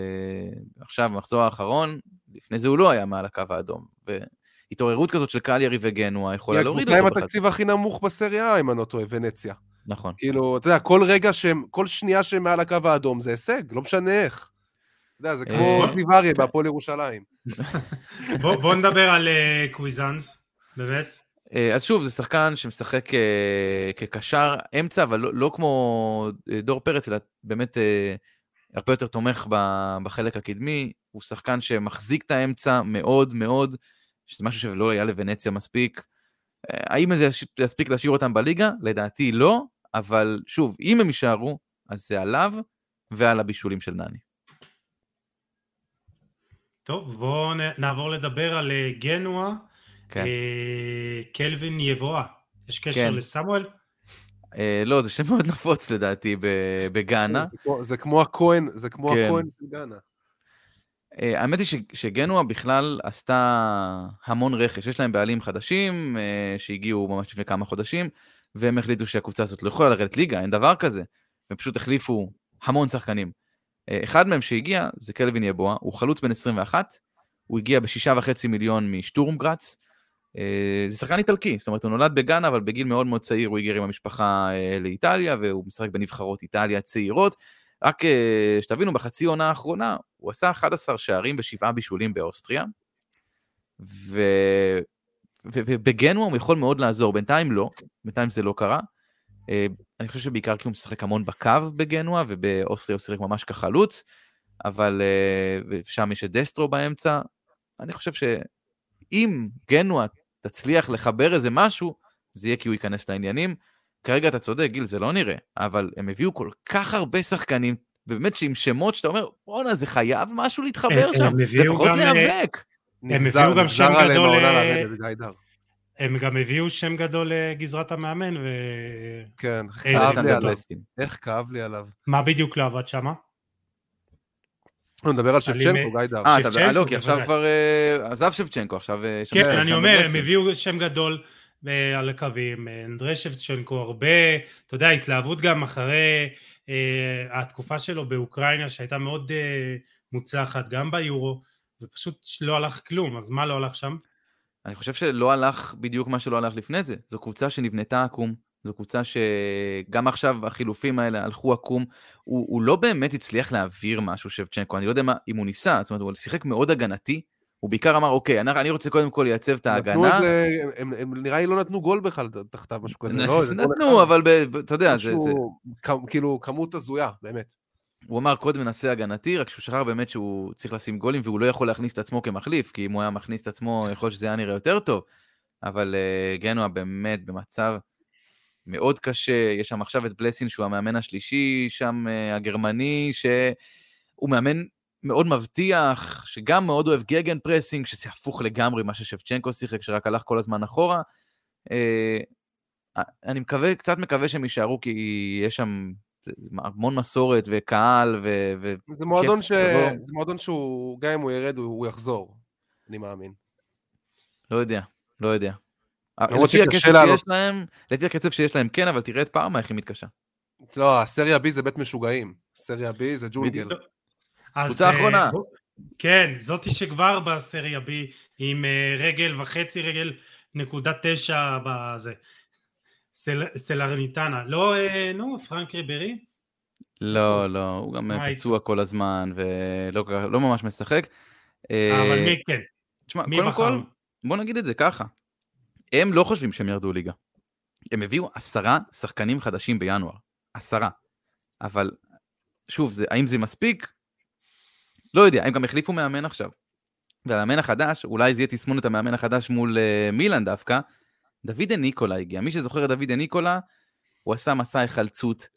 עכשיו, במחזור האחרון, לפני זה הוא לא היה מעל הקו האדום. והתעוררות כזאת של קליירי וגנואה היא יכולה להוריד הקבוצה עם אותו בחצי. התקציב הכי נמוך בסריה, אם אני לא טועה, ונציה. נכון. כאילו, אתה יודע, כל רגע שהם, כל שנייה שהם מעל הקו האדום זה הישג, לא משנה איך. אתה יודע, זה כמו אה, דיבריה כן. בהפועל ירושלים. (laughs) בוא בוא נדבר על אה, קוויזנס, באמת. אה, אז שוב, זה שחקן שמשחק אה, כקשר אמצע, אבל לא, לא כמו אה, דור פרץ, אלא באמת הרבה יותר תומך בחלק הקדמי. הוא שחקן שמחזיק את האמצע מאוד מאוד, שזה משהו שלא היה לוונציה מספיק. האם זה יספיק להשאיר אותם בליגה? לדעתי לא, אבל שוב, אם הם יישארו, אז זה עליו ועל הבישולים של נני. טוב, בואו נעבור לדבר על אה, גנואה. כן. אה, קלווין יבואה. יש קשר כן. לסמואל? אה, לא, זה שם מאוד נפוץ לדעתי ב- בגאנה. זה כמו- זה כמו הכהן, זה כמו כן. הכהן של גאנה. אה, האמת היא ש- שגנואה בכלל עשתה המון רכש. יש להם בעלים חדשים אה, שהגיעו ממש לפני כמה חודשים, והם החליטו שהקבוצה הזאת לא יכולה לרדת ליגה, אין דבר כזה. הם פשוט החליפו המון שחקנים. אה, אחד מהם שהגיע זה קלווין יבואה, הוא חלוץ בן 21, הוא הגיע בשישה וחצי מיליון משטורם גרץ. אה, זה שחקן איטלקי, זאת אומרת הוא נולד בגאנה, אבל בגיל מאוד מאוד צעיר הוא הגיע עם המשפחה אה, לאיטליה, והוא משחק בנבחרות איטליה צעירות. רק אה, שתבינו, בחצי עונה האחרונה הוא עשה 11 שערים ושבעה בישולים באוסטריה, ו... ו... ובגנואה הוא יכול מאוד לעזור, בינתיים לא, בינתיים זה לא קרה. אה, אני חושב שבעיקר כי הוא משחק המון בקו בגנואה, ובאוסטריה הוא שיחק ממש כחלוץ, אבל אה, שם יש את דסטרו באמצע. אני חושב שאם גנואה תצליח לחבר איזה משהו, זה יהיה כי הוא ייכנס לעניינים. כרגע אתה צודק, גיל, זה לא נראה, אבל הם הביאו כל כך הרבה שחקנים, ובאמת שעם שמות שאתה אומר, בואנה, זה חייב משהו להתחבר הם- שם, הם לפחות גם, אה, להיאבק. נגזר- הביאו גם שם גדול, אה. הם גם הביאו שם גדול לגזרת המאמן, ומה כן, אה, כאב לי עליו. איך כאב לי עליו. בדיוק לא עבד שמה? לא, נדבר על שבצ'נקו, גיידר. אה, אתה- לא, כי עכשיו. כבר אה, עזב שבצ'נקו, עכשיו... אה, כן, אני אומר, הם. הביאו שם גדול אה, על הקווים, אנדרי שבצ'נקו הרבה, אתה יודע, התלהבות גם אחרי התקופה שלו באוקראינה שהייתה מאוד מוצלחת, גם ביורו, ופשוט לא הלך כלום, אז מה לא הלך שם? אני חושב שלא הלך בדיוק מה שלא הלך לפני זה. זו קבוצה שנבנתה עקום, זו קבוצה שגם עכשיו החילופים האלה הלכו עקום. הוא, הוא לא באמת הצליח להעביר משהו, שבצ'נקו, אני לא יודע מה, אם הוא ניסה, זאת אומרת, הוא שיחק מאוד הגנתי. הוא בעיקר אמר, אוקיי, אני, אני רוצה קודם כל לייצב את ההגנה. איזה- הם- הם נראה לי לא נתנו גול בכלל תחתיו, משהו כזה. לא, איזה גול נתנו. אבל ב, אתה יודע, זה, זה, כ- כאילו, כמות הזויה, באמת. הוא אמר קודם ננסה הגנתי, רק שהוא שכח באמת שהוא צריך לשים גולים והוא לא יכול להכניס את עצמו כמחליף, כי אם הוא היה מכניס את עצמו, יכול להיות שזה היה נראה יותר טוב. אבל אה, גנואה באמת במצב מאוד קשה, יש שם עכשיו את בלסין שהוא המאמן השלישי, שם אה, הגרמני, שהוא מאמן מאוד מבטיח, שגם מאוד אוהב gegenpressing, שזה הפוך לגמרי מה ששבצ'נקו שיחק, שרק הלך כל הזמן אחורה. Uh, אני מקווה, קצת מקווה שהם יישארו, כי יש שם זה, זה המון מסורת וקהל ו... ו... זה מועדון, ש... לבוא. זה מועדון שהוא, גם אם הוא ירד, הוא, הוא יחזור. אני מאמין. לא יודע, לא יודע. למרות לפי שקשה הקצב לעלות. שיש להם, לפי הקצב שיש להם כן, אבל תראה את פארמה איך היא מתקשה. לא, הסריה B זה בית משוגעים. סריה B זה ג'ונגל. קבוצה אה, אחרונה. כן, זאתי שכבר בסריה B עם אה, רגל וחצי, רגל נקודה תשע בזה. סל, סלרניטנה. לא, אה, נו, פרנק ריברי? לא, לא, הוא גם מה פצוע כל הזמן ולא לא ממש משחק. אבל אה, מי כן? תשמע, קודם בחר? כל, בוא נגיד את זה ככה. הם לא חושבים שהם ירדו ליגה. הם הביאו עשרה שחקנים חדשים בינואר. עשרה. אבל שוב, זה, האם זה מספיק? לא יודע, הם גם החליפו מאמן עכשיו. והמאמן החדש, אולי זה יהיה תסמונת המאמן החדש מול uh, מילאן דווקא, דוד ניקולה הגיע. מי שזוכר את דוד ניקולה, הוא עשה מסע היחלצות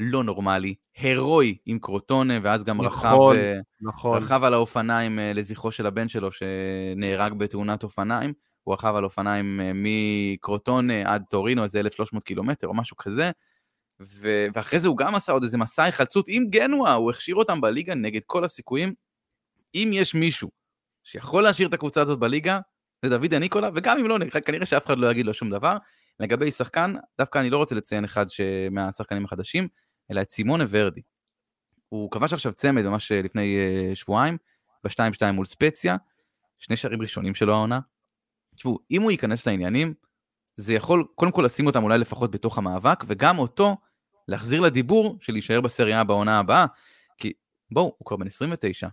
לא נורמלי, הירואי עם קרוטונה, ואז גם נכון, רכב, אה, נכון. רכב על האופניים אה, לזכרו של הבן שלו שנהרג בתאונת אופניים. הוא רכב על אופניים אה, מקרוטונה עד טורינו, איזה 1,300 קילומטר או משהו כזה. ו- ואחרי זה הוא גם עשה עוד איזה מסע היחלצות עם גנואה, הוא הכשיר אותם בליגה נגד כל הסיכויים. אם יש מישהו שיכול להשאיר את הקבוצה הזאת בליגה, זה דוד הניקולה, וגם אם לא, כנראה שאף אחד לא יגיד לו שום דבר. לגבי שחקן, דווקא אני לא רוצה לציין אחד מהשחקנים החדשים, אלא את סימונה ורדי. הוא כבש עכשיו צמד ממש לפני uh, שבועיים, ב-2-2 מול ספציה, שני שערים ראשונים שלו העונה. תשמעו, אם הוא ייכנס לעניינים, זה יכול קודם כל לשים אותם אולי לפחות בתוך המאבק, וגם אותו להחזיר לדיבור של להישאר בסריה בעונה הבאה, כי בואו, הוא כבר בן 29.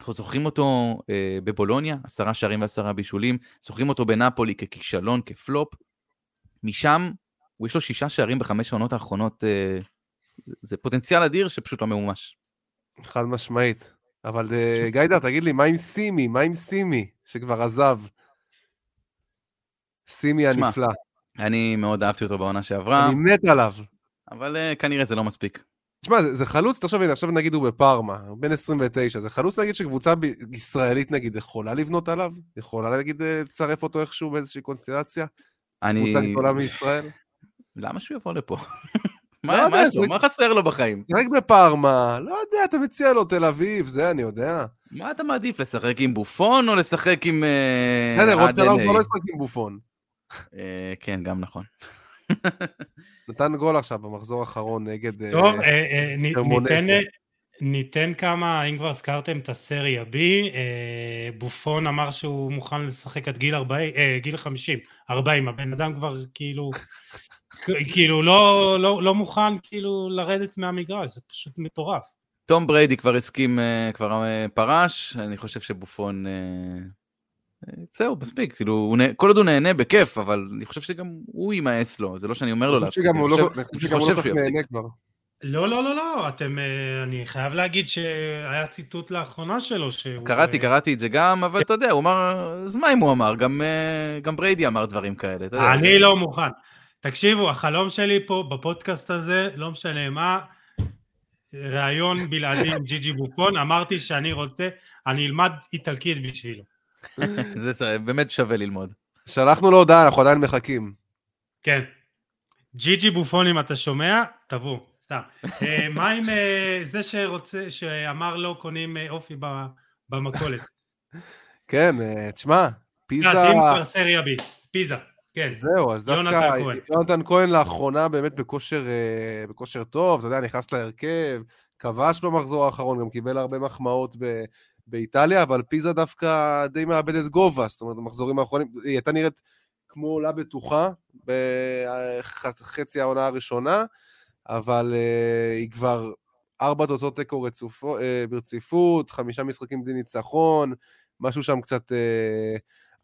אנחנו זוכרים אותו אה, בבולוניה, עשרה שערים ועשרה בישולים, זוכרים אותו בנפולי ככישלון, כפלופ. משם, הוא יש לו שישה שערים בחמש העונות האחרונות, אה, זה, זה פוטנציאל אדיר שפשוט לא ממומש. חד משמעית. אבל uh, גיידר, תגיד לי, מה עם סימי? מה עם סימי, שכבר עזב? סימי הנפלא. אני מאוד אהבתי אותו בעונה שעברה, אני מת עליו. אבל uh, כנראה זה לא מספיק. תשמע, זה, זה חלוץ, תחשוב, הנה, עכשיו נגיד הוא בפארמה, הוא בן 29, זה חלוץ נגיד שקבוצה ב- ישראלית נגיד יכולה לבנות עליו? יכולה נגיד אה, לצרף אותו איכשהו באיזושהי קונסטלציה? אני... קבוצה גדולה מישראל? למה שהוא יבוא לפה? (laughs) לא מה, מה יודע, יש לו? זה- מה חסר לו בחיים? רק בפארמה, לא יודע, אתה מציע לו תל אביב, זה אני יודע. מה אתה מעדיף, לשחק עם בופון או לשחק עם אה, בסדר, עוד עדן שנה הוא איי? כבר לא ישחק עם בופון. אה, כן, גם נכון. נתן גול עכשיו במחזור האחרון נגד... אה, טוב, אה. ניתן, ניתן כמה, אם כבר הזכרתם את הסריה B, אה, בופון אמר שהוא מוכן לשחק עד גיל 40, אה, גיל 50, 40, הבן אדם כבר כאילו, (laughs) כאילו לא, לא, לא מוכן כאילו לרדת מהמגרש, זה פשוט מטורף. תום בריידי כבר הסכים, כבר פרש, אני חושב שבופון... זהו, מספיק, כאילו, כל עוד הוא נהנה בכיף, אבל אני חושב שגם הוא יימאס לו, זה לא שאני אומר לו להפסיק, אני לא- חושב- לא שהוא יפסיק. לא, לא, לא, לא, אתם, אה, אני חייב להגיד שהיה ציטוט לאחרונה שלו, שהוא... קראתי, אה, קראתי את זה גם, אבל אתה יודע, הוא אמר, אז מה אם הוא אמר? גם, אה, גם בריידי אמר דברים כאלה, אתה יודע. אני לא מוכן. תקשיבו, החלום שלי פה בפודקאסט הזה, לא משנה מה, ראיון בלעדי עם ג'י ג'י בופון, אמרתי שאני רוצה, אני אלמד איטלקית בשבילו. זה באמת שווה ללמוד. שלחנו לו הודעה, אנחנו עדיין מחכים. כן. ג'י ג'י בופון, אם אתה שומע, תבוא, סתם. אה, מה עם אה, זה שרוצה, שאמר לא קונים אה, אופי ב- במכולת? כן, תשמע, פיזה... אם כבר סריה בי, פיזה, כן. זהו, אז דווקא. יונתן כהן לאחרונה באמת בכושר, בכושר טוב, אתה יודע, נכנס להרכב, כבש במחזור האחרון, גם קיבל הרבה מחמאות ב, באיטליה, אבל פיזה דווקא די מאבדת גובה, זאת אומרת, במחזורים האחרונים, היא הייתה נראית כמו עולה בטוחה בחצי העונה הראשונה, אבל אה, היא כבר ארבע תוצאות תיקו אה, ברציפות, חמישה משחקים בלי ניצחון, משהו שם קצת... אה,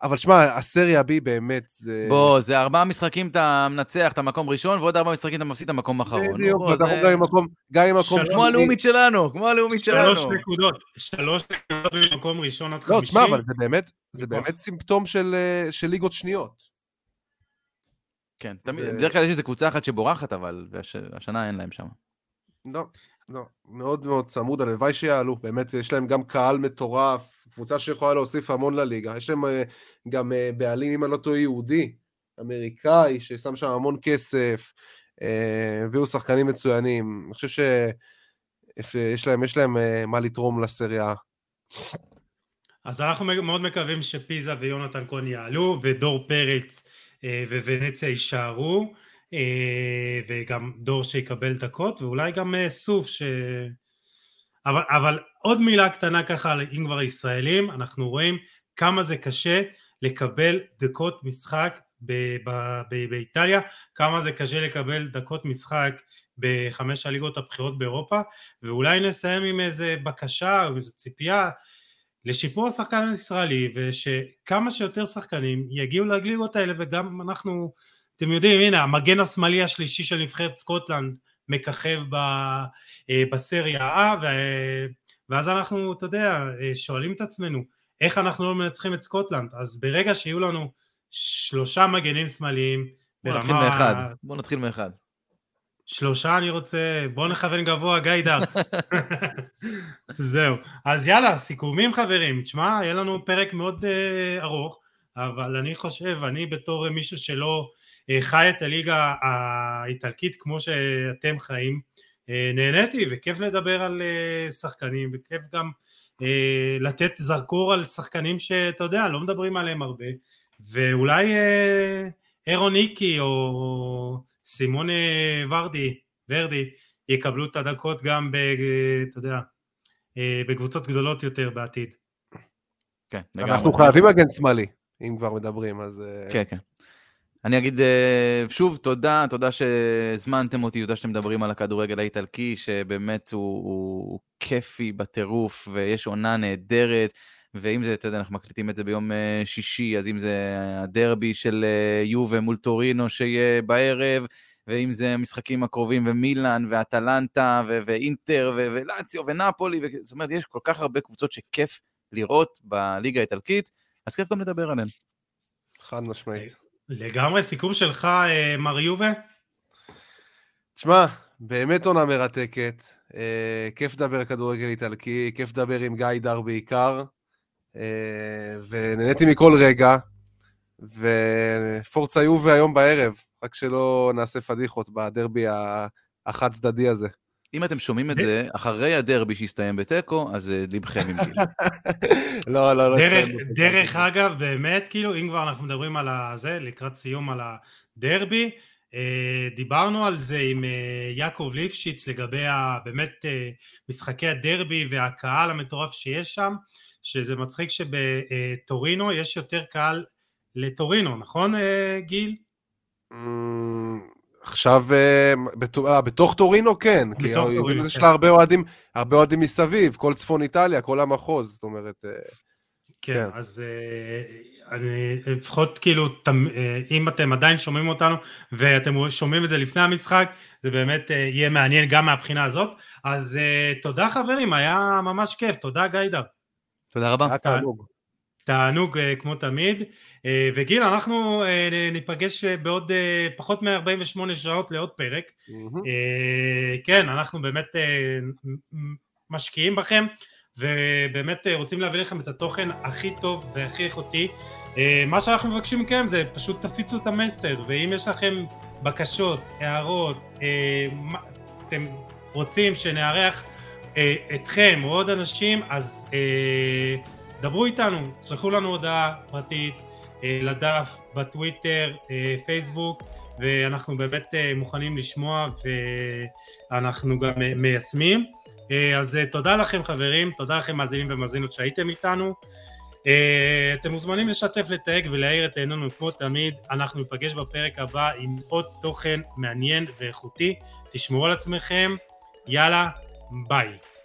אבל שמע, הסריה בי באמת זה... בוא, זה ארבעה משחקים אתה מנצח את המקום ראשון, ועוד ארבעה משחקים אתה מפסיד את המקום האחרון. בדיוק, בוא, ואנחנו זה- גם עם מקום, גם עם מקום כמו הלאומית שלנו, כמו הלאומית שלנו. שלוש נקודות, שלוש נקודות במקום ראשון עד לא, חמישי. תשמע, אבל זה באמת, זה בכוח. באמת סימפטום של, אה, של ליגות שניות. כן, תמיד, בדרך כלל יש איזה קבוצה אחת שבורחת, אבל והש- השנה אין להם שם. לא, לא, מאוד מאוד צמוד, הלוואי שיעלו, באמת, יש להם גם קהל מטורף, קבוצה שיכולה להוסיף המון לליגה, יש להם אה, גם אה, בעלים, אם אני לא טועה, יהודי, אמריקאי, ששם שם המון כסף, אה, הביאו שחקנים מצוינים, אני חושב שיש להם, יש להם אה, מה לתרום לסריה. אז אנחנו מאוד מקווים שפיזה ויונתן כהן יעלו, ודור פרץ אה, וונציה יישארו, אה, וגם דור שיקבל דקות, ואולי גם אה, סוף ש... אבל, אבל עוד מילה קטנה ככה, אם כבר ישראלים, אנחנו רואים כמה זה קשה לקבל דקות משחק ב- ב- ב- באיטליה, כמה זה קשה לקבל דקות משחק בחמש הליגות הבכירות באירופה, ואולי נסיים עם איזה בקשה או איזה ציפייה לשיפור השחקן הישראלי ושכמה שיותר שחקנים יגיעו לליגות האלה וגם אנחנו, אתם יודעים, הנה המגן השמאלי השלישי של נבחרת סקוטלנד מככב בסריה A, ואז אנחנו, אתה יודע, שואלים את עצמנו, איך אנחנו לא מנצחים את סקוטלנד? אז ברגע שיהיו לנו שלושה מגנים שמאליים, בוא ברמה... נתחיל מאחד, בוא נתחיל מאחד. שלושה אני רוצה, בוא נכוון גבוה, גיידר. (laughs) (laughs) זהו. אז יאללה, סיכומים חברים. תשמע, יהיה לנו פרק מאוד uh, ארוך, אבל אני חושב, אני בתור מישהו שלא uh, חי את הליגה האיטלקית כמו שאתם חיים, uh, נהניתי וכיף לדבר על uh, שחקנים, וכיף גם uh, לתת זרקור על שחקנים שאתה יודע, לא מדברים עליהם הרבה, ואולי אירון איקי או סימון ורדי, ורדי, יקבלו את הדקות גם, ב, אתה יודע, אה, בקבוצות גדולות יותר בעתיד. כן, אנחנו חייבים מגן שמאלי, אם כבר מדברים, אז... אה, כן, כן. אני אגיד אה, שוב תודה, תודה שהזמנתם אותי, תודה שאתם מדברים על הכדורגל האיטלקי, שבאמת הוא, הוא כיפי בטירוף, ויש עונה נהדרת. ואם זה, אתה יודע, אנחנו מקליטים את זה ביום אה, שישי, אז אם זה הדרבי של אה, יובה מול טורינו שיהיה בערב, ואם זה המשחקים הקרובים ומילאן ואטלנטה ו- ואינטר ו- ולאציו ונפולי, ו- זאת אומרת, יש כל כך הרבה קבוצות שכיף לראות בליגה האיטלקית, אז כיף גם לדבר עליהן. חד משמעית. לגמרי, סיכום שלך, אה, מר יובה? תשמע, באמת עונה מרתקת. כיף לדבר כדורגל איטלקי, כיף לדבר עם גיא דר בעיקר. אה, ונהניתי מכל רגע, ופורצה יובה היום בערב, רק שלא נעשה פדיחות בדרבי החד צדדי הזה. אם אתם שומעים את זה אחרי הדרבי שהסתיים בתיקו, אז אה, ליבכם עם גיל. (laughs) לא, לא, לא. דרך, אגב, באמת, כאילו, אם כבר אנחנו מדברים על זה, לקראת סיום על הדרבי, אה, דיברנו על זה עם יעקב ליפשיץ לגבי באמת משחקי הדרבי והקהל המטורף שיש שם. שזה מצחיק שבטורינו יש יותר קהל לטורינו, נכון אה, גיל? עכשיו, אה, אה, בתוך טורינו כן, כי יש כן. לה הרבה אוהדים, הרבה אוהדים מסביב, כל צפון איטליה, כל המחוז, זאת אומרת... כן, כן. אז אני לפחות כאילו, אם אתם עדיין שומעים אותנו ואתם שומעים את זה לפני המשחק, זה באמת יהיה מעניין גם מהבחינה הזאת. אז תודה חברים, היה ממש כיף, תודה גיידר. תודה רבה. היה תענוג. תענוג אה, כמו תמיד. אה, וגיל, אנחנו אה, ניפגש בעוד פחות מ-48 שעות לעוד פרק. כן, אנחנו באמת משקיעים בכם, ובאמת רוצים להביא לכם את התוכן הכי טוב והכי איכותי. מה שאנחנו מבקשים מכם זה פשוט תפיצו את המסר, ואם יש לכם בקשות, הערות, אתם רוצים שנארח אה, אתכם או עוד אנשים, אז אה, דברו איתנו, שלחו לנו הודעה פרטית אה, לדף בטוויטר, אה, פייסבוק, ואנחנו באמת אה, מוכנים לשמוע ואנחנו גם אה, מיישמים. אה, אז אה, תודה לכם חברים, תודה לכם מאזינים ומאזינות שהייתם איתנו. אתם מוזמנים לשתף, לתייג ולהאיר את עינינו כמו תמיד, אנחנו ניפגש בפרק הבא עם עוד תוכן מעניין ואיכותי, תשמעו על עצמכם, יאללה, Bye.